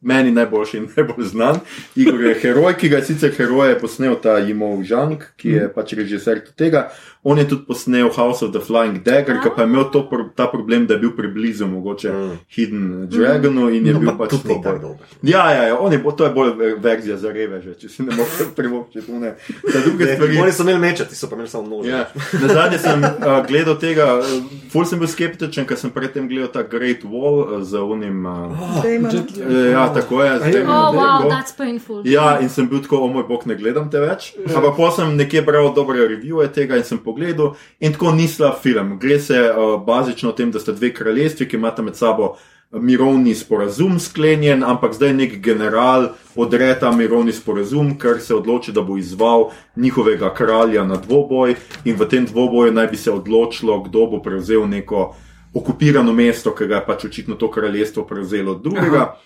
meni najboljši in najbolj znan. Igor je heroj, ki ga je sicer heroje posnel ta Jimov Žang, ki je pač režiser tega. On je tudi posnel House of the Flying Dagger, ki pa je imel to, ta problem, da je bil preblizu mogoče Mm. Hidden Dragonu in je No, bil pa pač ni bolj dober. Ja, ja, ja on je, to je bolj eh, verzija za reveže, če si ne moreš privoščiti. Za stvari. Oni so imeli mečati, so pa imeli samo nože. Ja. Na zadnje sem uh, gledal tega, uh, ful sem bil skeptičen, ker sem predtem gledal ta Great Wall uh, z unim. Uh, Jet- ja, tako je. zdaj ja. Oh, wow, that's painful. Ja, in sem bil tako, o moj bog, ne gledam te več. Ampak pa sem nekje bral dobre revije tega in sem pogledal. In tako ni slab film. Gre se uh, bazično o tem, da sta dve kraljestvi, ki imata med sabo mirovni sporazum sklenjen, ampak zdaj nek general odre ta mirovni sporazum, ker se odloči, da bo izval njihovega kralja na dvoboj in v tem dvoboju naj bi se odločilo, kdo bo prevzel neko okupirano mesto, ki ga je pač očitno to kraljestvo prevzelo od drugega. Aha.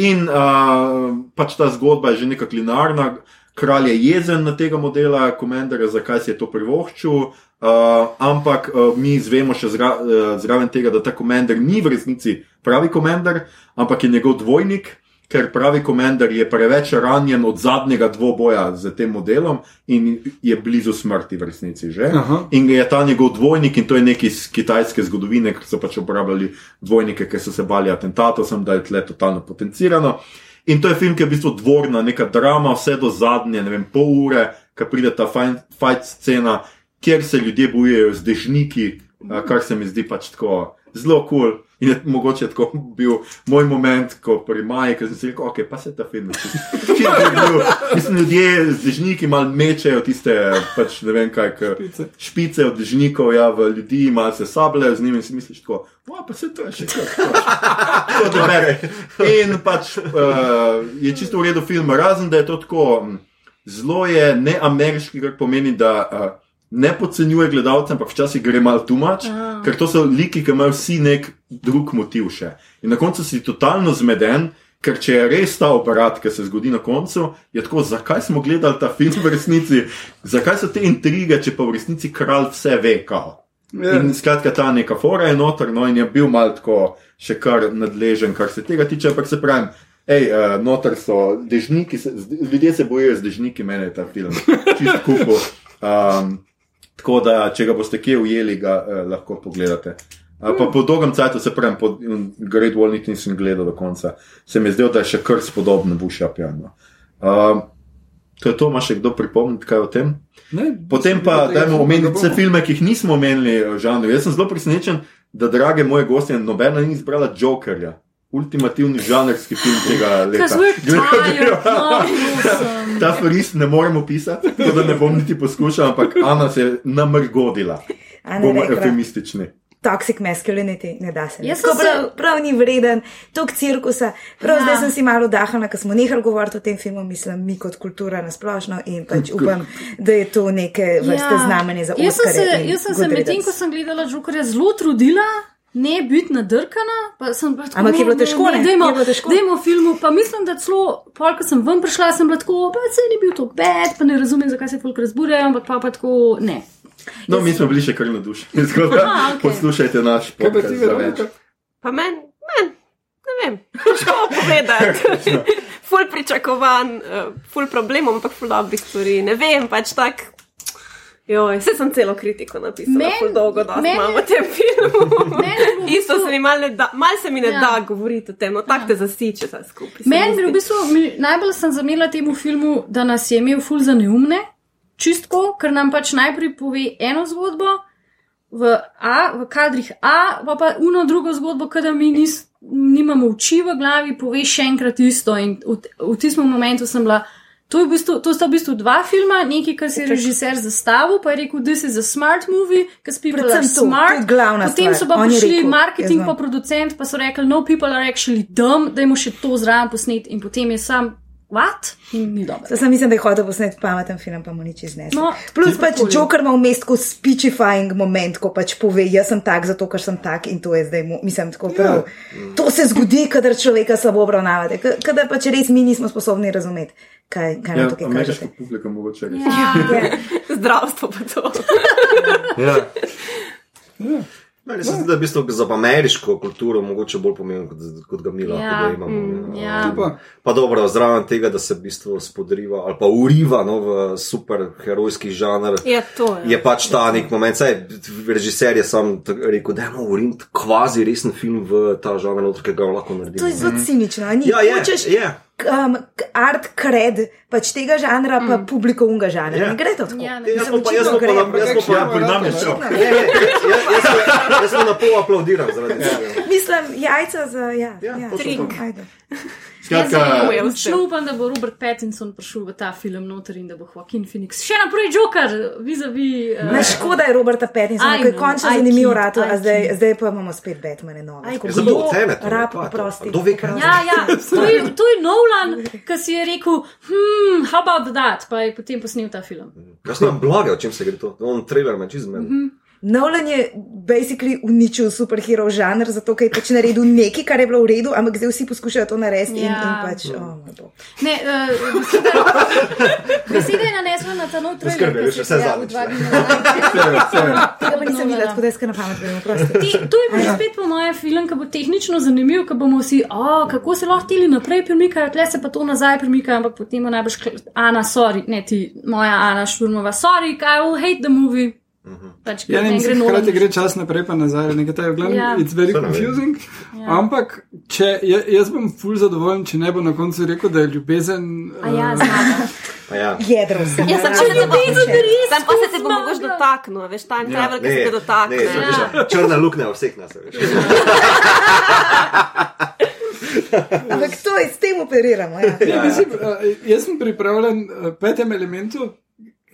In uh, pač ta zgodba je že nekako linearna. Kralj je jezen na tega modela, komendera, zakaj si je to privoščil, uh, ampak uh, mi izvemo še zra, uh, zraven tega, da ta komender ni v resnici pravi komender, ampak je njegov dvojnik, ker pravi komender je preveč ranjen od zadnjega dvoboja z tem modelom in je blizu smrti v resnici že. Aha. In je ta njegov dvojnik, in to je nekaj iz kitajske zgodovine, ker so pač uporabljali dvojnike, ker so se bali atentatov, sem da je tle totalno potencirano. In to je film, ki je v bistvu dvorna, neka drama, vse do zadnje, ne vem, pol ure, ko pride ta fajn- fight scena, kjer se ljudje bojujejo z dežniki, kar se mi zdi pač tako zelo kul. Cool. In je mogoče tako bil moj moment, ko pri Maji, ki sem si rekel, ok, pa se ta film. Čim je bil, mislim, ljudje z dežniki malo mečejo tiste, pač ne vem kaj, k, Špice. špice od dežnikov, ja, v ljudi, malo se sabljajo z njimi in si misliš tako, "Wow, pa se to je še kar. In pač uh, je čisto v redu film, razen da je to tako mm, zelo je neameriški, kar pomeni, da uh, ne podcenjuje gledalce, ampak včasih gre malo tumač, Ah. ker to so liki, ki imajo vsi nek drug motiv še. In na koncu si totalno zmeden. Ker če je res ta aparat, ki se zgodi na koncu, je tako, zakaj smo gledali ta film v resnici, zakaj so te intrige, če pa v resnici kralj vse ve, kao. Ja. In skratka, ta neka fora je noter, no in je bil mal tako še kar nadležen, kar se tega tiče, ampak se pravi. Ej, uh, noter so dežniki, se, ljudje se bojijo z dežniki, meni je ta film čist kupo. Um, tako da, če ga boste kje ujeli, ga uh, lahko pogledate. Uh, pa po dolgem času, se pravi, po um, Great Wall niti nisem gledal do konca, se mi je zdelo, da je še kar spodobno Buša pijano. Um, to je to, ima še kdo pripomniti kaj o tem? Ne, Potem pa da dajmo filma omeniti vse filme, ki jih nismo omenili v žanru. Jaz sem zelo presenečen, da, drage moje gostje, nobena ni izbrala Jokerja, ultimativni žanrski film tega leta. Ta fris ne moremo pisati, tako da ne bom niti poskušal, ampak Ana se je namrgodila. Bomo eufemistični. Toxic masculinity, ne da se. Jaz sem se- prav, prav ni vreden, tok cirkusa. Prav Ja. zdaj sem si malo dahala, ker smo nehali govoriti o tem filmu, mislim, mi kot kultura nasplošno in pač upam, da je to neke vrste ja. znamenje za Jaz sem se, jaz sem se medtem, ko sem gledala Jokerja, zelo trudila. Ne biti nadrkana, pa sem bila tako. Ampak je bilo težko, ne? Dajmo, Je bilo težko? dajmo filmu, pa mislim, da celo, pol, ko sem ven prišla, sem bila tako, pa se ni bil to bed, pa ne razumem, zakaj se folk razburjajo, ampak pa, pa tako, ne. No, mi smo bili še kar nadušeni. Tako da Aha, okej. poslušajte naš podcast? Pa meni, men, ne vem, težko povedati. ful pričakovan, uh, ful problemov, ampak ful dobrih stvari. Ne vem, pač tak. Joj, vse sem celo kritiko napisala, Men- men, dolgo, da meni- imamo tem filmu. Isto se mi mal ne da, mal se mi ne Ja. ja. da govoriti o tem, no tako te zasiče vse skupaj. se Meni je v bistvu najbolj sem zamela temu filmu, da nas je imel ful za neumne, čistko, ker nam pač najprej pove eno zgodbo v, A, v kadrih A, pa pa uno drugo zgodbo, kadar mi nis, nimamo oči v glavi, pove še enkrat isto. In v, v tistem momentu sem bila. To, v bistvu, to sta v bistvu dva filma, nekaj, kar si je režiser zastavil, pa je rekel, this is a smart movie, ker si people are Predvsem to, to smart. je glavna Potem stvar. so pa On prišli rekel, marketing, pa producent, pa so rekli, no, people are actually dumb, da jim še to zraven posnet in potem je sam, what? Ni dobro. Zdaj sem mislim, da je hotel posneti pameten film, pa mu nič iznesel. No, Plus pač kakorkoli. Joker ima vmes tako speechifying moment, ko pač pove, jaz sem tak, zato ker sem tak in to je zdaj, mu, mislim, tako prav. To se zgodi, kadar človeka slabo obravnavate, kadar pač res mi nismo sposobni razumeti, kaj, kaj Ja, nam tukaj ameriška kažete. publika mogoče res. Ja. Ja. Zdravstvo pa to. Ja. Meni se zdi, da je v bistvu za ameriško kulturo mogoče bolj pomembno, kot, kot ga mi lahko Ja, ja. imamo. mm, ja. Pa, Pa dobro, zraven tega, da se v bistvu spodriva ali pa uriva no, v superherojski žanr. Je to. Ja. Je pač ta nek moment, saj režiser je sam rekel, da imamo urin kvazi resen film v ta žanr, noter, ki ga lahko naredimo. To je zelo cinično, a ni? Ja, je, Hočeš je. Um, art cred, pač tega žanra, pa mm. publiko unga žanra. Ja. Yeah. Ne gre to tako. Ja, ne. Jaz Mislim, sem pa, jaz očitno sem pa, gre. na- jaz sem pa, Ja, pri nam je šel. Ne, ne, jaz, jaz, sem- jaz sem na pol aplaudiral zaradi tega. Mislim, jajca za. Ja, Ja, ja, točno trink. to. Ajde. Skratka, močno upam, da bo Robert Pattinson prišel v ta film noter in da bo Joaquin Phoenix še naprej Joker, vizavi. Uh, Ne škoda je Roberta Pattinsona, ki je know, končno zanimiv rato, a zdaj, zdaj pa imamo spet Batmane nove. Kaj je to? oprosti. Kdo ve, kaj? Ja, ja, to je, to je Nolan, ki si je rekel, hmm, how about that, pa je potem posnel ta film. Jaz nimam blage, o čem se gre to. On trailer me čez meni. Nolan je basically uničil superhero žanr, zato ker je pač naredil nekaj, kar je bilo v redu, ampak zdaj vsi poskušajo to narediti in, Ja. in pač. Oh, moj bog. Ne, uh, beseda je nanesla na ta nov trailer. Skrbi, ki se vse je zadnjič, v dva ne. dni nazaj. seveda, seveda. Tega nisem videla, tako da jaz kar na pamet gremo, prosti. Ti, to je bil spet po mojem film, ki bo tehnično zanimiv, ko bomo vsi, oh, kako se lahko tili naprej premikajo, tle se pa to nazaj premikajo, ampak potem bo najbrž Ana, sorry, ne ti, moja Ana Šurmova, sorry, I will hate the movie. Pač, Ja, ne, ne gre hkrati gre čas naprej, pa nazaj. Nekaj je, glavno, Ja. it's very ne vem. confusing. Ampak, če, ja- jaz bom ful zadovoljen, če ne bo na koncu rekel, da je ljubezen. A ja, znam. Pa ja. Jedro se. Ja, sem če ljubezen res. Sam pa se te bo zmaga. mogoče dotaknil, veš, time Ja. travel, ki se Ne, te dotakne. ne, je že črna luknja vseh nas. veš. Ampak to je, s tem operiramo. Ja. Ja, mislim, eh, jaz sem pripravljen eh, petem elementu.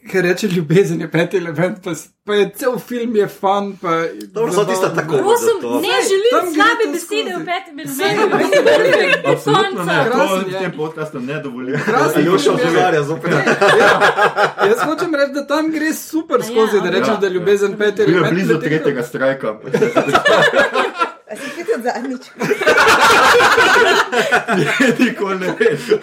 Ker reče ljubezen je peti element, pa, pa je cel film je fan. Pa, Dobro, so tista zabavno. tako. Prosim, to- ne želim slabe besede v petem minutu. Absolutno ne, to Krasen v je. tem podkastu ne dovolim. Krasen Aljoša film je. opozarja zopet. Jaz hočem reči, da tam gre super A ja, skozi, da ok. rečeš, Ja, da je ljubezen peti Bil je element. blizu medtem ko- tretjega strajka. Videl zadnjič? Nikoli ne veš. Uh,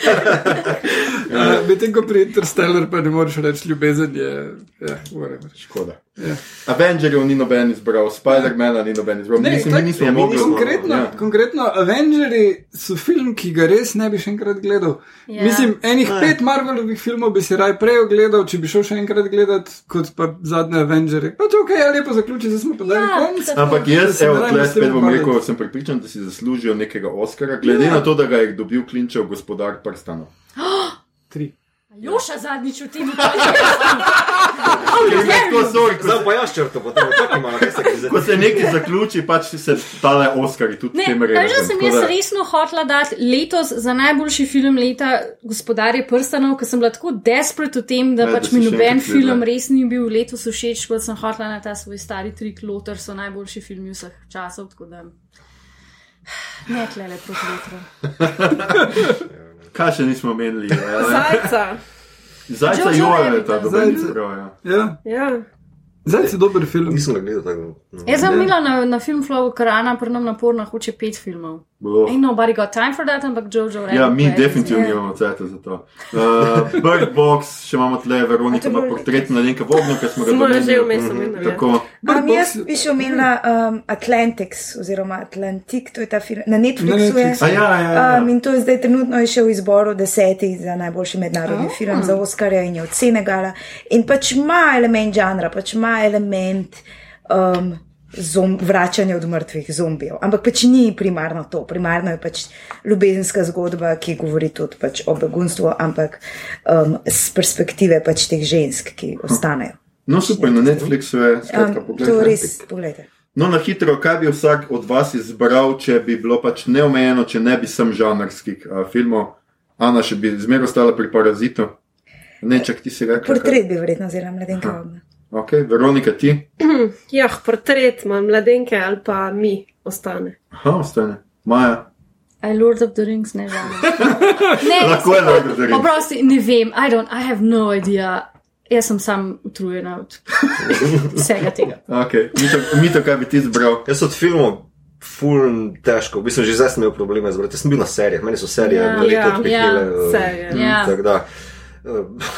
Medtem ko pri Interstellar pa ne moreš reči ljubezen je. Ja, whatever. Škoda. Ja. Avengerjev ni noben izbral, Spider-Mana ni noben izbral. Ne, Mislim, tak- mi nismo ja, mi mogli. nismo- Konkretno, Ja. konkretno, Avengers so film, ki ga res ne bi še enkrat gledal. Ja. Ja. Mislim, enih pet Marvelovih filmov bi si raj prej ogledal, če bi šel še enkrat gledat, kot pa zadnje Avengers. Pač ok, ja, lepo zaključi, zdaj smo pa dali Ja, konc. tako. Ampak Da jaz, evo, ne rabimo tle s tem spet bom rekel, sem pripričan, da si zaslužijo nekega Oscara, glede na to, da ga je dobil klinčev gospodar prstanov. Tri. Joša zadnjič v tem. Tako ko Zdaj se- pa jaz črto, potem čakaj malo, kaj se gre Ko se nekaj zaključi, pač se tale Oscari tudi Ne, tem veš, da sem Tako jaz da- resno hotela dati letos za najboljši film leta Gospodarje prstanov, ker sem bila tako desperate v tem, da Ja, pač da mi noben film res ni bil letos všeč, kot sem hotela na ta svoj stari trik Lotar, so najboljši filmi vseh časov, tako da ne tlele proti vetru. Kaj še nismo menili? ja. Zajca. Zajca Jojo Joveta, da bi Zajca. izbral. Ja. Ja, Ja. zdaj si dober film. Nisem gledal tako. no. Jaz sem bila na, na film Flow Karana, prnom naporno hoče pet filmov. Oh. Ain't nobody got time for that, ampak Jojo Rabbit. Ja, mi definitivno Ja. nimamo cajta za to. Uh, Bird Box, še imamo tle, Veronika ima portret mladenka Vogna, ki smo ga Smo ga že omenili. ja. Tako. Um, jaz bi še omenila um, Atlantics oziroma Atlantik, to je ta film na Netflixu. Na je. Netflixu. A ja, ja, ja. Um, in to je zdaj trenutno je še v izboru desetih za najboljši mednarodni oh. film za Oscarja in je od Senegala. In pač ima element žanra, pač ima element um, zom, vračanja od mrtvih zombijev. Ampak pač ni primarno to. Primarno je pač ljubezenska zgodba, ki govori tudi pač o begunstvu, ampak um, z perspektive pač teh žensk, ki ostanejo. No, super, na Netflixu je, skratka, Um, to pogledaj. res, pogledajte. No, na hitro, kaj bi vsak od vas izbral, če bi bilo pač neomejeno, če ne bi sem žanrskih uh, filmov? Ana, še bi zmeraj ostala pri parazitu. Ne, čak ti si rekla. Portret bi verjetno vzela mladenka. Ok, Veronika, ti? Ja, portret ima mladenke ali pa mi ostane. Aha, ostane. Maja. I Lord of the Rings ne žal. Ne, Lahko je Lord of the Rings. Oprosti, ne vem, I don't, I have no idea. Jaz sem sam utrujena od vsega tega. Ok, Mito, Mito, kaj bi ti izbral? Jaz od filmov. Ful težko, v bistvu že zdaj sem imel probleme z brati. Jaz sem bil na serijah, meni so serije Ja, na leto ja, odpihnile. ja, eh, serije. Ja. Tako da, eh,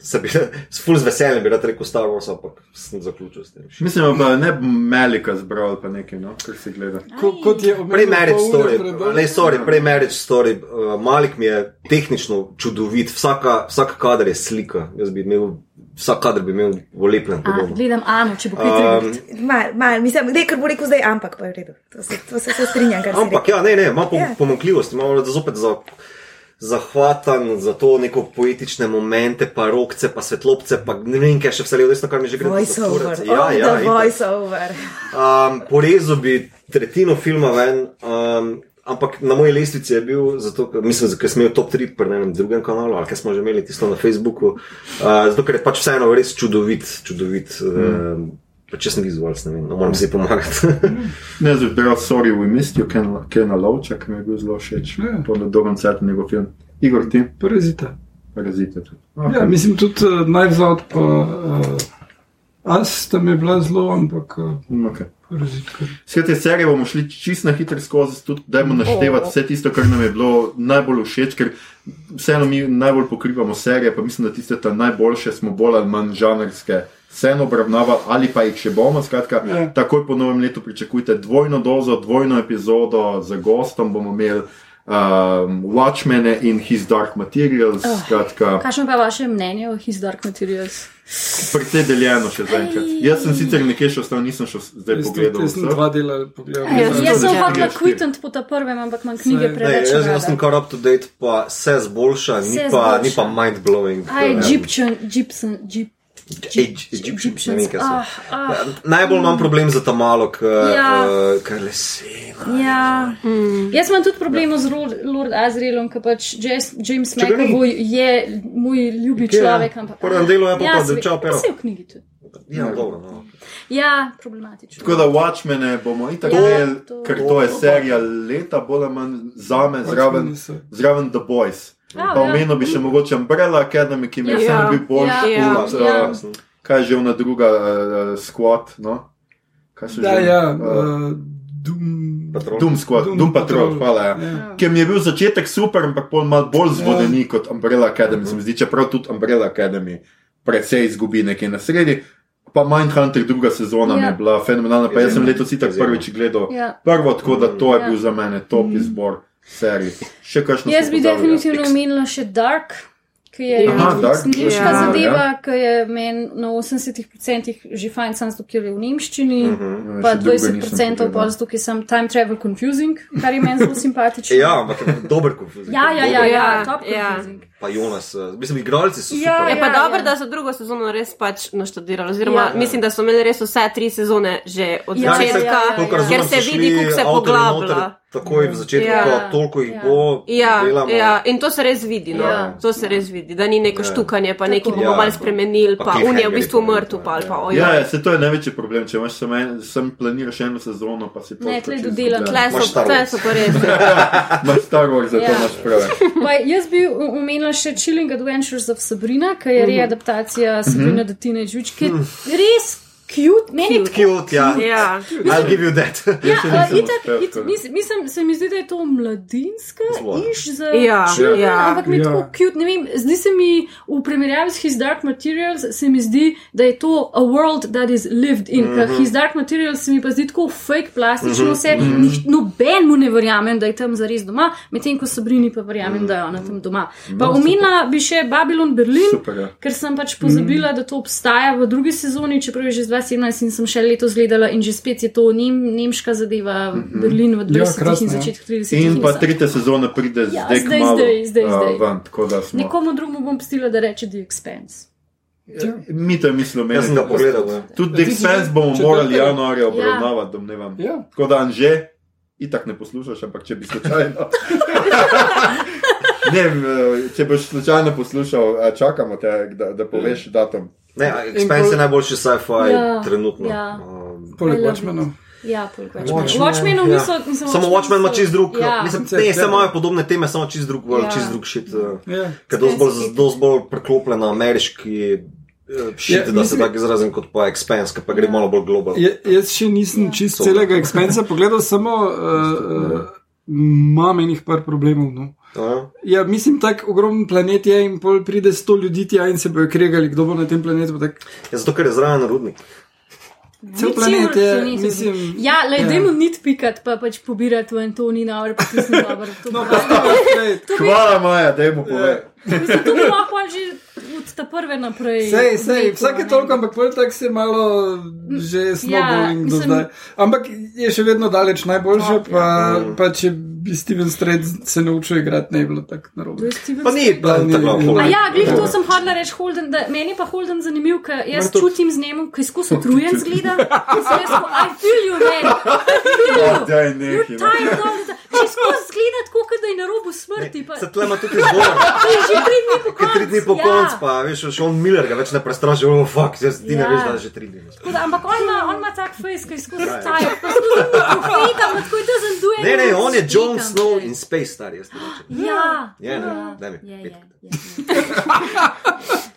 se bi, s ful z veseljem bi rad rekel Star Wars, ampak sem zaključil s tem. Mislim, pa ne bi Melika zbral ali pa nekaj, no, kar si gleda. Ko, kot je Prej omenil Marriage pol ure Story, ne, sorry, prej Marriage Story. Uh, Malik mi je tehnično čudovit, vsaka, vsak kader je slika. Jaz bi imel, vsak kader bi imel lepljen A, podobno. gledam Ano, če bo kaj Um, um, Mal, mal, mislim, da je kar bo rekel zdaj, ampak pa je v redu. To se, to se, se strinjam, kar se Ampak ja, ne, ne, ima pom Ja. pomankljivosti, ima zopet za. Zahvatan za to neko poetične momente, pa rokce, pa svetlobce, pa kaj še vse levo, desno, kar mi že gre. Voice za over. kurec. Ja, Ja, oh, ja, voice over. Um, porezal bi tretjino filma ven, um, Ampak na moji lestvici je bil, zato, mislim, ker sem imel top 3 pri enem drugem kanalu, ali kaj smo že imeli tisto na Facebooku. Uh, zato, ker je pač vseeno res čudovit, čudovit. Mm. Uh, Pač jaz sem vizualc, ne vem, no, moram si pomagati. Ne, zdaj rekel, sorry, we missed you, Ken, Ken Lovča, ki mi je bil zelo všeč. Ja. Po dolgem cajtu njegov film. Igor, ti, Parazita. parazite tudi. Okay. Ja, mislim tudi uh, najvzad pa uh, As tam je bila zelo, ampak uh, Okay. parazit. kar- Vse te serije bomo šli čist na hitro skozi, tudi dajmo naštevati vse tisto, kar nam je bilo najbolj všeč, ker vseeno mi najbolj pokrivamo serije, pa mislim, da tiste ta najboljše smo bolj ali manj žanrske. Vseeno obravnavali, ali pa jih še bomo. Skratka, Ja. takoj po novem letu pričakujte dvojno dozo, dvojno epizodo z gostom. Bomo imeli um, Watchmen in His Dark Materials. Skratka, Kakšno pa je vaše mnenje o His Dark Materials? precej deljeno še zaenkrat. Jaz sem sicer nekje še ostal, nisem še zdaj Jaz pogledal. jaz sem dva dela pogledal. Ja, Jaz Jaz sem Štiri. kvitant po ta prvem, ampak imam knjige preveč. Ne, jaz, jaz sem kar up to date, pa se zboljša, ni Se pa, ni zboljša. pa mind blowing. Aj, Egyptian, Gypsum, Gyp. Egyptian, so. Ah, ah, Najbolj imam problem za ta malo, Ja. ker lesena. ja. Jaz imam tudi problem z Lord, Lord Azrielom, ker pač James. McAvoy je moj ljubi je? človek. Ampak, prvem delu je pa ja, pa Čao Pero. Vse v knjigi tudi. Ja, dobro, no. Ja, problematično. Tako da Watchmen bomo itak Ja, imeli, to- ker to je serija leta, bolj ali manj za me, zraven, zraven The Boys. Ja, Pa ja. omenil bi še mogoče Umbrella Academy, ki mi je Ja. vseeno bil bolj Ja, ja, kot, ja. uh, kaj je že ona druga uh, squad, no? Kaj so Ja, že? ja, Uh, uh, Doom. Patrol. Doom Squad, Doom, Doom Patrol, hvala. Ja. Ja. Ker mi je bil začetek super, ampak pol malo bolj zvodeni kot Umbrella Academy. Se mi zdi, čeprav tudi Umbrella Academy precej izgubi nekaj na sredi. Pa Mindhunter druga sezona mi Ja. je bila fenomenalna, pa jaz sem letos itak prvič gledal Ja. prvo, tako da to je Ja. bil za mene top izbor serij. Še kakšno Jaz bi pozabili? definitivno omenila še Dark, ki je nemška Ja. zadeva, ki je meni na 80% že fajn, sem zato, ker je v nemščini, Ja, pa še druge nisem 20% pogledal. pa zato, ker sem time travel confusing, kar je meni zelo simpatično. Ja, ampak dober konfuzij. ja, ja, ja, ja, Ja, top ja. confusing. Pa Jonas, eh, mislim, igralci so Ja, super. Je pa ja, dobro, ja. da so drugo sezono res pač naštudirali. Oziroma, Ja. ja. mislim, da so imeli res vse tri sezone že od Ja, začetka, ja, ja, ja, Kolikor ja. razumem, ker se vidi, kako se poglablja. Takoj v začetku, Ja. ja. toliko jih Ja. bo, Ja, delamo. ja, in to se res vidi. No. Ja. To se res vidi, da ni neko Ja. štukanje, pa neki bomo Ja. malo spremenili, Pa pa unija je v bistvu ne, mrtev, to pa pa Ja, ojoj. ja, se to je največji problem. Če imaš samo en, sem planiraš eno sezono, pa si Ne, pač tle izgubljen. Tle so, tle so pa res. Imaš Star Wars, zato Ja. imaš prav. Pa jaz bi omenila še Chilling Adventures of Sabrina, ki je readaptacija Sabrina the Teenage Witch, ki je res cute, meni je tako. Cute, ja. Ja. I'll give you that. Ja, uh, nisem itak, it, mislim, mislim, se mi zdi, da je to mladinska iš za Ja, children, ja. ampak mi je Ja. tako cute. Ne vem, zdi se mi v primerjavi s His Dark Materials, se mi zdi, da je to a world that is lived in. Mm -hmm. His Dark Materials se mi pa zdi tako fake, plastično mm -hmm. vse. Mm -hmm. Noben mu ne verjamem, da je tam zares doma, medtem ko Sabrini pa verjamem, da je ona tam doma. Pa omenila bi še Babylon Berlin. Super, ja. Ker sem pač pozabila, da to obstaja v drugi sezoni, čeprav je že z 2017 in sem še letos gledala, in že spet je to nem, nemška zadeva, Berlin v 20 krasno, in ja. začetku 30. In pa tretja sezona pride Ja, zdaj, zdaj, kmalu, zdaj, zdaj, uh, zdaj. tako da smo. Nekomu drugemu bom pustila, da reče The Expense. Mi to je mislil, meni. Jaz sem ga pogledal. ja. Tudi The Expense bomo morali januarja obravnavati, domnevam. Ja. Tako da Anže, itak ne poslušaš, ampak če bi slučajno. ne, eh, če boš slučajno poslušal, a čakamo te, da, da poveš datum. Ne, a Expense je najboljši sci-fi Ja, trenutno. ja. Um, Poleg Watchmenov. Ja, poleg Watchmen, Watchmen. Watchmenov ja. niso. mislim, Samo Watchmen ima čist drug. Ja. Mislim, ne, ja. vse imajo podobne teme, samo čist drug, Ja. ja. čist drug šit. Uh, Ja. Ker dosti bolj, Expense je- dosti bolj preklopljen na ameriški uh, šit, Ja, ja, da se mislim- tako izrazim kot pa Expense, ki pa gre Ja. malo bolj global. Je, jaz še nisem čist So. celega Expensa pogledal, samo uh, uh, imam enih par problemov. No. Ja. Ja, mislim, tako ogromen planet je in pol pride sto ljudi tja in se bojo kregali, kdo bo na tem planetu. pa Tak, Ja, zato, ker je zraven rudnik. cel planet je, mislim. Ja, le, ja. dajmo nit pikat, pa pač pobirati v to ni dobro, pa ti smo dobro. No, pa to bi- Hvala, Maja, da jim povej. Mislim, to bi lahko že od ta prve naprej. Sej, sej, rekel, vsake ne. toliko, ampak pol tak se malo že snowballing do mislim- zdaj. Ampak je še vedno daleč najboljše, Ja. pa, pa če bi Steven Strait se naučil igrati, ne bi bilo tako narobe. Pa ni, pa ni- A ja, glih to sem hodila reči Holden, da meni pa Holden zanimiv, ker jaz to- čutim z njim, ki skozi utrujen zgleda. Jaz tako, I feel you, man. Daj time. Če skozi zgleda tako, kot da je na robu smrti. Pa... Se tle ima tudi zgor. To je tri dni po po ja. koncu, pa veš, še on Miller ga več ne prestraši, oh, fuck, jaz ti ne Ja. veš, da je že tri dni. Tako Da, ampak on ima, on ima tak face, ki je pa skozi profeta, pa tako da doesn't do Ne, ne, on je Jon Snow in Space Star, jaz ti rečem. Ja, Je, ne, daj mi, je, je, je.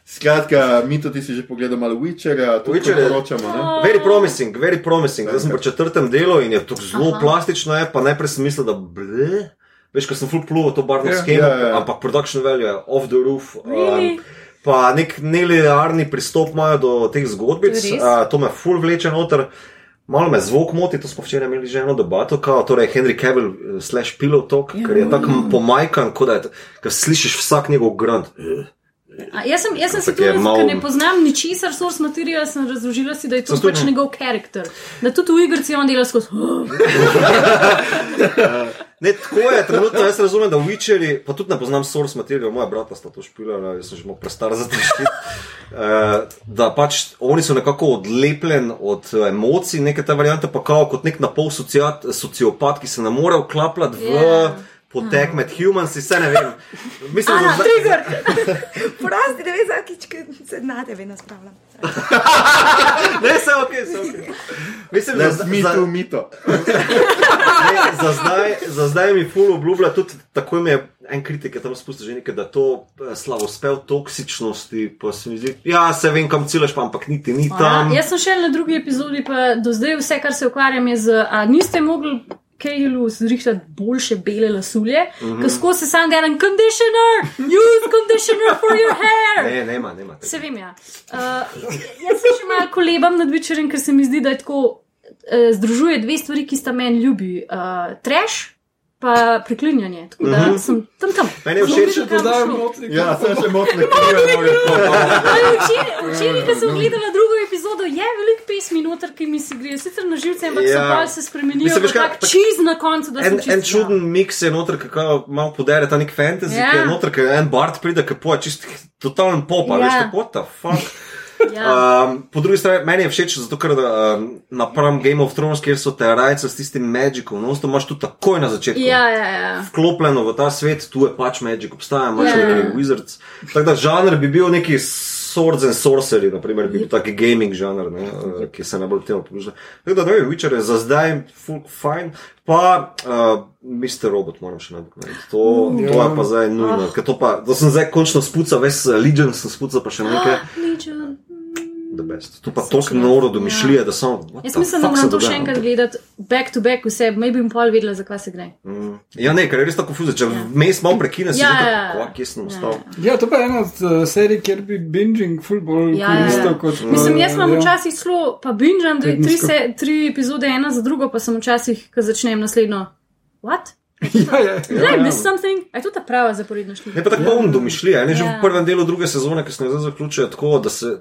Skratka, mi tudi si že pogledamo malo Witcherja, tudi Witcher je- poročamo. Ne? Very promising, very promising. Zdaj sem pri četrtem delu in je to zelo plastično, je, pa najprej sem mislil, da ble. Veš, ko sem full pluval to barvno Ja. schemo, Ja, ja, ja. ampak production value je off the roof. Really? pa nek nelinearni pristop imajo do teh zgodbic, To uh, to me full vleče noter. Malo me zvok moti, to smo včeraj imeli že eno debato, kao, torej Henry Cavill uh, slash Pillow Talk, ker je tako pomajkan, kot da je, slišiš vsak njegov grunt. A, jaz sem, jaz sem Ampak tudi, je ker ne poznam ničesar source materiala, sem razložila si, da je to tudi pač ne. njegov karakter. Da tudi v igrici on dela skozi. Ne, tako je, trenutno jaz razumem, da Witcheri, pa tudi ne poznam source material, moja brata sta to špilala, jaz sem že malo prestar za to špil. Uh, da pač oni so nekako odlepljen od eh, emocij, neke te variante pa kao kot nek napol sociopat, ki se ne more vklapljati v Ja. Potek med humans, vse ne vem. Mislim, Ana, da trigger! Prosti, da veš, zakič, ki se na tebe naspravljam. ne, vse ok, vse ok. Mislim, da za, Mito, za, mito. ne, za, zdaj, za zdaj mi ful obljublja, tudi tako mi je en kritik, je tam spustil že nekaj, da to eh, slavospel toksičnosti, pa se mi zdi, ja, se vem, kam ciljaš, pa ampak niti ni tam. Ja, jaz sem še na drugi epizodi, pa do zdaj vse, kar se ukvarjam, je z. A niste mogli Kejlu zrihtati boljše bele lasulje, uh Mhm. -huh. ko se sam gledam conditioner, use conditioner for your hair. Ne, nema, nema. tega. Se vem, ja. Uh, jaz se še malo kolebam nad večerem, ker se mi zdi, da je tako uh, združuje dve stvari, ki sta meni ljubi. Uh, trash. Pa priklinjanje, tako da Mhm. sem tam tam. Meni je všeč, dodajam šlo. notri. Ja, sem še krive, Ali Včeraj, ko sem gledala drugo epizodo, je veliko pesmi noter, ki mi se grejo sicer na živce, ampak Ja. so pa se spremenijo Mislim, v veš tak čiz na koncu, da En, sem čisto. en čuden miks je noter, kako malo podere ta nek fantasy, Ja. ki je noter, ki en Bart pride, ki poje čist totalen pop, a Ja. veš, kako ta fuck. Ja. Um, po drugi strani, meni je všeč, zato ker um, napram Game of Thrones, kjer so te rajce s tistim magicom, no, to imaš tu takoj na začetku. Ja, ja, ja. Vklopljeno v ta svet, tu je pač magic, obstaja imaš Ja. yeah. neki wizards. Tako da žanr bi bil neki swords and sorcery, naprimer, bi bil taki gaming žanr, ne, eh, ki se najbolj temu približa. Tako da ne vem, Witcher je za zdaj full fine, pa uh, Mr. Robot moram še nadoknaditi. To, Mm. to je pa zdaj nujno, ker to pa, to sem zdaj končno spucal, ves Legion sem spucal, pa še nekaj. Legion. The best. To pa toliko noro domišljije, da sem. what Jaz the mislim, da moram to še enkrat gledati back to back vse, maybe bom pol vedela, zakaj se gre. Mm. Ja, ne, ker je res tako fuzil, če vmes malo prekine, si Ja, že ja, ja. kje sem ostal. Ja, to pa je ena od uh, serij, kjer bi binging bolj Ja, ja, ja. koristil kot. Mislim, jaz imam ja. včasih celo, pa binžam dve, tri, Tedensko. se, tri epizode, ena za drugo, pa sem včasih, ko začnem naslednjo. What? Ja, ja, Did ja. I miss something? Je to ta prava zaporedna štiri? Ne pa tako poln domišljije, ne že Ja. v prvem delu druge sezone, ki se zdaj zaključuje tako, da se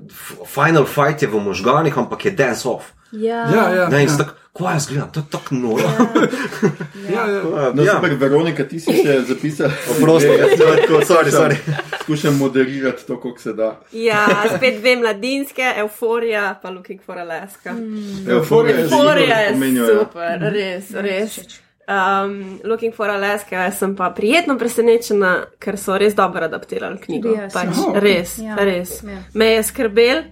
final fight je v možganih, ampak je dance off. Ja, Ja, ja, Ne, in ja. tako, ko jaz gledam, to je tako noro. Ja, ja. No, Ja. super, Veronika, ti si še zapisal. Oprosti, Ne, jaz ja, tako, sorry, sorry. Skušam moderirati to, koliko se da. Ja, spet dve mladinske, euforija, pa looking for Alaska. Mm. Euforija je Euforija je ja. super, res, res. Um, looking for Alaska sem pa prijetno presenečena, ker so res dobro adaptirali knjigo. Jaz, Pač. Oh, res, Ja, res. ja. Me je skrbel,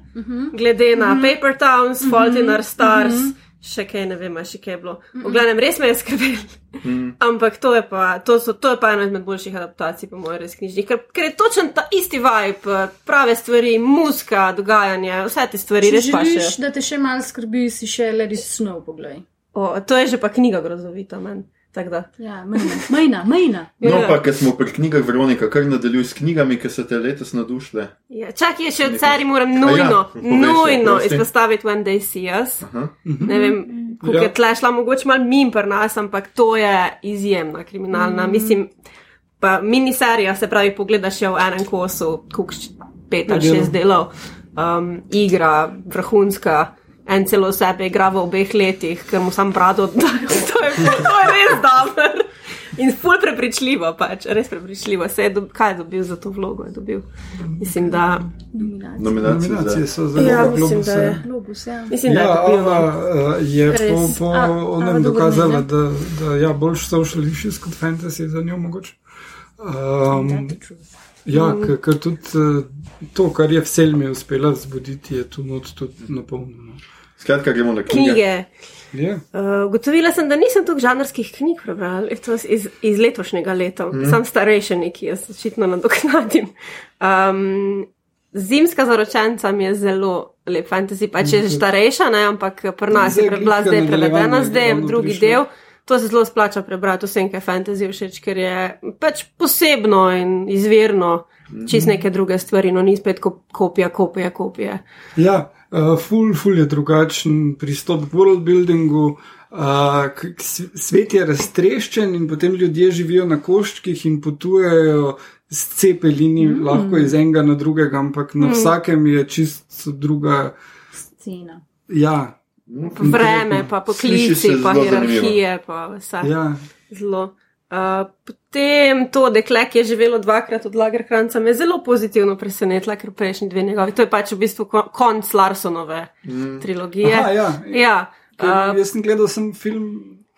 glede na Paper Towns, Fault in Our Stars, še kaj ne vem, a še kaj je bilo. V glavnem, res me je skrbel. Ampak to je, pa, to, so, to je pa ena izmed boljših adaptacij, po mojem, res knjižnih, ker, ker je točen ta isti vibe, prave stvari, muska, dogajanje, vse te stvari Če res pašejo. želiš, da te še malo skrbi, si še Lady Snow poglej. O, to je že pa knjiga grozovita, meni. Ja, mejna, mejna. No, Ja. pa ker smo pri knjigah, Veronika, kar nadaljuj s knjigami, ki so te letos nadušile. Ja, čakaj, je še od serij moram nujno, ja, povej še, nujno prosti. izpostaviti When They See Us. Aha. Ne vem, kako Ja. je tle šla mogoče malo mim pri nas, ampak to je izjemna kriminalna. Mm. Mislim, pa miniserija, se pravi, pogledaš jo v enem kosu, kuks pet ali Ja, šest delov, um, igra, vrhunska. En celo sebe igra v obeh letih, ker mu sam brado oddajo. To je, to je res dobro. In ful prepričljivo, pač, res prepričljivo. Se je, dob, kaj je dobil za to vlogo? Je dobil? Mislim, da, Nominacija. Nominacije Nominacije so zelo ja, ja, mislim, da je. Globus, ja. Mislim, da je Ja, dobil. Ava no. uh, je po, Res. po A, onem Ava dokazala, da, da ja, boljš social issues kot fantasy za njo mogoče. Um, ja, Mm. ker- ker tudi uh, to, kar je v Selmi uspela zbuditi, je tu not tudi napolnjeno. Skratka, gremo na knjige. Knjige. Ja. Uh, Ugotovila sem, da nisem toliko žanrskih knjig prebrala, iz, iz letošnjega leta, mm. sam starejši neki, jaz očitno nadoknadim. Um, Zimska zaročenca mi je zelo lep fantasy, pa če je že starejša, ne, ampak pri nas je bila zdaj prevedena, zdaj je drugi prišlo. del. To se zelo splača prebrati, vsem, kaj je fantasy všeč, ker je pač posebno in izvirno, čist neke druge stvari, no ni spet ko- kopija, kopija, kopija. Ja, uh, ful, ful je drugačen pristop k world buildingu. Uh, svet je raztreščen in potem ljudje živijo na koščkih in potujejo s cepelini, mm. lahko iz enega na drugega, ampak na mm. vsakem je čist druga. Scena. Ja, Vreme, pa poklici, pa hierarhije, pa vse. ja. Zelo. Uh, potem to dekle, ki je živelo dvakrat od Lagerkranca, me je zelo pozitivno presenetila, ker prejšnji dve njegovi. To je pač v bistvu ko- konc Larsonove mm. trilogije. Aha, ja. ja. Uh, jaz sem gledal sem film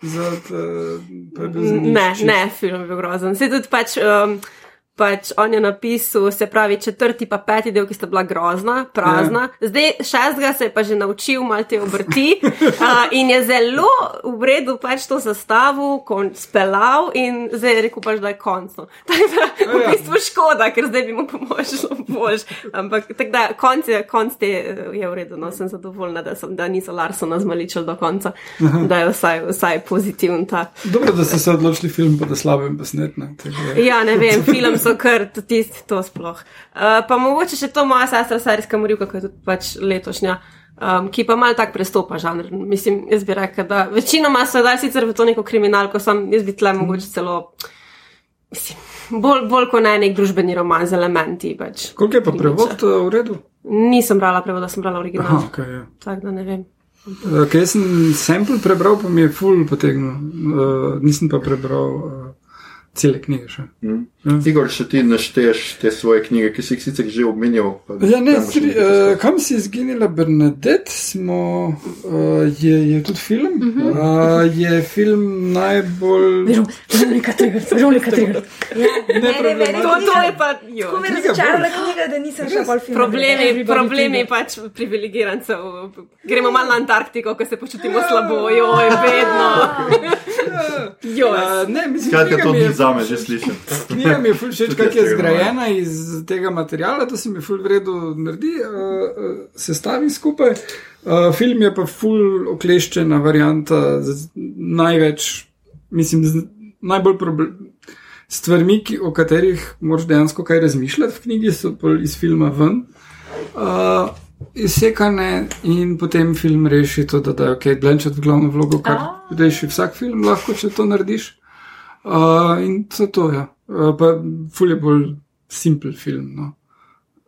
za. Uh, zanič, ne, ne, film je bil grozen. Se tudi pač. Um, Pač on je napisal, se pravi, četrti pa peti del, ki sta bila grozna, prazna. Ja. Zdaj šestega se je pa že naučil malo te obrti uh, in je zelo v redu pač to zastavil, spelal in zdaj je rekel pač, da je končno. Tako da v Ja. bistvu škoda, ker zdaj bi mu pomožilo bož. Ampak tako da konc je, konc te je v redu, no sem zadovoljna, da, sem, da niso Larsona zmaličili do konca, da je vsaj, vsaj pozitiven ta. Dobro, da ste se odločili film, pa da slabem posnetne. Ja, ne vem, film so kar tudi tisti, to sploh. Uh, pa mogoče še to moja sestra, serijska morilka, ki je tudi pač letošnja. Um, ki pa malo tako prestopa žanr. Mislim, jaz bi rekel, da večinoma so dali sicer v to neko kriminalko, sam jaz bi tle mogoče celo, mislim, bolj, bolj kot ne nek družbeni roman z elementi. Pač. Koliko je pa prevod v redu? Nisem brala prevoda, sem brala original. Aha, okay, ja. Tako da ne vem. Ker jaz sem sample prebral, pa mi je full potegnil. Uh, nisem pa prebral uh, cele knjige še. Igor, še ti našteješ te svoje knjige, ki si jih sicer že omenjal. pa Ja, ne, nekaj uh, poslušati. kam si izginila Bernadette, smo, uh, je, je tudi film. Uh -huh. uh, je film najbolj. Veronika Trigger, Veronika Trigger. To, to je pa, jo. Tako me je razočarala knjiga, da nisem še bolj film. Problemi, problemi pač privilegirancev. Gremo malo na Antarktiko, ko se počutimo slabo, joj, bedno. Joj. Uh, ne, mislim, Skratka, knjiga to ni je- za me, že slišim. Knjiga mi je ful všeč, kako je zgrajena iz tega materiala, to se mi ful v redu naredi, uh, uh, sestavi skupaj. Uh, film je pa ful okleščena varianta z največ, mislim, z najbolj problem. Stvarmi, ki, o katerih moraš dejansko kaj razmišljati v knjigi, so pol iz filma ven. Uh, Izsekane in potem film reši to, da da je ok, Blanchett v glavno vlogo, kar reši vsak film, lahko če to narediš. Uh, in to je to, ja. Uh, pa ful je bolj simpel film. No.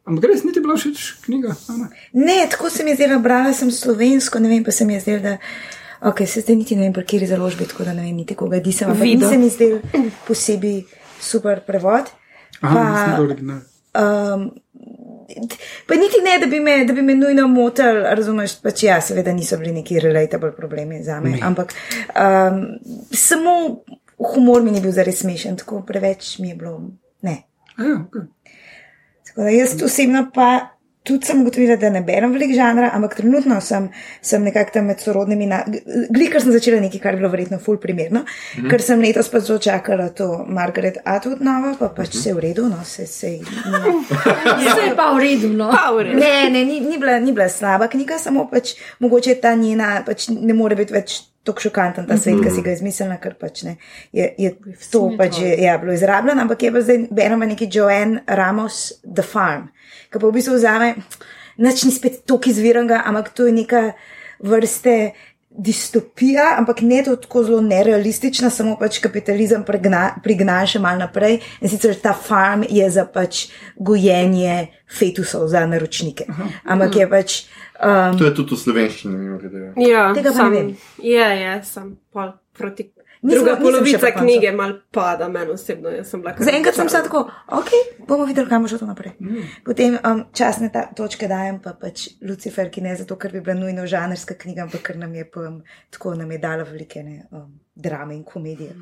Ampak res niti bila všeč knjiga. a ne? Ne, tako se mi je zdelo, brala sem slovensko, ne vem, pa se mi je zdelo, da. Ok, se zdaj niti ne vem, pri kateri založbi, tako da ne vem, niti koga disam. Ampak ni se mi zdel posebej super prevod. Aha, Pa- nisem bil original. Um, pa niti ne, da bi me, da bi me nujno motil, razumeš, pač ja, seveda niso bili neki relatable problemi za me, ampak um, samo humor mi ni bil zares smešen, tako preveč mi je bilo, ne. Ja, okay. Tako da jaz osebno pa tudi sem ugotovila, da ne berem veliko žanra, ampak trenutno sem, sem nekako tam med sorodnimi. Na, Gli, ker sem začela nekaj, kar je bilo verjetno ful primerno, mm. ker sem letos pa zelo čakala to Margaret Atwood novo, pa pač vse v redu, no se se. Vse je pa v redu, no. Power. Ne, ne, ni, ni, bila, ni bila slaba knjiga, samo pač mogoče ta njena, pač ne more biti več. Tako šokanten ta svet, ki si ga izmislila, ker pač ne. Je, je to pač že ja, bilo izrabljeno, ampak je pa zdaj beremo neki Joanne Ramos The Farm, ki pa v bistvu vzame, nič ni spet toliko izviranga, ampak to je neka vrste distopija, ampak ne tako zelo nerealistična, samo pač kapitalizem pregna, prigna še mal naprej. In sicer ta farm je za pač gojenje fetusov za naročnike. Ampak je pač. Um, To je tudi v slovenščini, mimo grede. Ja, Tega pa ne sam, vem. Ja, ja, sem pol proti. Nisem- Druga nisem polovica knjige mal pada, meni osebno. Zaenkrat sem se tako, ok, bomo videli, kam bo šlo to naprej. Potem um, časne ta, točke dajem pa pač Lucifer, ki ne zato, ker bi bila nujno žanrska knjiga, ampak ker nam je um, tako nam je dala velike ne, um, drame in komedije.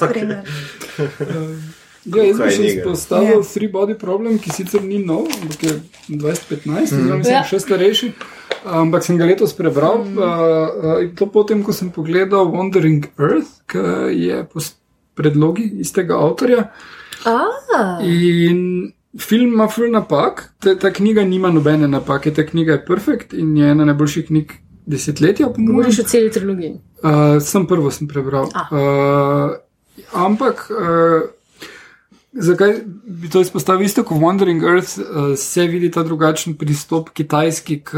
potem, Ja, jaz bi še izpostavil Ja. Three Body Problem, ki sicer ni nov, ampak je 2015, oziroma Ja. mislim, še starejši. Ampak sem ga letos prebral. Mm. Uh, uh, in to potem, ko sem pogledal Wandering Earth, ki je po predlogi istega avtorja. Ah, In film ima ful napak, ta, ta knjiga nima nobene napake, ta knjiga je perfekt in je ena najboljših knjig desetletja, govoriš o celi trilogiji. Uh, sem prvo sem prebral. Ah. Uh, ampak, uh, zakaj bi to izpostavil? Isto kot Wandering Earth, uh, se vidi ta drugačen pristop kitajski k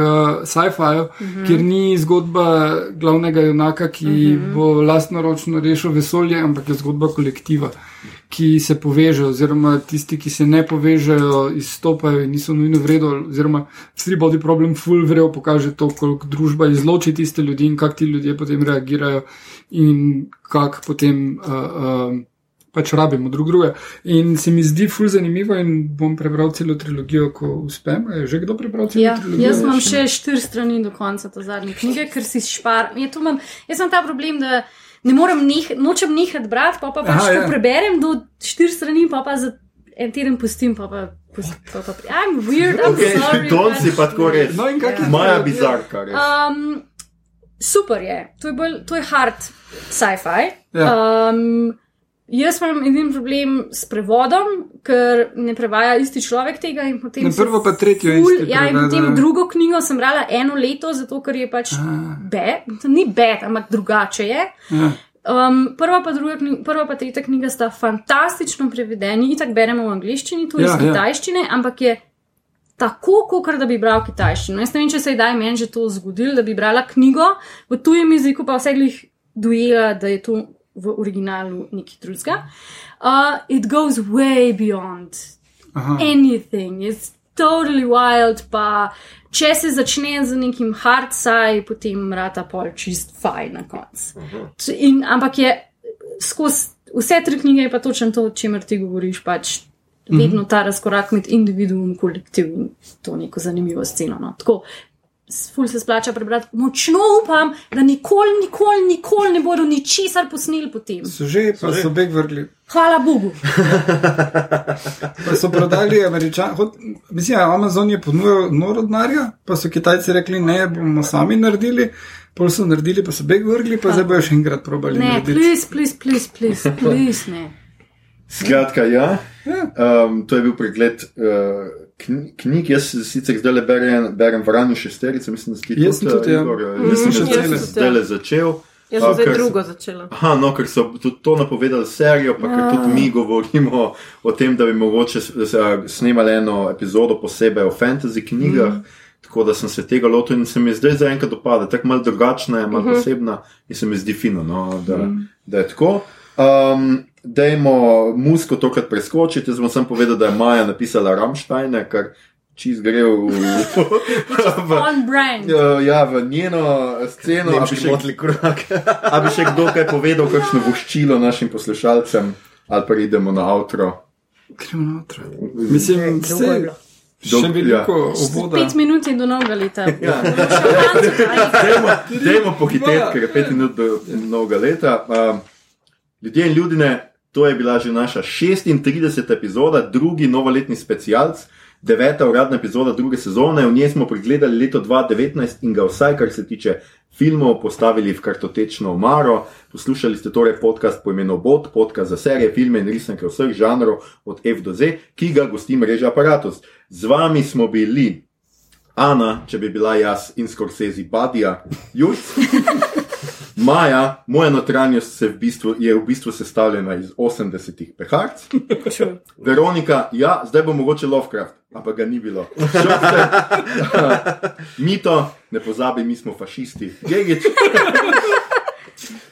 sci-fiu, mm -hmm. kjer ni zgodba glavnega junaka, ki mm -hmm. bo lastnoročno rešil vesolje, ampak je zgodba kolektiva. Ki se povežejo, oziroma tisti, ki se ne povežejo, izstopajo in niso nujno vredno, oziroma Three Body Problem, full vrejo, pokaže to, koliko družba izloči tiste ljudi in kako ti ljudje potem reagirajo in kako potem uh, uh, pač rabimo drug drugega. In se mi zdi full zanimivo in bom prebral celo trilogijo, ko uspem. A Je že kdo prebral celo Ja, trilogijo? jaz imam še štiri strani do konca te zadnje knjige, ker si špar. Ja, to imam, jaz imam ta problem, da ne morem neh, nočem nehati brati, pa, pa pač Aha, to ja. preberem do štiri strani, pa pa za en teden pustim, pa pa. Pa, pa, I'm weird, I'm Okay, sorry. Don but- si pa tako res. No in kak je Maja to? bizarka, res. Um, super je, to je, bolj, to je hard sci-fi. Ja. Um, jaz imam edin problem s prevodom, ker ne prevaja isti človek tega. in potem Na prvo pa tretjo ful- isti Ja, in potem drugo knjigo sem brala eno leto, zato ker je pač Ah. bed, ni bed, ampak drugače je. Ja. Um, prva, pa druga, prva pa tretja knjiga sta fantastično prevedeni, in tako beremo v angliščini, tudi Ja, ja, iz ja. kitajščine, ampak je tako, kot da bi bral kitajščino. Jaz ne vem, če se je daj meni že to zgodilo, da bi brala knjigo v tujem jeziku, pa vse glih dojela, da je to v originalu nekaj drugega. Uh, it goes way beyond Aha. anything, it's totally wild, pa če se začne z nekim hard sci, potem rata pol čist fajn na koncu. In- Ampak je skozi vse tri knjige je pa točno to, o čemer ti govoriš, pač vedno ta razkorak med individuum in kolektiv in to neko zanimivo sceno. No. Tako, ful se splača prebrati. Močno upam, da nikoli, nikoli, nikoli ne bodo ničesar posneli potem. So že, pa so beg vrgli. Hvala Bogu. Pa so prodali američani, hod- mislim, Amazon je ponudil noro denarja, pa so Kitajci rekli, ne, bomo sami naredili, pol so naredili, pa so beg vrgli, pa zdaj bojo še enkrat probali Ne, please, please, please, please, please ne. Skratka, ja. Ja. Um, to je bil pregled uh, knjig. Jaz sicer zdaj le berem, berem Vranje šesterice, mislim, da si ti Jaz sem tudi, ja. Nisem še zdaj cele. zdaj le začel. Jaz sem zdaj drugo začela. Aha, no, ker so tudi to napovedali serijo, pa ker tudi mi govorimo o tem, da bi mogoče snemali eno epizodo posebej o fantasy knjigah. Mm. Tako da sem se tega lotil in se mi zdaj zaenkrat dopada, tako malo drugačna je, malo uh -huh. posebna in se mi zdi fino, no, da, mm. da je tako. Um, dajmo musko tokrat preskočiti. Jaz bom sam povedal, da je Maja napisala Ramštajne, kar čist gre v, v, On brand. ja, v njeno sceno. A bi še- motli korak. A bi še kdo kaj povedal, kakšno voščilo našim poslušalcem, ali pa idemo na avtro? Gremo noter. Mislim, Drugo je se, bilo. še Dolg- veliko oboda. Pet minut je do novega leta. Ja. Ja. Dajmo, dajmo pohiteti, ker je pet minut do novega leta. Um, ljudje in ljudine, to je bila že naša 36. epizoda, drugi novoletni specialc, deveta uradna epizoda druge sezone. V njej smo pregledali leto 2019 in ga vsaj, kar se tiče filmov, postavili v kartotečno omaro. Poslušali ste torej podcast po imenu Bot, podcast za serije, filme in risanke vseh žanrov od F do Z, ki ga gosti mreža Apparatus. Z vami smo bili Ana, če bi bila jaz in Scorsese Badija, Juž. Maja, moja notranjost se v bistvu, je v bistvu sestavljena iz 80 peharc. Veronika, ja, zdaj bo mogoče Lovecraft, ampak ga ni bilo. Mito, ne pozabi, mi smo fašisti. Gegič.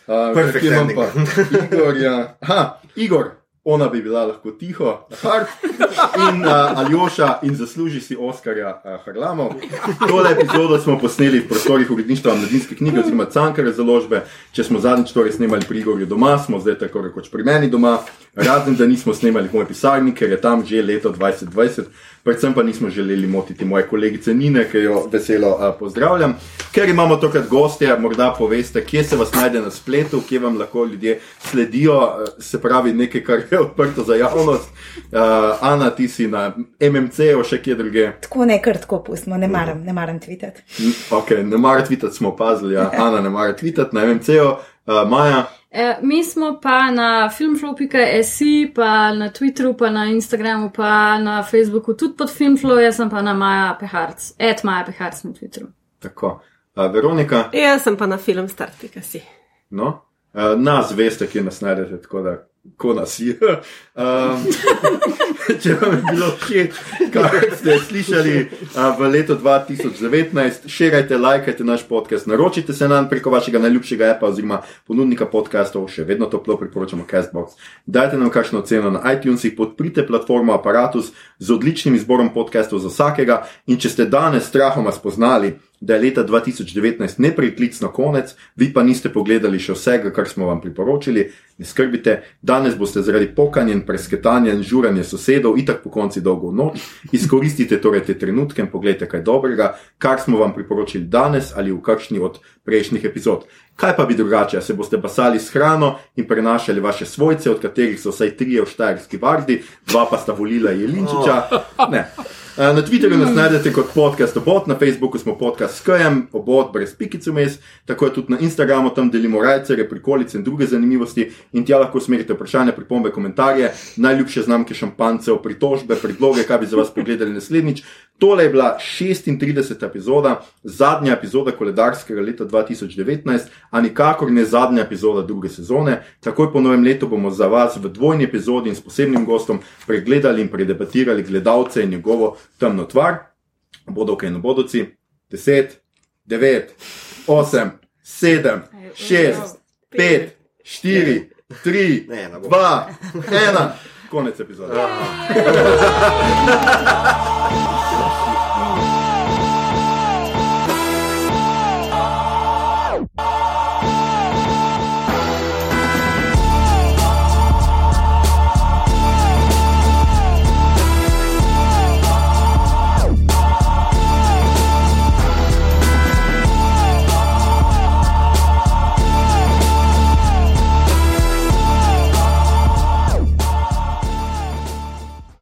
Uh, kje imam ending. pa Igor, ja. Aha, Igor, ona bi bila lahko tiho, hard, in uh, Aljoša in zasluži si Oskarja uh, Harlamov. Tole epizodo smo posneli v prostorih uredništva mladinske knjige oziroma Cankare založbe. Če smo zadnjič torej snemali pri Igorju doma, smo zdaj tako rekoč pri meni doma, razen da nismo snemali v moji pisarni, ker je tam že leto 2020. Predvsem pa nismo želeli motiti moje kolegice Nine, ki jo veselo a, pozdravljam. Ker imamo tokrat gostje, morda poveste, kje se vas najde na spletu, kje vam lahko ljudje sledijo, a, se pravi nekaj, kar je odprto za javnost. A, Ana, ti si na MMC-u, še kje druge. Tako ne kar tako pustimo, ne maram, ne maram tvitati. Ok, ne mara tvitati, smo opazili, ja. Ana ne mara tvitati na MMC-u, A, Maja. E, mi smo pa na filmflow.si, pa na Twitteru, pa na Instagramu, pa na Facebooku, tudi pod Filmflow, jaz sem pa na Maja Peharc, et Maja Peharc na Twitteru. Tako. A, Veronika, Jaz sem pa na filmstart.si. no? A, nas veste, kje nas najdete, tako da ko nas je. Um, če vam je bilo všeč, kar ste slišali uh, v letu 2019, širite, lajkajte naš podcast, naročite se nam preko vašega najljubšega appa oziroma ponudnika podcastov, še vedno toplo priporočamo Castbox. Dajte nam kakšno ceno na iTunesih, podprite platformo Apparatus z odličnim izborom podcastov za vsakega in če ste danes strahoma spoznali, da je leta 2019 nepreklicno konec, vi pa niste pogledali še vsega, kar smo vam priporočili, ne skrbite, danes boste zaradi pokanja presketanja in žuranja sosedov itak po konci dolgo noč, izkoristite torej te trenutke in pogledajte kaj dobrega, kar smo vam priporočili danes ali v kakšni od prejšnjih epizod. Kaj pa bi drugače, se boste basali s hrano in prenašali vaše svojce, od katerih so vsaj trije v Štajerski vardi, dva pa sta volila Jelinčiča? Ne. Eh, Na Twitterju nas najdete kot podcast obot, na Facebooku smo podcast s KM, obot brez pikic vmes, tako je tudi na Instagramu, tam delimo rajcere, prikolice in druge zanimivosti in tja lahko usmerite vprašanja, pripombe, komentarje, najljubše znamke šampancev, pritožbe, predloge, kaj bi za vas pogledali naslednjič. Tole je bila 36. epizoda, zadnja epizoda koledarskega leta 2019, a nikakor ne zadnja epizoda druge sezone. Takoj po novem letu bomo za vas v dvojni epizodi in s posebnim gostom pregledali in predebatirali gledalce in njegovo temno tvar. Bodovke in bodoci, 10, 9, 8, 7, 6, 5, 4, 3, Ne, ne bo. 2, 1, Konec epizode. Ja.